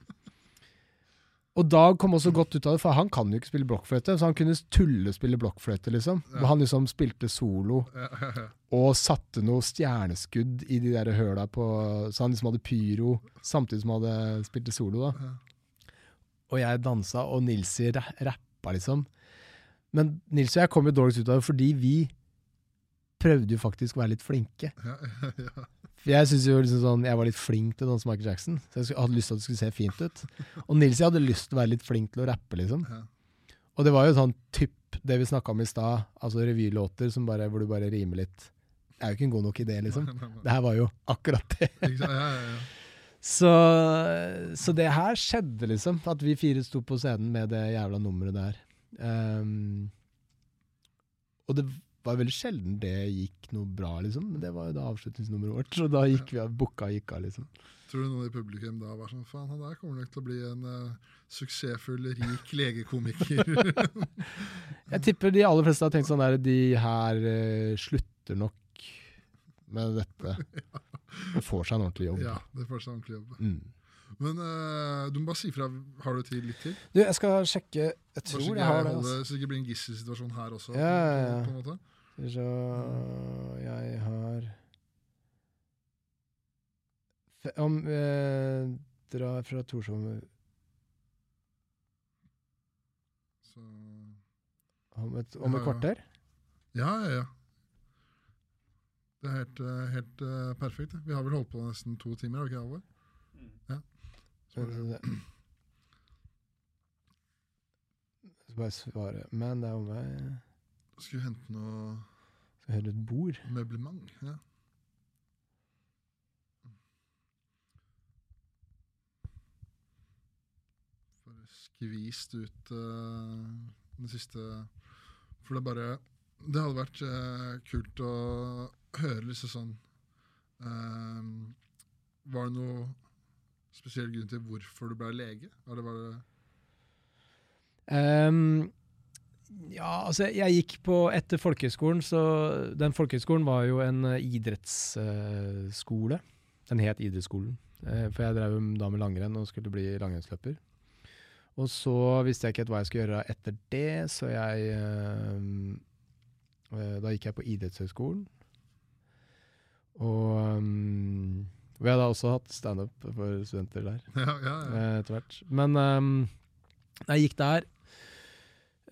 Og Dag kom også godt ut av det, for han kan jo ikke spille blokkfløyte, så han kunne tullespille blokkfløyte, liksom. Ja. Han liksom spilte solo Ja, og satte noe stjerneskudd i de der høla på Så han liksom hadde pyro samtidig som han hadde spilte solo, da. Og jeg dansa, og Nilsi ra rappa, liksom. Men Nils og jeg kom jo dårligst ut av det fordi vi prøvde jo faktisk å være litt flinke. Ja, ja, ja. Jeg synes jo liksom sånn, jeg var litt flink til å danse Michael Jackson, så jeg hadde lyst til at det skulle se fint ut. Og Nilsi hadde lyst til å være litt flink til å rappe, liksom. Og det var jo sånn typ det vi snakka om i stad, altså revylåter som bare, hvor du bare rimer litt. Det er jo ikke en god nok idé, liksom. Det her var jo akkurat det. Så, så det her skjedde, liksom. At vi fire sto på scenen med det jævla nummeret der. Um, og det var veldig sjelden det gikk noe bra, liksom. Men det var jo da avslutningsnummeret vårt, så da gikk vi av bukka og gikk av, liksom. Tror du noen i publikum da var sånn Faen, han der kommer nok til å bli en uh, suksessfull, rik legekomiker. Jeg tipper de aller fleste har tenkt sånn der De her uh, slutter nok med dette og får seg en ordentlig jobb. ja, det får seg en ordentlig jobb. Mm. Men eh, du må bare si fra. Har du tid litt til? Du, jeg skal sjekke Jeg tror jeg har det. Altså. Så det ikke blir en gisselsituasjon her også. Ja, ja, ja. På en måte. Så jeg har Om eh, Drar fra Torshov Så om et, om et kvarter? Ja, ja, ja. Det er helt, eh, helt uh, perfekt. Vi har vel holdt på nesten to timer, har vi ikke det, Halvor? Ja. Så, vi bare svare Men det er om meg Skal vi hente noe Skal hente et bord. møblement? Ja. Bare skvist ut uh, den siste For det bare Det hadde vært uh, kult å høre liksom sånn uh, Var det noe spesiell grunn til hvorfor du ble lege? Eller Var det Ehm, ja, altså jeg gikk på etter folkehøyskolen, så den folkehøyskolen var jo en eh, idrettsskole. den het idrettsskolen. Eh, for jeg drev da med langrenn og skulle bli langrennsløper. Og så visste jeg ikke hva jeg skulle gjøre etter det, så jeg eh, Da gikk jeg på idrettshøyskolen. Og vi har da også hatt standup for studenter der Ja, ja, ja. etter hvert. Men jeg gikk der,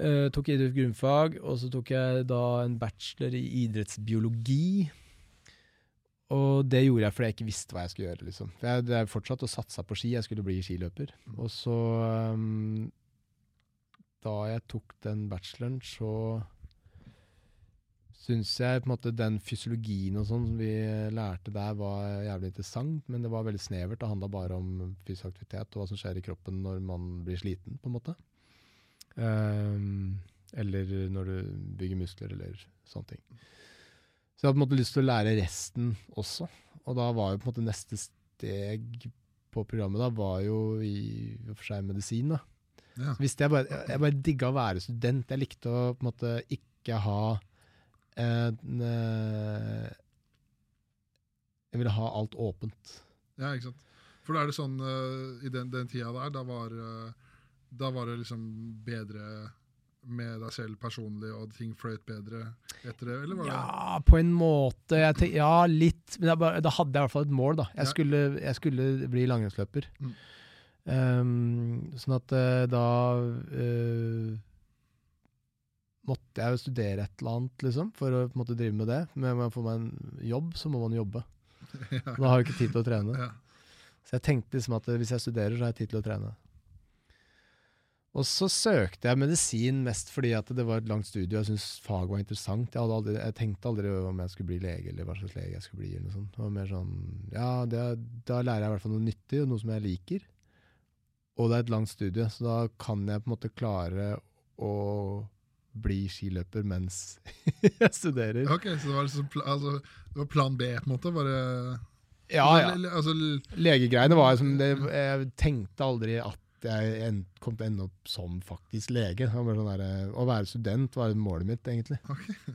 eh, tok idrett grunnfag, og så tok jeg da en bachelor i idrettsbiologi. Og det gjorde jeg fordi jeg ikke visste hva jeg skulle gjøre. liksom. For Jeg jeg fortsatt å satsa på ski, jeg skulle bli skiløper. Og så um, Da jeg tok den bacheloren, så syns jeg på en måte den fysiologien og sånn som vi lærte der, var jævlig interessant, men det var veldig snevert. Det handla bare om fysisk aktivitet og hva som skjer i kroppen når man blir sliten, på en måte. Ehm, eller når du bygger muskler, eller sånne ting. Så jeg hadde på en måte lyst til å lære resten også, og da var jo på en måte neste steg på programmet da, var jo i og for seg medisin, da. ja. Jeg bare, jeg, bare digga å være student. Jeg likte å på en måte ikke ha en eh, Jeg ville ha alt åpent. Ja, ikke sant. For da er det sånn eh, I den, den tida der, da var, eh, da var det liksom bedre med deg selv personlig, og ting fløyt bedre etter det? Eller var det Ja, på en måte. Tenk, ja, litt. Men bare, da hadde jeg i hvert fall et mål, da. Jeg, Ja. skulle, jeg skulle bli langrennsløper. Mm. Um, sånn at eh, da uh, måtte jeg jo studere et eller annet, liksom, for å måte drive med det. Men om jeg får meg en jobb, så må man jobbe. ja. Da har jeg ikke tid til å trene. Ja. Så jeg tenkte liksom at hvis jeg studerer, så har jeg tid til å trene. Og så søkte jeg medisin mest fordi at det var et langt studie, og jeg syntes faget var interessant. Jeg, aldri, jeg tenkte aldri om jeg skulle bli lege, eller hva slags lege jeg skulle bli. eller noe sånt. Det var mer sånn, ja, det, Da lærer jeg i hvert fall noe nyttig, og noe som jeg liker. Og det er et langt studie, så da kan jeg på en måte klare å bli skiløper mens jeg studerer. Ok, Så det var, liksom, altså, det var plan B, på en måte? Bare, Ja, ja. Altså, Legegreiene var som det, Jeg tenkte aldri at jeg en- kom til å ende opp som faktisk lege. Var sånn der, å være student var målet mitt, egentlig. Okay.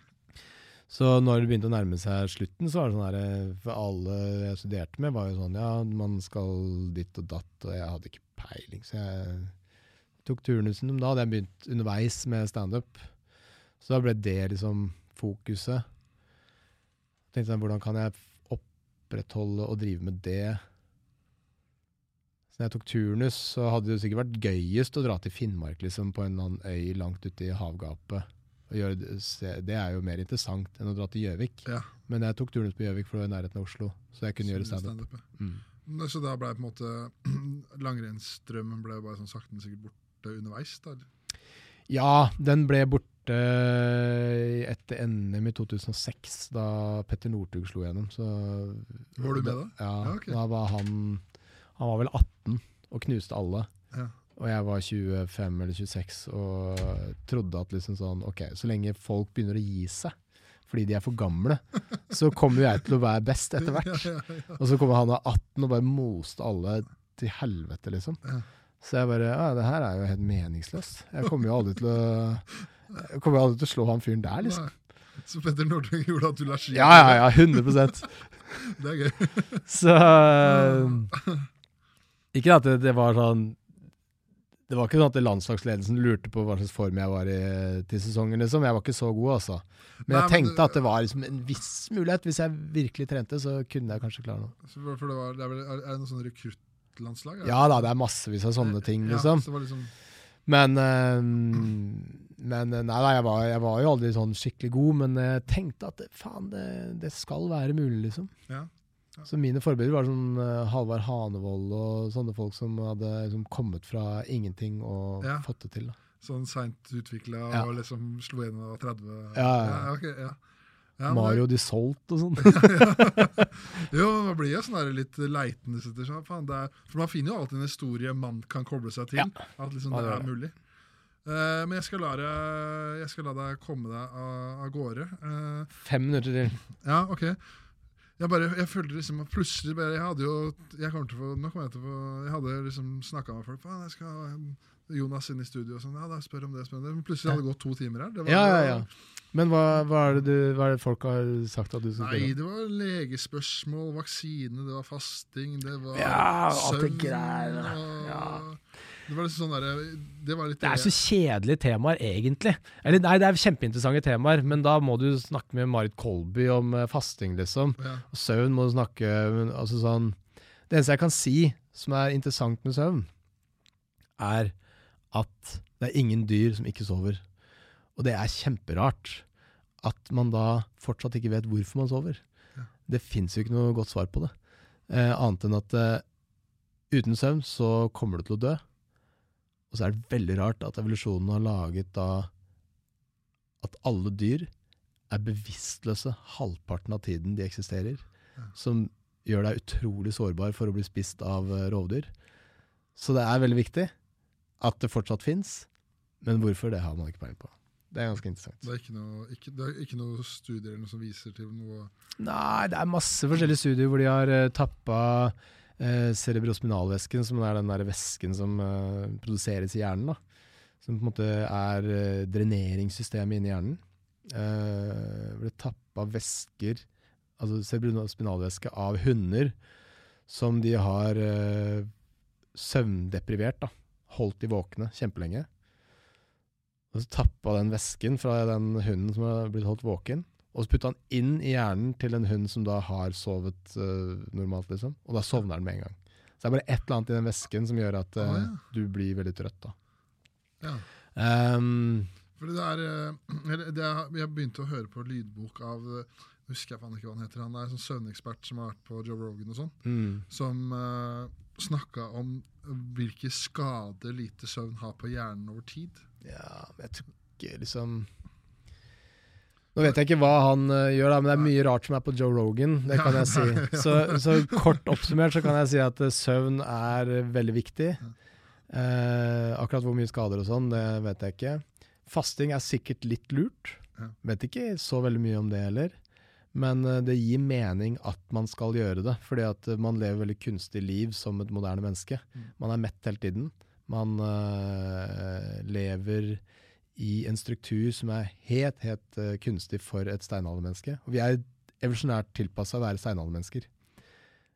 Så når det begynte å nærme seg slutten, så var det sånn der For alle jeg studerte med, var jo sånn Ja, man skal ditt og datt, og jeg hadde ikke peiling, så jeg tok turnusen. Men da hadde jeg begynt underveis med standup. Så da ble det liksom fokuset. Tenkte sånn, hvordan kan jeg opprettholde og drive med det? Så når jeg tok turnus, så hadde det sikkert vært gøyest å dra til Finnmark, liksom, på en eller annen øy langt ute i havgapet. Det, det er jo mer interessant enn å dra til Gjøvik. Ja. Men jeg tok turnus på Gjøvik, for det var i nærheten av Oslo. Så jeg kunne gjøre stand-up, standup. Stand Mm. Så da ble på en måte langrennsdrømmen ble bare sånn sakte, men sikkert borte underveis? da? Ja, den ble borte etter NM i 2006, da Petter Northug slo gjennom. Så, Var du med da? Ja, Ja, okay. da var han Han var vel 18 og knuste alle. Ja. Og jeg var 25 eller 26 og trodde at liksom sånn Ok, så lenge folk begynner å gi seg fordi de er for gamle, så kommer jo jeg til å være best etter hvert. Og så kommer han av 18 og bare moste alle til helvete, liksom. Ja. Så jeg bare Ja, det her er jo helt meningsløst. Jeg kommer jo aldri til å Jeg kommer aldri til å slå han fyren der, liksom. Nei. Så Petter Northug gjorde at du la ski? Ja, ja, ja. 100% Det er gøy. Så Ikke at det, det var sånn Det var ikke sånn at landslagsledelsen lurte på hva slags form jeg var i til sesongen, liksom. Jeg var ikke så god, altså. Men Nei, jeg men tenkte at det var liksom en viss mulighet. Hvis jeg virkelig trente, så kunne jeg kanskje klare noe. Så for det, var, det er, vel, er det noe sånn rekruttlandslag? Ja da, det er massevis av sånne ting, Ja, liksom. så var liksom Men, øh, men nei, nei jeg var, jeg var jo aldri sånn skikkelig god, men jeg tenkte at faen, det, det skal være mulig, liksom. Ja. Så mine forbilder var sånn uh, Halvard Hanevold og sånne folk som hadde liksom, kommet fra ingenting og Ja. fått det til. Da. sånn seint utvikla Ja. og liksom slo inn da 30? Ja, ja. Okay, ja. Ja, Mario de Solt og sånn. Jo, man blir jo sånn litt leitende. sånn, faen, det er, for man finner jo alltid en historie man kan koble seg til. At liksom det er mulig. Uh, men jeg skal, la jeg skal la deg komme deg av, av gårde. Uh, Fem minutter til. Ja, ok. Jeg bare, jeg følte liksom at plutselig bare, Jeg hadde jo jeg kommer til å få, Nå kommer jeg til å få Jeg hadde liksom snakka med folk. Faen, jeg skal ha Jonas inn i studio og sånn. Ja, da spør om det, spør om det. Men plutselig hadde det gått to timer her. Det var, Ja, ja, ja. Men hva, hva, er det du, hva er det folk har sagt at du skal Nei, det var legespørsmål, vaksine, det var fasting, det var Ja, alt det søvn og- Ja. Det var liksom sånn der, Det var Det er så kjedelige temaer, egentlig. Eller nei, det er kjempeinteressante temaer, men da må du snakke med Marit Kolby om eh, fasting, liksom. ja. Og søvn må du snakke altså sånn, Det eneste jeg kan si som er interessant med søvn, er at det er ingen dyr som ikke sover. Og det er kjemperart at man da fortsatt ikke vet hvorfor man sover. Ja. Det fins jo ikke noe godt svar på det. Eh, annet enn at eh, uten søvn så kommer du til å dø. Og så er det veldig rart at evolusjonen har laget da at alle dyr er bevisstløse halvparten av tiden de eksisterer. Som gjør deg utrolig sårbar for å bli spist av eh, rovdyr. Så det er veldig viktig at det fortsatt fins, men hvorfor, det har man ikke peiling på. Det er ganske interessant. Det er ikke noe, ikke, det er ikke noe studier noe som viser til noe Nei, det er masse forskjellige studier hvor de har uh, tappa uh, cerebrospinalvæsken, som er den der væsken som eh, produseres i hjernen. da. Som på en måte er eh, dreneringssystemet inni hjernen. Eh, ble tappa væsker, altså cerebrospinalvæske, av hunder som de har eh, søvndeprivert. da. Holdt de våkne kjempelenge. Og så tappa den væsken fra den hunden som har blitt holdt våken, og så putta han inn i hjernen til en hund som da har sovet uh, normalt, liksom. Og da sovner den med en gang. Så det er bare et eller annet i den væsken som gjør at uh, Ah, ja. du blir veldig trøtt, da. Ja. Um, Fordi det er, eh, det er Jeg begynte å høre på lydbok av Husker jeg faen ikke hva han heter. Han er en sånn søvnekspert som har vært på Joe Rogan og sånn. mm, Som, uh, snakka om hvilke skader lite søvn har på hjernen over tid. Ja, men jeg tror ikke liksom Nå vet jeg ikke hva han uh, gjør, da, men det er mye rart som er på Joe Rogan. Det kan jeg si. Så, så kort oppsummert så kan jeg si at uh, søvn er eh, veldig viktig. Akkurat hvor mye skader og sånn, det vet jeg ikke. Fasting er sikkert litt lurt. Vet ikke så veldig mye om det heller. Men det gir mening at man skal gjøre det, fordi at man lever veldig kunstig liv som et moderne menneske. Mm. Man er mett hele tiden. Man lever i en struktur som er helt, helt eh, kunstig for et steinaldermenneske. Og vi er evolusjonært tilpassa å være steinaldermennesker.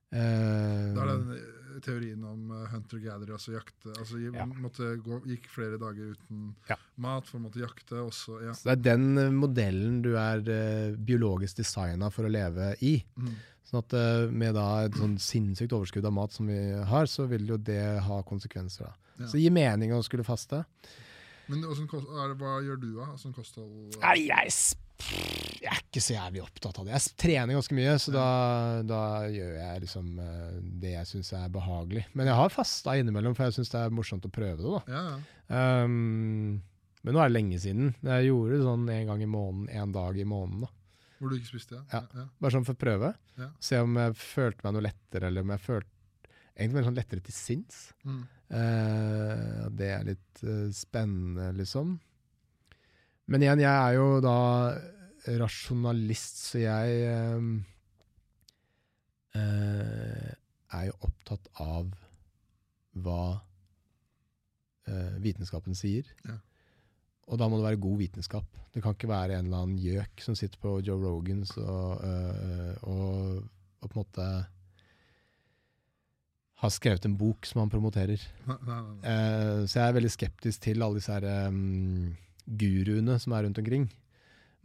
Uh, Det er den eh, teorien om hunter-gatherer, altså jakte. Altså, Ja. måtte gå, gikk flere dager uten Ja. mat for å måtte jakte. Også, ja. så det er den modellen du er uh, biologisk designa for å leve i. Mm. Sånn at uh, med da et sånn sinnssykt overskudd av mat som vi har, så vil jo det ha konsekvenser. da. Så det gir mening å skulle faste. Men kost, er hva gjør du da, sånn kosthold? Nei, jeg, jeg er ikke så jævlig opptatt av det. Jeg trener ganske mye, så da, da gjør jeg liksom eh, det jeg syns er behagelig. Men jeg har fasta innimellom, for jeg syns det er morsomt å prøve det. da. Ja, ja. Um, men nå er det lenge siden. Jeg gjorde det sånn en gang i måneden, en dag i måneden. da. Hvor du ikke spiste. Ja. ja. Bare sånn for å prøve. Ja. Se om jeg følte meg noe lettere, eller om jeg følte Egentlig mer sånn lettere til sinns. Mm. Eh, det er litt eh, spennende, liksom. Men igjen, jeg er jo da rasjonalist, så jeg eh, eh, er jo opptatt av hva eh, vitenskapen sier. Ja. Og da må det være god vitenskap. Det kan ikke være en eller annen gjøk som sitter på Joe Rogans og, øh, og, og på en måte har skrevet en bok som han promoterer. Nei, nei, nei. Eh, så jeg er veldig skeptisk til alle disse her, um, guruene som er rundt omkring.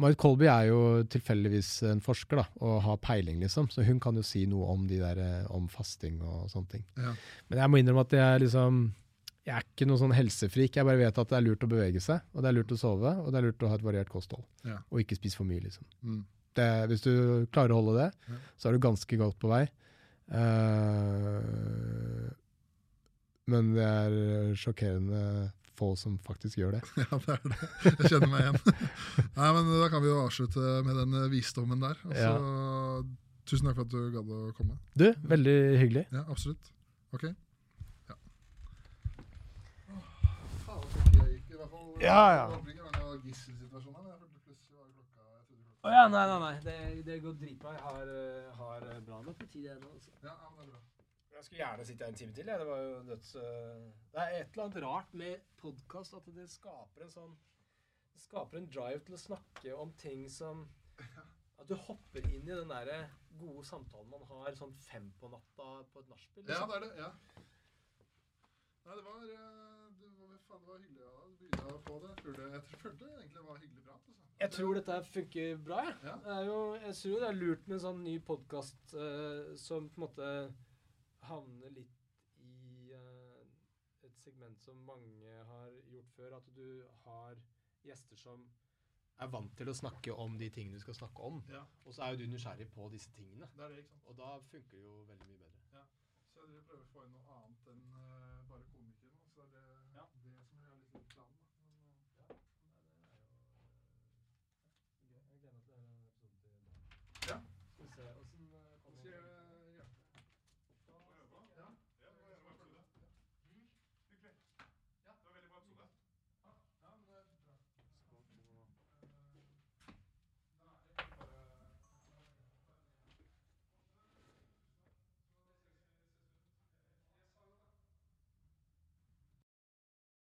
Marit Kolby er jo tilfeldigvis en forsker da, og har peiling, liksom. Så hun kan jo si noe om, de der, eh, om fasting og sånne ting. Ja. Men jeg må innrømme at jeg, liksom, jeg er ikke noen sånn helsefrik. Jeg bare vet at det er lurt å bevege seg, og det er lurt å sove, og det er lurt å ha et variert kosthold. Ja. Og ikke spise for mye, liksom. Mm. Det, hvis du klarer å holde det, Ja. så er du ganske godt på vei. Eh, men det er sjokkerende få som faktisk gjør det. Ja, det er det. Jeg kjenner meg igjen. Nei, men Da kan vi jo avslutte med den eh, visdommen der. Altså, ja. Tusen takk for at du gadd å komme. Du, veldig hyggelig. Ja, absolutt. Ok. Ja. Ja, faen, Å ja, nei, nei, nei. Det, det går dritbra. Jeg har, eh, har bra nok med tid ennå. Altså. Ja, ja, det er bra. Jeg skulle gjerne sitte en time til. Ja. Det var jo døds... øh, Det er et eller annet rart med podkast at det skaper en sånn Det skaper en drive til å snakke om ting som At du hopper inn i den der gode samtalen man har sånn fem på natta på et nachspiel. Ja, liksom. det er det. ja. Nei, det var, eh, det var, faen, det var hyggelig å begynte å få det. Jeg følte, jeg følte det egentlig var hyggelig prat. Altså. Jeg tror dette funker bra. Jeg. Ja. Det er jo, jeg tror det er lurt med en sånn ny podkast som på en måte havner litt i uh, et segment som mange har gjort før. At du har gjester som er vant til å snakke om de tingene du skal snakke om. Ja, Og så er jo du nysgjerrig på disse tingene. det er det. Og da funker det jo veldig mye bedre. Så jeg prøver å få inn noe annet enn eh,